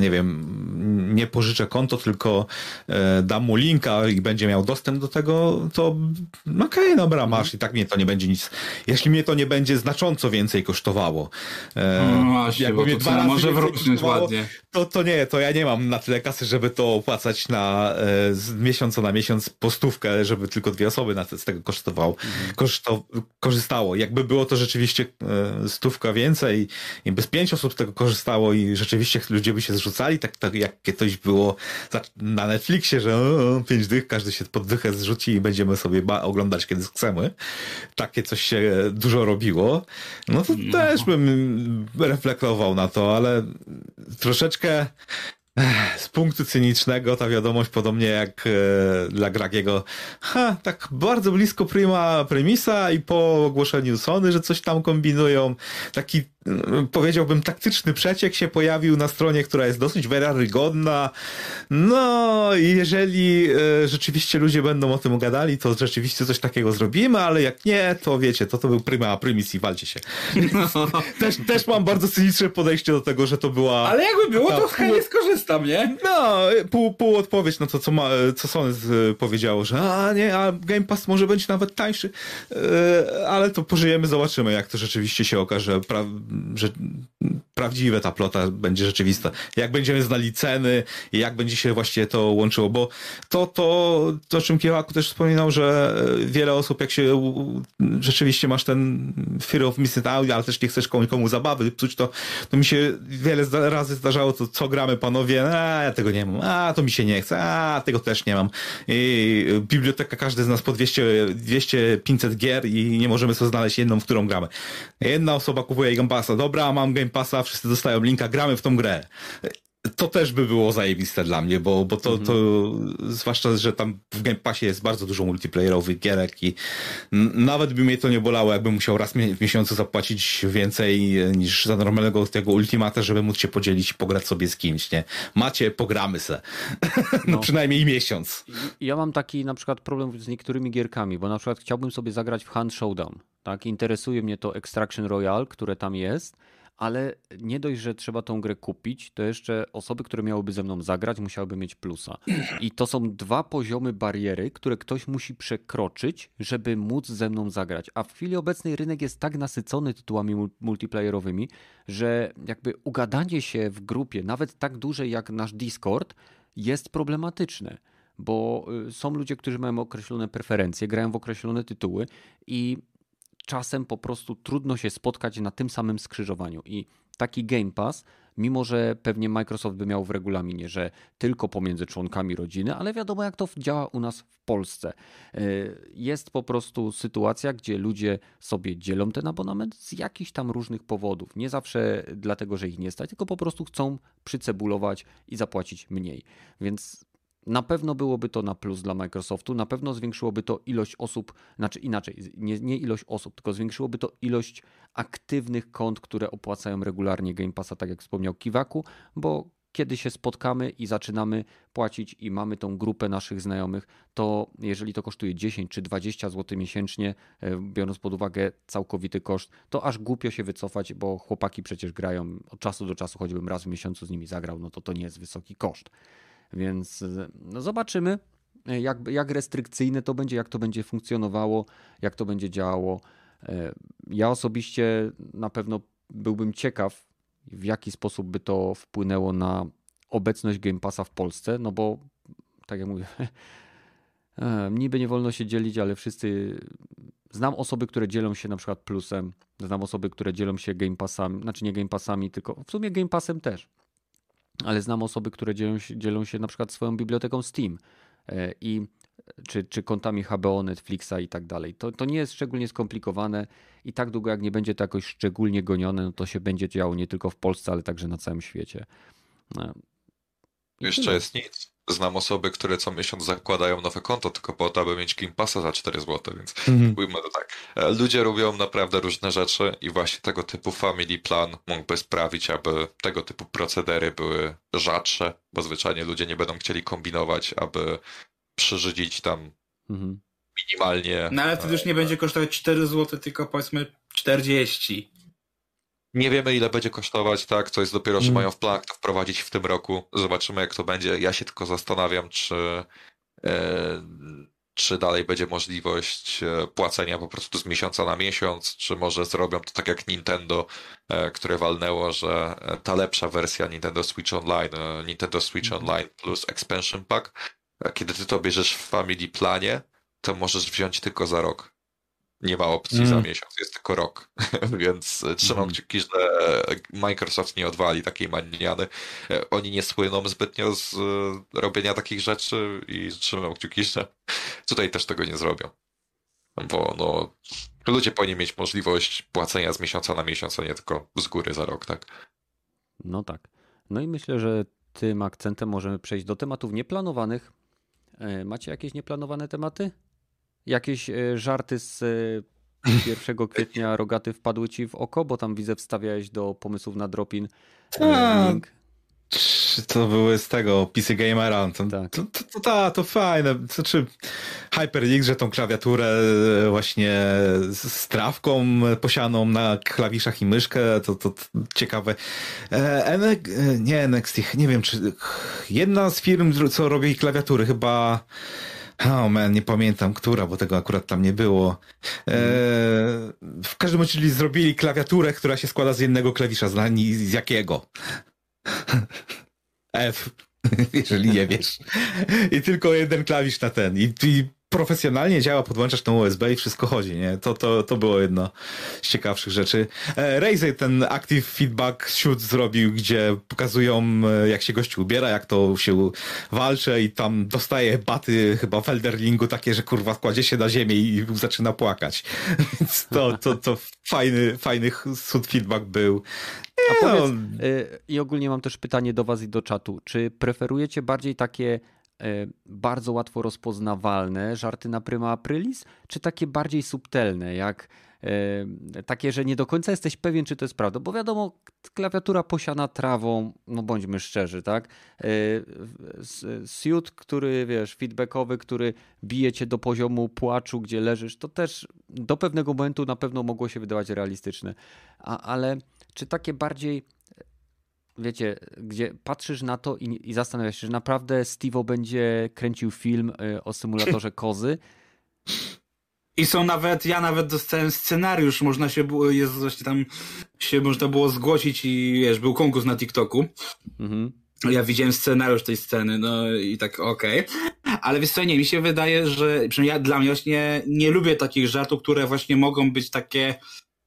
nie wiem, nie pożyczę konto, tylko e, dam mu linka i będzie miał dostęp do tego, to okej, dobra, masz i tak mnie to nie będzie nic, jeśli mnie to nie będzie znacząco więcej kosztowało. e, No właśnie, jakby mnie to dwa razy może wrócić ładnie. to, to nie, to ja nie mam na tyle kasy, żeby to opłacać na e, z miesiąca na miesiąc po stówkę, żeby tylko dwie osoby na z tego kosztowało, koszto, korzystało. Jakby było to rzeczywiście e, stówka więcej i by z pięć osób z tego korzystało i rzeczywiście ludzie by się zrzucali, tak, tak jak kiedyś było na Netflixie, że o, o, pięć dych, każdy się pod dychę zrzuci i będziemy sobie oglądać kiedy chcemy. Takie coś się dużo robiło. No to No. też bym reflektował na to, ale troszeczkę ech, z punktu cynicznego ta wiadomość podobnie jak e, dla Gragiego ha, tak bardzo blisko prima premisa i po ogłoszeniu Sony, że coś tam kombinują, taki powiedziałbym taktyczny przeciek się pojawił na stronie, która jest dosyć wiarygodna. No jeżeli e, rzeczywiście ludzie będą o tym gadali, to rzeczywiście coś takiego zrobimy, ale jak nie, to wiecie, to to był prima primis i walcie się. Też, też mam bardzo cyniczne podejście do tego, że to była... Ale jakby było, to chętnie skorzystam, nie? No, pół, pół odpowiedź na to, co, ma, co Sony powiedziało, że a nie, a Game Pass może być nawet tańszy, e, ale to pożyjemy, zobaczymy, jak to rzeczywiście się okaże, pra, že prawdziwe ta plota będzie rzeczywista. Jak będziemy znali ceny i jak będzie się właściwie to łączyło, bo to, to, to o czym Kiełaku też wspominał, że wiele osób, jak się rzeczywiście masz ten fear of missing out, ale też nie chcesz komu zabawy psuć, to, to mi się wiele razy zdarzało, to co gramy panowie, a ja tego nie mam, a to mi się nie chce, a tego też nie mam. I biblioteka, każdy z nas po 200, 200 500 gier i nie możemy sobie znaleźć jedną, w którą gramy. Jedna osoba kupuje Game Passa, dobra, mam Game Passa, wszyscy dostają linka, gramy w tą grę. To też by było zajebiste dla mnie, bo, bo to, to zwłaszcza, że tam w Game Passie jest bardzo dużo multiplayerowych gierek i nawet by mnie to nie bolało, jakbym musiał raz w miesiącu zapłacić więcej e, niż za normalnego tego Ultimata, żeby móc się podzielić i pograć sobie z kimś, nie? Macie, pogramy se. no. No. przynajmniej miesiąc. Ja mam taki na przykład problem z niektórymi gierkami, bo na przykład chciałbym sobie zagrać w Hand Showdown. Tak? Interesuje mnie to Extraction Royale, które tam jest, ale nie dość, że trzeba tą grę kupić, to jeszcze osoby, które miałyby ze mną zagrać, musiałyby mieć plusa. I to są dwa poziomy bariery, które ktoś musi przekroczyć, żeby móc ze mną zagrać. A w chwili obecnej rynek jest tak nasycony tytułami multiplayerowymi, że jakby ugadanie się w grupie, nawet tak dużej jak nasz Discord, jest problematyczne bo y, są ludzie, którzy mają określone preferencje, grają w określone tytuły i czasem po prostu trudno się spotkać na tym samym skrzyżowaniu. I taki Game Pass, mimo że pewnie Microsoft by miał w regulaminie, że tylko pomiędzy członkami rodziny, ale wiadomo jak to działa u nas w Polsce. Y, jest po prostu sytuacja, gdzie ludzie sobie dzielą ten abonament z jakichś tam różnych powodów. Nie zawsze dlatego, że ich nie stać, tylko po prostu chcą przycebulować i zapłacić mniej. Więc na pewno byłoby to na plus dla Microsoftu, na pewno zwiększyłoby to ilość osób, znaczy inaczej, nie, nie ilość osób, tylko zwiększyłoby to ilość aktywnych kont, które opłacają regularnie Game Passa, tak jak wspomniał Kiwaku, bo kiedy się spotkamy i zaczynamy płacić i mamy tą grupę naszych znajomych, to jeżeli to kosztuje 10 czy 20 zł miesięcznie, e, biorąc pod uwagę całkowity koszt, to aż głupio się wycofać, bo chłopaki przecież grają od czasu do czasu, choćbym raz w miesiącu z nimi zagrał, no to to nie jest wysoki koszt. Więc no zobaczymy, jak, jak restrykcyjne to będzie, jak to będzie funkcjonowało, jak to będzie działało. E, ja osobiście na pewno byłbym ciekaw, w jaki sposób by to wpłynęło na obecność Game Passa w Polsce, no bo tak jak mówię, e, niby nie wolno się dzielić, ale wszyscy. Znam osoby, które dzielą się na przykład plusem, znam osoby, które dzielą się Game Passami, znaczy nie Game Passami, tylko w sumie Game Passem też ale znam osoby, które dzielą się, dzielą się na przykład swoją biblioteką Steam e, i czy, czy kontami HBO, Netflixa i tak dalej. To, to nie jest szczególnie skomplikowane i tak długo jak nie będzie to jakoś szczególnie gonione, no to się będzie działo nie tylko w Polsce, ale także na całym świecie. No. Jeszcze jest nic znam osoby, które co miesiąc zakładają nowe konto tylko po to, aby mieć Game Passa za 4 zł, więc mhm. to tak. E, ludzie robią naprawdę różne rzeczy i właśnie tego typu family plan mógłby sprawić, aby tego typu procedery były rzadsze, bo zwyczajnie ludzie nie będą chcieli kombinować, aby przyrzydzić tam mhm. minimalnie. No ale to już nie będzie kosztować 4 zł, tylko powiedzmy 40. Nie wiemy, ile będzie kosztować, tak? To jest dopiero, że mm. mają w planach to wprowadzić w tym roku. Zobaczymy, jak to będzie. Ja się tylko zastanawiam, czy, e, czy dalej będzie możliwość e, płacenia po prostu z miesiąca na miesiąc, czy może zrobią to tak jak Nintendo, e, które walnęło, że ta lepsza wersja Nintendo Switch Online, e, Nintendo Switch mm. Online plus Expansion Pack, kiedy ty to bierzesz w Family Planie, to możesz wziąć tylko za rok nie ma opcji mm. za miesiąc, jest tylko rok. Więc e, trzymam mm. kciuki, że Microsoft nie odwali takiej maniany. E, oni nie słyną zbytnio z e, robienia takich rzeczy i trzymam kciuki, że tutaj też tego nie zrobią. Bo no, ludzie powinni mieć możliwość płacenia z miesiąca na miesiąc, a nie tylko z góry za rok, tak? No tak. No i myślę, że tym akcentem możemy przejść do tematów nieplanowanych. Macie jakieś nieplanowane tematy? Jakieś e, żarty z 1 e, kwietnia rogaty wpadły ci w oko, bo tam widzę wstawiałeś do pomysłów na dropin e, link. To były z tego PC Gamera. To, tak. to, to, to, to fajne. Znaczy HyperX, że tą klawiaturę właśnie z trawką posianą na klawiszach i myszkę, to, to, to ciekawe. E, nie NXT, nie wiem czy jedna z firm, co robi klawiatury, chyba Oh man, nie pamiętam, która, bo tego akurat tam nie było. E, w każdym razie zrobili klawiaturę, która się składa z jednego klawisza, z, z jakiego? F, jeżeli nie wiesz. I tylko jeden klawisz na ten. I, i profesjonalnie działa, podłączasz tą USB i wszystko chodzi, nie? To, to, to było jedno z ciekawszych rzeczy. E, Razer ten Active Feedback Shoot zrobił, gdzie pokazują e, jak się gościu ubiera, jak to się walczy i tam dostaje baty chyba w Elderlingu takie, że kurwa kładzie się na ziemię i zaczyna płakać. Więc to, to, to fajny, fajny shoot feedback był. A powiedz, no. y, i ogólnie mam też pytanie do was i do czatu. Czy preferujecie bardziej takie E, bardzo łatwo rozpoznawalne żarty na prima aprilis, czy takie bardziej subtelne, jak e, takie, że nie do końca jesteś pewien, czy to jest prawda, bo wiadomo, klawiatura posiana trawą, no bądźmy szczerzy, tak? E, suit, który, wiesz, feedbackowy, który bije cię do poziomu płaczu, gdzie leżysz, to też do pewnego momentu na pewno mogło się wydawać realistyczne, A, ale czy takie bardziej wiecie, gdzie patrzysz na to i, i zastanawiasz się, że naprawdę Steve'o będzie kręcił film y, o symulatorze kozy. I są nawet, ja nawet dostałem scenariusz, można się było, jest właśnie tam, się można było zgłosić i wiesz, był konkurs na TikToku. Mhm. Ja widziałem scenariusz tej sceny, no i tak okej. Okay. Ale wiesz co, nie, mi się wydaje, że przynajmniej ja, dla mnie właśnie nie lubię takich żartów, które właśnie mogą być takie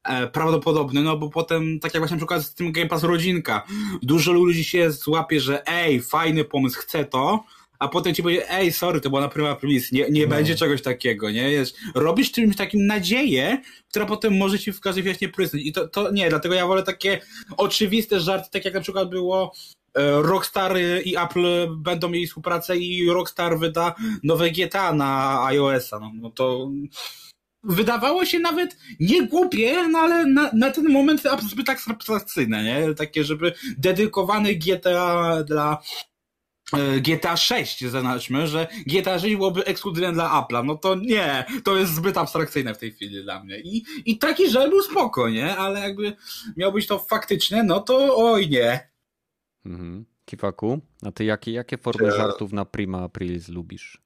e, prawdopodobne, no bo potem, tak jak właśnie na przykład z tym Game Pass Rodzinka, dużo ludzi się złapie, że ej, fajny pomysł, chcę to, a potem ci powie, ej, sorry, to była na prima plus, nie, nie no. będzie czegoś takiego, nie? Jest, robisz czymś takim nadzieję, która potem może ci w każdej chwili nie prysnąć. I to, to nie, dlatego ja wolę takie oczywiste żarty, tak jak na przykład było e, Rockstar i Apple będą mieli współpracę i Rockstar wyda nowe GTA na iOS-a, no, no to wydawało się nawet nie głupie, no ale na, na ten moment zbyt abstrakcyjne, nie? Takie, żeby dedykowany GTA dla E, GTA 6 zaznaczmy, że GTA 6 byłoby ekskluzywne dla Apple'a, no to nie, to jest zbyt abstrakcyjne w tej chwili dla mnie. I, i taki żal był spoko, nie? Ale jakby miał być to faktyczne, no to oj nie. Mhm. Kiwaku, a ty jakie, jakie formy ja... żartów na Prima Aprilis lubisz?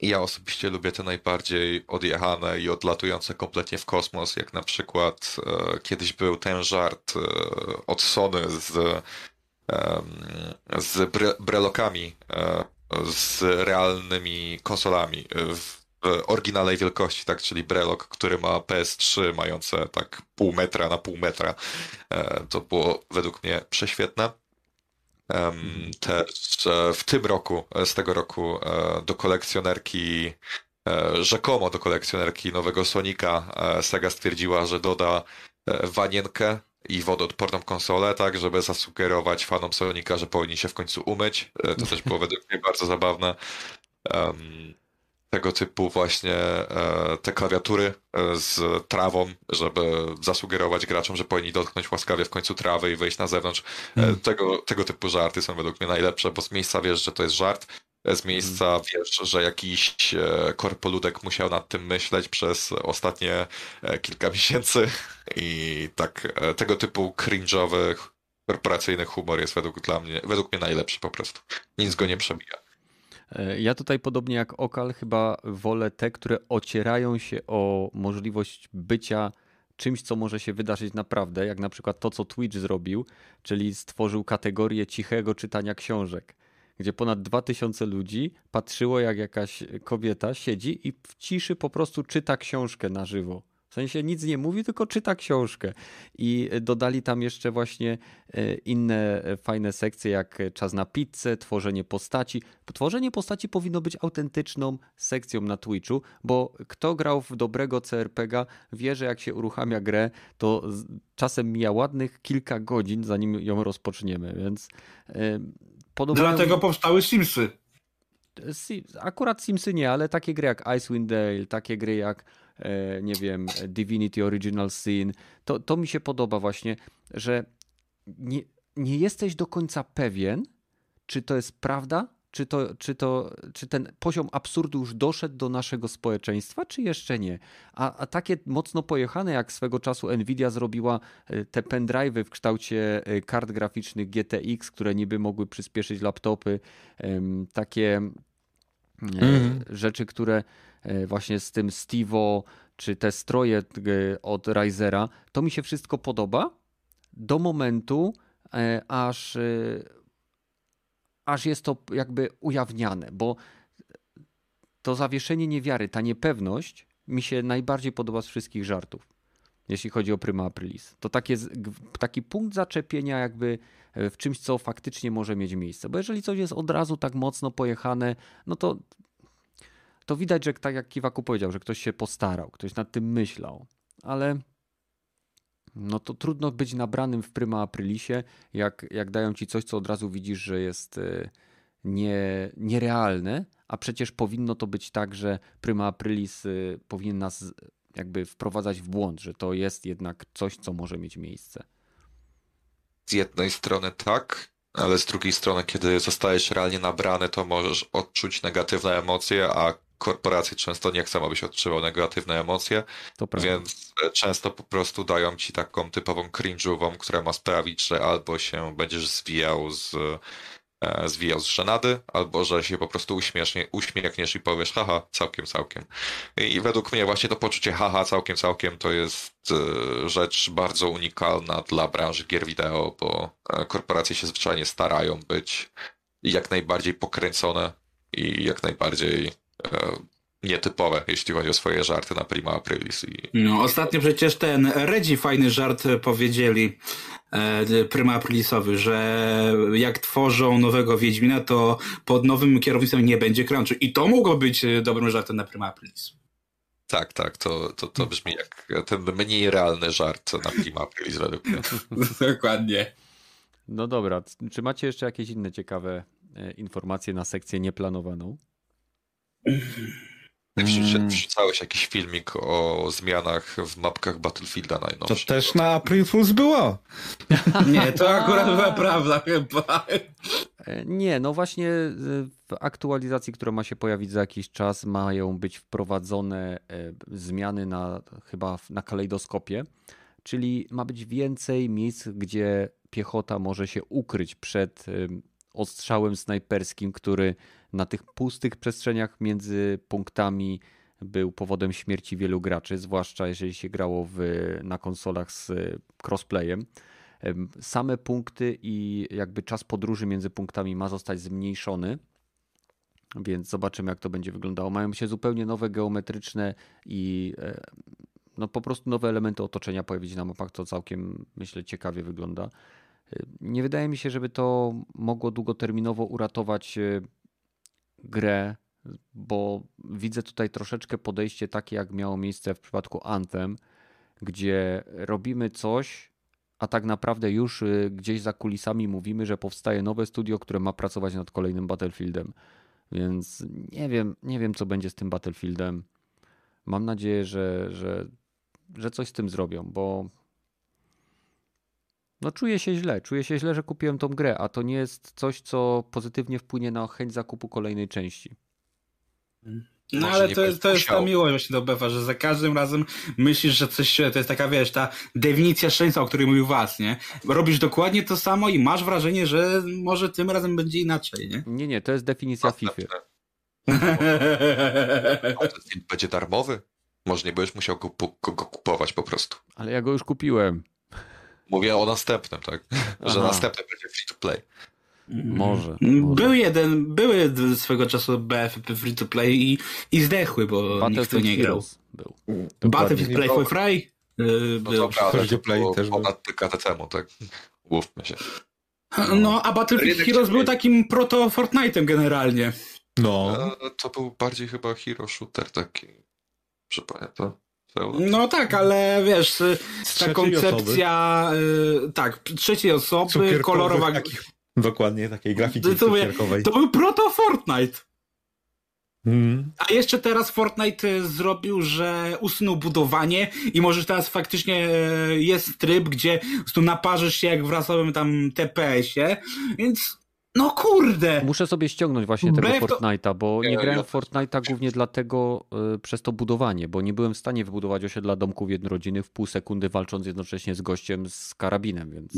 Ja osobiście lubię te najbardziej odjechane i odlatujące kompletnie w kosmos, jak na przykład e, kiedyś był ten żart e, od Sony z z bre brelokami, e, z realnymi konsolami w oryginalnej wielkości, tak, czyli brelok, który ma PS3 mające tak pół metra na pół metra. E, to było według mnie prześwietne. Też e, w tym roku, z tego roku do kolekcjonerki rzekomo do kolekcjonerki nowego Sonika Sega stwierdziła, że doda wanienkę i wodoodporną konsolę, tak, żeby zasugerować fanom Sonika, że powinni się w końcu umyć. E, to też było według mnie bardzo zabawne. Tego typu właśnie e, te klawiatury e, z trawą, żeby zasugerować graczom, że powinni dotknąć łaskawie w końcu trawy i wyjść na zewnątrz. Mm. Tego, tego typu żarty są według mnie najlepsze, bo z miejsca wiesz, że to jest żart, z miejsca mm. wiesz, że jakiś korpoludek musiał nad tym myśleć przez ostatnie kilka miesięcy i tak tego typu cringe'owy, korporacyjny humor jest według, dla mnie, według mnie najlepszy po prostu. Nic go nie przebija. E, ja tutaj podobnie jak Okal chyba wolę te, które ocierają się o możliwość bycia czymś, co może się wydarzyć naprawdę, jak na przykład to, co Twitch zrobił, czyli stworzył kategorię cichego czytania książek, gdzie ponad 2000 ludzi patrzyło, jak jakaś kobieta siedzi i w ciszy po prostu czyta książkę na żywo. W sensie nic nie mówi, tylko czyta książkę. I dodali tam jeszcze właśnie e, inne fajne sekcje, jak czas na pizzę, tworzenie postaci. Tworzenie postaci powinno być autentyczną sekcją na Twitchu, bo kto grał w dobrego CRPGa wie, że jak się uruchamia grę, to czasem mija ładnych kilka godzin, zanim ją rozpoczniemy, więc e, podobają... Dlatego powstały Simsy. Akurat Simsy nie, ale takie gry jak Icewind Dale, takie gry jak E, nie wiem, Divinity Original Sin. To, to mi się podoba właśnie, że nie, nie jesteś do końca pewien, czy to jest prawda, czy, to, czy, to, czy ten poziom absurdu już doszedł do naszego społeczeństwa, czy jeszcze nie. A, a takie mocno pojechane, jak swego czasu Nvidia zrobiła e, te pendrive'y w kształcie e, kart graficznych GTX, które niby mogły przyspieszyć laptopy, takie mm. rzeczy, które E, właśnie z tym Stevo, czy te stroje e, od Risera, to mi się wszystko podoba do momentu, e, aż, aż jest to jakby ujawniane, bo to zawieszenie niewiary, ta niepewność mi się najbardziej podoba z wszystkich żartów, jeśli chodzi o Prima Aprilis. To takie, taki punkt zaczepienia jakby w czymś, co faktycznie może mieć miejsce. Bo jeżeli coś jest od razu tak mocno pojechane, no to to widać, że tak jak Kiwaku powiedział, że ktoś się postarał, ktoś nad tym myślał, ale no to trudno być nabranym w Prima Aprilisie, jak, jak dają ci coś, co od razu widzisz, że jest e, nie, nierealne, a przecież powinno to być tak, że Prima Aprilis e, powinien nas jakby wprowadzać w błąd, że to jest jednak coś, co może mieć miejsce. Z jednej strony tak, ale z drugiej strony, kiedy zostajesz realnie nabrany, to możesz odczuć negatywne emocje, a korporacje często nie chcą, abyś odczuwał negatywne emocje, więc e, często po prostu dają ci taką typową cringe'ową, która ma sprawić, że albo się będziesz zwijał z, e, zwijał z żenady, albo że się po prostu uśmiesznie, uśmiechniesz i powiesz haha, całkiem, całkiem. I według mnie właśnie to poczucie haha, całkiem, całkiem to jest e, rzecz bardzo unikalna dla branży gier wideo, bo korporacje się zwyczajnie starają być jak najbardziej pokręcone i jak najbardziej nietypowe, jeśli chodzi o swoje żarty na Prima Aprilis. I No, ostatnio przecież ten Redzi fajny żart powiedzieli e, Prima Aprilisowy, że jak tworzą nowego Wiedźmina, to pod nowym kierownictwem nie będzie crunchu. I to mogło być e, dobrym żartem na Prima Aprilis. tak, tak, to, to, to brzmi jak ten mniej realny żart na Prima Aprilis według mnie. Dokładnie. No dobra, czy macie jeszcze jakieś inne ciekawe e, informacje na sekcję nieplanowaną? Wrzuci- Wrzucałeś jakiś filmik o zmianach w mapkach Battlefielda To najnowszych. też na April Fools było. Nie, to akurat była prawda chyba. E, Nie, no właśnie e, w aktualizacji, która ma się pojawić za jakiś czas, mają być wprowadzone e, zmiany na chyba na kalejdoskopie, czyli ma być więcej miejsc, gdzie piechota może się ukryć przed em, ostrzałem snajperskim, który na tych pustych przestrzeniach między punktami był powodem śmierci wielu graczy, zwłaszcza jeżeli się grało w, na konsolach z e, crossplayem. Em, Same punkty i jakby czas podróży między punktami ma zostać zmniejszony, więc zobaczymy, jak to będzie wyglądało. Mają się zupełnie nowe geometryczne i e, no po prostu nowe elementy otoczenia pojawić na mapach, to całkiem myślę ciekawie wygląda. E, Nie wydaje mi się, żeby to mogło długoterminowo uratować grę, bo widzę tutaj troszeczkę podejście takie, jak miało miejsce w przypadku Anthem, gdzie robimy coś, a tak naprawdę już y, gdzieś za kulisami mówimy, że powstaje nowe studio, które ma pracować nad kolejnym Battlefieldem. Więc nie wiem, nie wiem co będzie z tym Battlefieldem. Mam nadzieję, że, że, że coś z tym zrobią, bo no czuję się źle. Czuję się źle, że kupiłem tą grę, a to nie jest coś, co pozytywnie wpłynie na chęć zakupu kolejnej części. No Może ale to, jest- to jest ta miłość właśnie do Befa, że za każdym razem myślisz, że coś się, to jest taka, wiesz, ta definicja szczęścia, o której mówił Was, nie? Robisz dokładnie to samo i masz wrażenie, że może tym razem będzie inaczej, nie? Nie, nie, to jest definicja FIFA. Będzie darmowy? Może nie będziesz musiał go, pu- go, go kupować po prostu. Ale ja go już kupiłem. Mówię o następnym, tak? Że Aha. następny będzie free to play. Może. Mm, może. Był jeden, były swego czasu BFP free to play i, i zdechły, bo nikt w to nie grał. Był. Battlefield Play for Fry yy, No był. dobra, Free to to play było też był. ponad temu, tak? Łówmy się. No, a Battlefield Heroes był takim proto Fortnite'em generalnie. No. E, To był bardziej chyba hero shooter taki. Że pamiętam. No tak, ale wiesz, y, Z ta koncepcja, y, tak, trzeciej osoby, kolorowa. takich- Dokładnie, takiej grafiki To- to mówię, cukierkowej. To był proto Fortnite. Mm. A jeszcze teraz Fortnite y, zrobił, że usunął budowanie i możesz teraz faktycznie jest tryb, gdzie po prostu naparzysz się jak w rasowym tam TPS-ie, więc no kurde. Muszę sobie ściągnąć właśnie tego Wbrew to- Fortnite'a, bo nie grałem w Fortnite'a głównie dlatego y, przez to budowanie, bo nie byłem w stanie wybudować osiedla domków jednorodzinnych w pół sekundy walcząc jednocześnie z gościem z karabinem, więc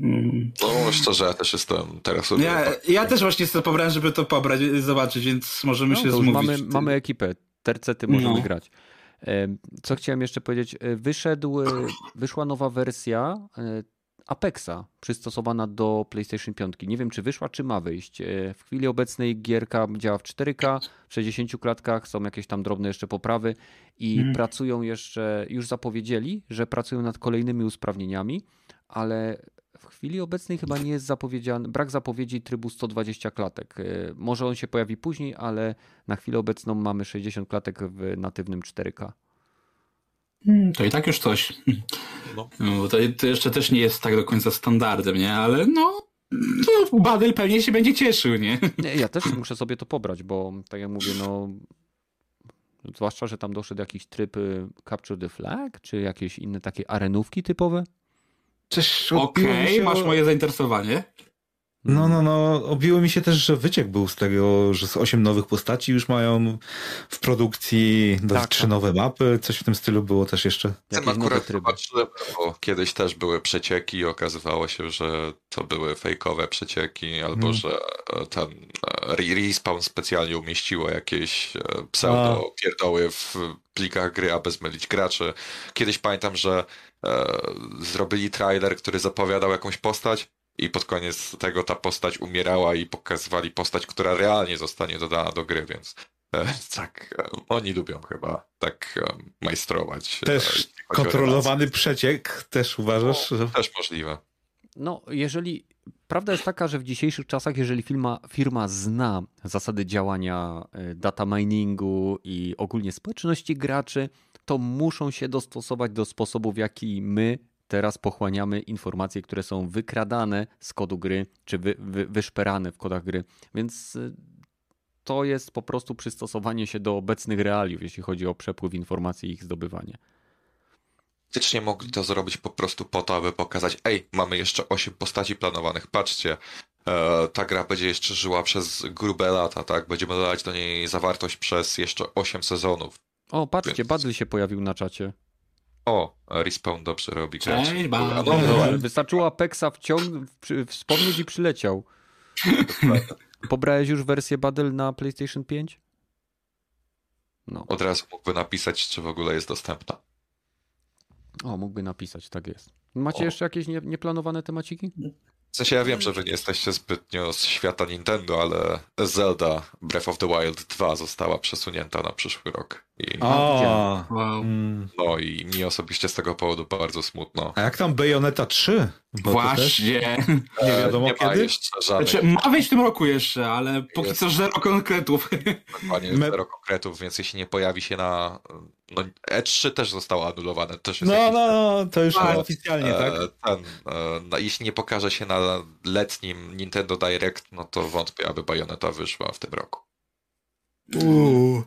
Mm. No szczerze, ja też jestem teraz... Ja, ja też właśnie sobie pobrałem, żeby to pobrać, zobaczyć, więc możemy no, się zmówić. mamy, mamy ekipę, tercety możemy No. grać. Em, Co chciałem jeszcze powiedzieć, E, wyszedł, e, wyszła nowa wersja e, Apexa przystosowana do PlayStation 5. Nie wiem, czy wyszła, czy ma wyjść. E, W chwili obecnej gierka działa w 4K, w 60 klatkach, są jakieś tam drobne jeszcze poprawy i Mhm. pracują jeszcze, już zapowiedzieli, że pracują nad kolejnymi usprawnieniami, ale w chwili obecnej chyba nie jest zapowiedziany, brak zapowiedzi trybu 120 klatek. E, Może on się pojawi później, ale na chwilę obecną mamy 60 klatek w natywnym 4K. Mm, To i tak już coś. No. No, bo to, to jeszcze też nie jest tak do końca standardem, nie? Ale no, to Badel pewnie się będzie cieszył, nie? Nie, ja też muszę sobie to pobrać, bo tak jak mówię, no zwłaszcza, że tam doszedł jakiś tryb y, Capture the Flag, czy jakieś inne takie arenówki typowe. Okej, się masz moje zainteresowanie. No, no, no. Obiło mi się też, że wyciek był z tego, że z osiem nowych postaci już mają w produkcji, do Tak, trzy tak. nowe mapy, coś w tym stylu było też jeszcze. Nowe akurat zobaczyłem, bo kiedyś też były przecieki i okazywało się, że to były fejkowe przecieki, albo Mm. że e, ten e, Re- Respawn specjalnie umieściło jakieś e, pseudo pierdoły w plikach gry, aby zmylić graczy. Kiedyś pamiętam, że e, zrobili trailer, który zapowiadał jakąś postać i pod koniec tego ta postać umierała i pokazywali postać, która realnie zostanie dodana do gry, więc e, tak, e, oni lubią chyba tak e, majstrować. Też kontrolowany przeciek, też uważasz? Że... relacje. Też możliwe. No, jeżeli. Prawda jest taka, że w dzisiejszych czasach, jeżeli firma, firma zna zasady działania data miningu i ogólnie społeczności graczy, to muszą się dostosować do sposobu, w jaki my teraz pochłaniamy informacje, które są wykradane z kodu gry, czy wy, wy, wyszperane w kodach gry. Więc y, to jest po prostu przystosowanie się do obecnych realiów, jeśli chodzi o przepływ informacji i ich zdobywanie. Faktycznie mogli to zrobić po prostu po to, aby pokazać, ej, mamy jeszcze 8 postaci planowanych, patrzcie, e, ta gra będzie jeszcze żyła przez grube lata, tak? Będziemy dodać do niej zawartość przez jeszcze 8 sezonów. O, patrzcie, Więc- Badly się pojawił na czacie. O, Respawn dobrze robi. A no, no, Wystarczyło Apexa wspomnieć i przyleciał. Pobrałeś już wersję Battle na PlayStation 5? No. Od razu mógłby napisać, czy w ogóle jest dostępna. O, mógłby napisać, tak jest. Macie O. jeszcze jakieś nie, nieplanowane temaciki? W sensie ja wiem, że wy nie jesteście zbytnio z świata Nintendo, ale Zelda Breath of the Wild 2 została przesunięta na przyszły rok. I, A, Wow. mm. no i mi osobiście z tego powodu bardzo smutno. A jak tam Bayonetta 3? Bo to też Właśnie. nie wiadomo nie ma kiedy. jeszcze żadnych Znaczy, ma wyjść w tym roku jeszcze, ale póki Jest. co zero konkretów. dokładnie Me- zero konkretów, więc jeśli nie pojawi się na... No, E3 też zostało anulowane, też jest No, jakiś no, no, to już Tak. oficjalnie, tak? E, Ten, e, no, jeśli nie pokaże się na letnim Nintendo Direct, no to wątpię, aby Bayonetta wyszła w tym roku. Uuu.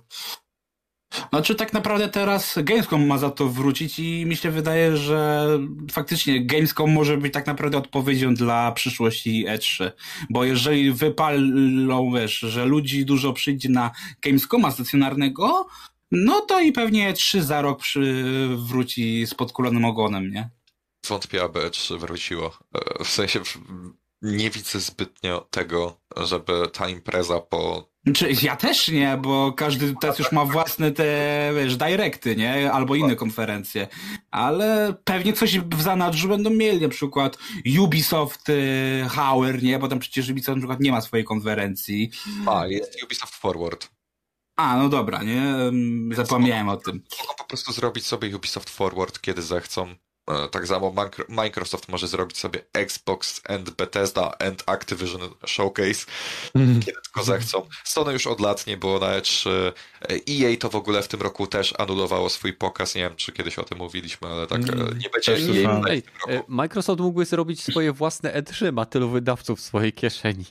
Znaczy tak naprawdę teraz Gamescom ma za to wrócić i mi się wydaje, że faktycznie Gamescom może być tak naprawdę odpowiedzią dla przyszłości E3. Bo jeżeli wypalą, wiesz, że ludzi dużo przyjdzie na Gamescoma stacjonarnego, no to i pewnie E3 za rok wróci z podkulonym ogonem, nie? Wątpię, aby E3 wróciło. E, W sensie nie widzę zbytnio tego, żeby ta impreza po Znaczy, ja też nie, bo każdy teraz już ma własne te, wiesz, directy, nie? Albo inne konferencje. Ale pewnie coś w zanadrzu będą mieli, na przykład Ubisoft y, Hauer, nie? Bo tam przecież Ubisoft na przykład nie ma swojej konferencji. A, jest Ubisoft Forward. A, no dobra, nie? Zapomniałem o tym. Mogą po prostu zrobić sobie Ubisoft Forward, kiedy zechcą. E, Tak samo Microsoft może zrobić sobie Xbox and Bethesda and Activision Showcase, kiedy tylko zechcą. Sony już od lat nie było na E3. E, EA to w ogóle w tym roku też anulowało swój pokaz. Nie wiem, czy kiedyś o tym mówiliśmy, ale tak e, Mm, nie będzie EA Ej, tym e, roku. Microsoft mógłby zrobić swoje własne E3, ma tylu wydawców w swojej kieszeni.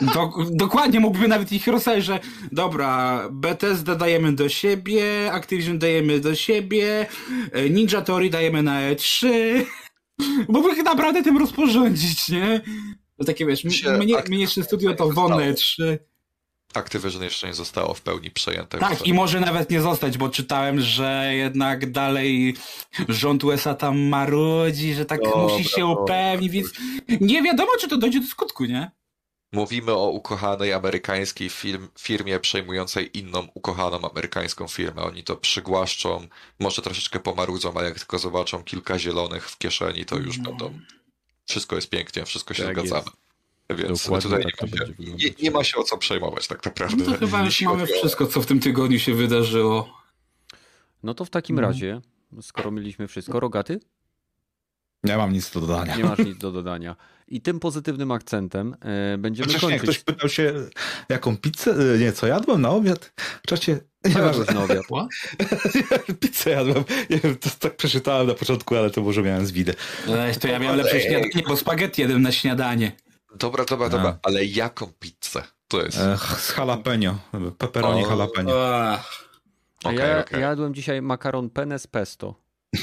Do, dokładnie mógłby nawet ich rozsać, że dobra, Bethesda dajemy do siebie, Activision dajemy do siebie, e, Ninja Theory dajemy na E3. Mógłby naprawdę tym rozporządzić, nie? To takie wiesz, mnie, mniejsze studio to wolne zostało. E3. Activision jeszcze nie zostało w pełni przejęte. Tak, i może nawet nie zostać, bo czytałem, że jednak dalej rząd USA tam marudzi, że tak Dobra, musi się upewnić, więc nie wiadomo, czy to dojdzie do skutku, nie? Mówimy o ukochanej amerykańskiej firm, firmie przejmującej inną ukochaną amerykańską firmę. Oni to przygłaszczą, może troszeczkę pomarudzą, ale jak tylko zobaczą kilka zielonych w kieszeni, to już No. będą. Wszystko jest pięknie, wszystko się Tak zgadzamy. Więc Dokładnie tutaj tak nie, ma się, nie, nie ma się o co przejmować tak naprawdę. No to chyba już mamy wszystko, co w tym tygodniu się wydarzyło. No to w takim Mhm. razie, skoro mieliśmy wszystko, rogaty? Nie mam nic do dodania. Nie masz nic do dodania. I tym pozytywnym akcentem e, będziemy Chociaż nie, kończyć. ktoś pytał się, jaką pizzę, e, nie, co jadłem na obiad? W czasie, Co nieważne, jadłeś na obiad? pizzę jadłem. Nie wiem, to tak przeczytałem na początku, ale to może miałem zwidę. Ej, to ja miałem lepsze śniadanie, bo spaghetti jadłem na śniadanie. Dobra, dobra, dobra, A. ale jaką pizzę? To jest. E, z jalapeno, pepperoni O. jalapeno. A Okej, ja, ja jadłem dzisiaj makaron penne z pesto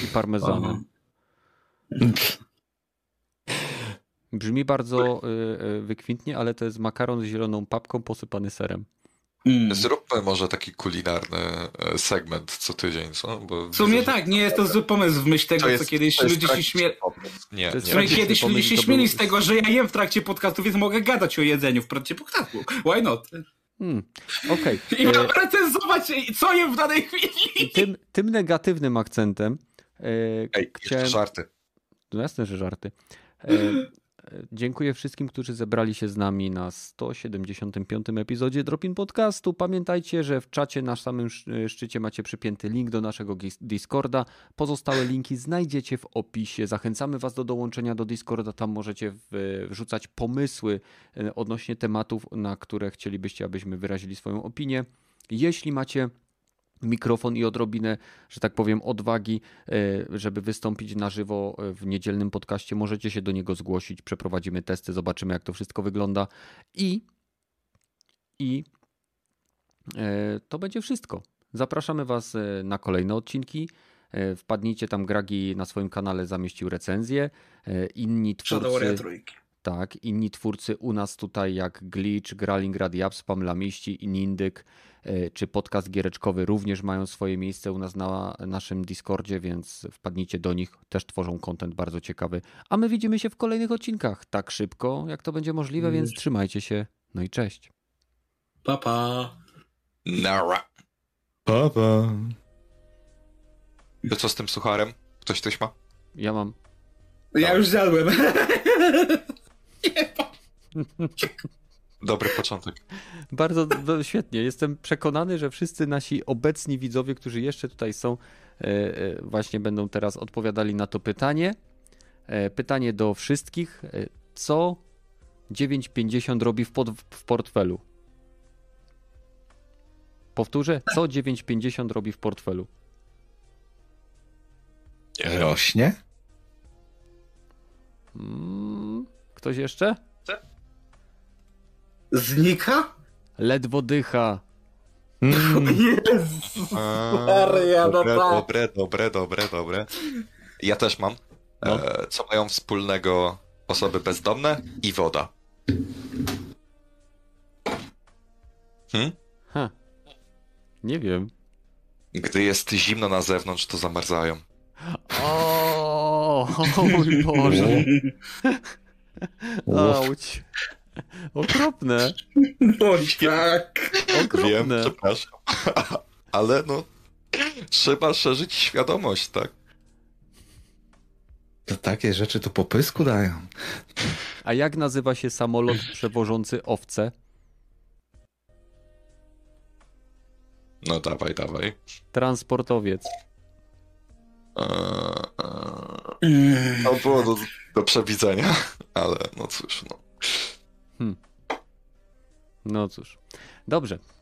i parmezanem. Brzmi bardzo y, y, wykwintnie, ale to jest makaron z zieloną papką posypany serem. Mm. Zróbmy może taki kulinarny e, segment co tydzień, co? Bo W sumie tak, nie jest to zły pomysł w myśl tego, jest- co kiedyś ludzie się śmieli. Nie, To jest nie. Kiedyś ludzie się śmieli z tego, że ja jem w trakcie podcastu, więc mogę gadać o jedzeniu w trakcie podcastu. Why not? Hmm. Okej. I E, mam recenzować, co jem w danej chwili. Tym, tym negatywnym akcentem e, Ej, chciałem... jeszcze żarty. No jasne, że żarty. E, e, dziękuję wszystkim, którzy zebrali się z nami na 175. epizodzie Dropin Podcastu. Pamiętajcie, że w czacie na samym sz- szczycie macie przypięty link do naszego Discorda. Pozostałe linki znajdziecie w opisie. Zachęcamy Was do dołączenia do Discorda. Tam możecie w- wrzucać pomysły e, odnośnie tematów, na które chcielibyście, abyśmy wyrazili swoją opinię. Jeśli macie mikrofon i odrobinę, że tak powiem, odwagi, e, żeby wystąpić na żywo e, w niedzielnym podcaście, możecie się do niego zgłosić. Przeprowadzimy testy, zobaczymy, jak to wszystko wygląda. I, i e, to będzie wszystko. Zapraszamy Was na kolejne odcinki. Wpadnijcie tam, Gragi na swoim kanale zamieścił recenzję. Inni twórcy. trójki. Tak, inni twórcy u nas tutaj jak Glitch, Gralingrad, Japs, Pamlamiści i Nindyk, e, czy podcast giereczkowy również mają swoje miejsce u nas na naszym Discordzie, więc wpadnijcie do nich, też tworzą content bardzo ciekawy. A my widzimy się w kolejnych odcinkach tak szybko, jak to będzie możliwe, więc trzymajcie się. No i cześć. Pa, pa. Nara. Pa, pa. To co z tym sucharem? Ktoś coś ma? Ja mam. Ja już zjadłem. Dobry początek. Bardzo do, świetnie. Jestem przekonany, że wszyscy nasi obecni widzowie, którzy jeszcze tutaj są, e, e, właśnie będą teraz odpowiadali na to pytanie. E, Pytanie do wszystkich. Co 950 robi w, pod, w portfelu? Powtórzę, co 950 robi w portfelu? Rośnie? Mm, Ktoś jeszcze? Znika? Ledwo dycha. Mm, Jezus A, Maria, no dobre, tak. dobre, dobre, dobre, dobre. Ja też mam. No. E, co mają wspólnego osoby bezdomne i woda? Hmm? Ha. Nie wiem. Gdy jest zimno na zewnątrz, to zamarzają. O, o mój Boże. Auć. Okropne. Boli tak. Wiem, Okropne. przepraszam. Ale no, trzeba szerzyć świadomość, tak? to takie rzeczy to po pysku dają. A jak nazywa się samolot przewożący owce? No dawaj, dawaj. Transportowiec. Eee, eee, To było do, przewidzenia, ale no cóż, no. No cóż. Dobrze.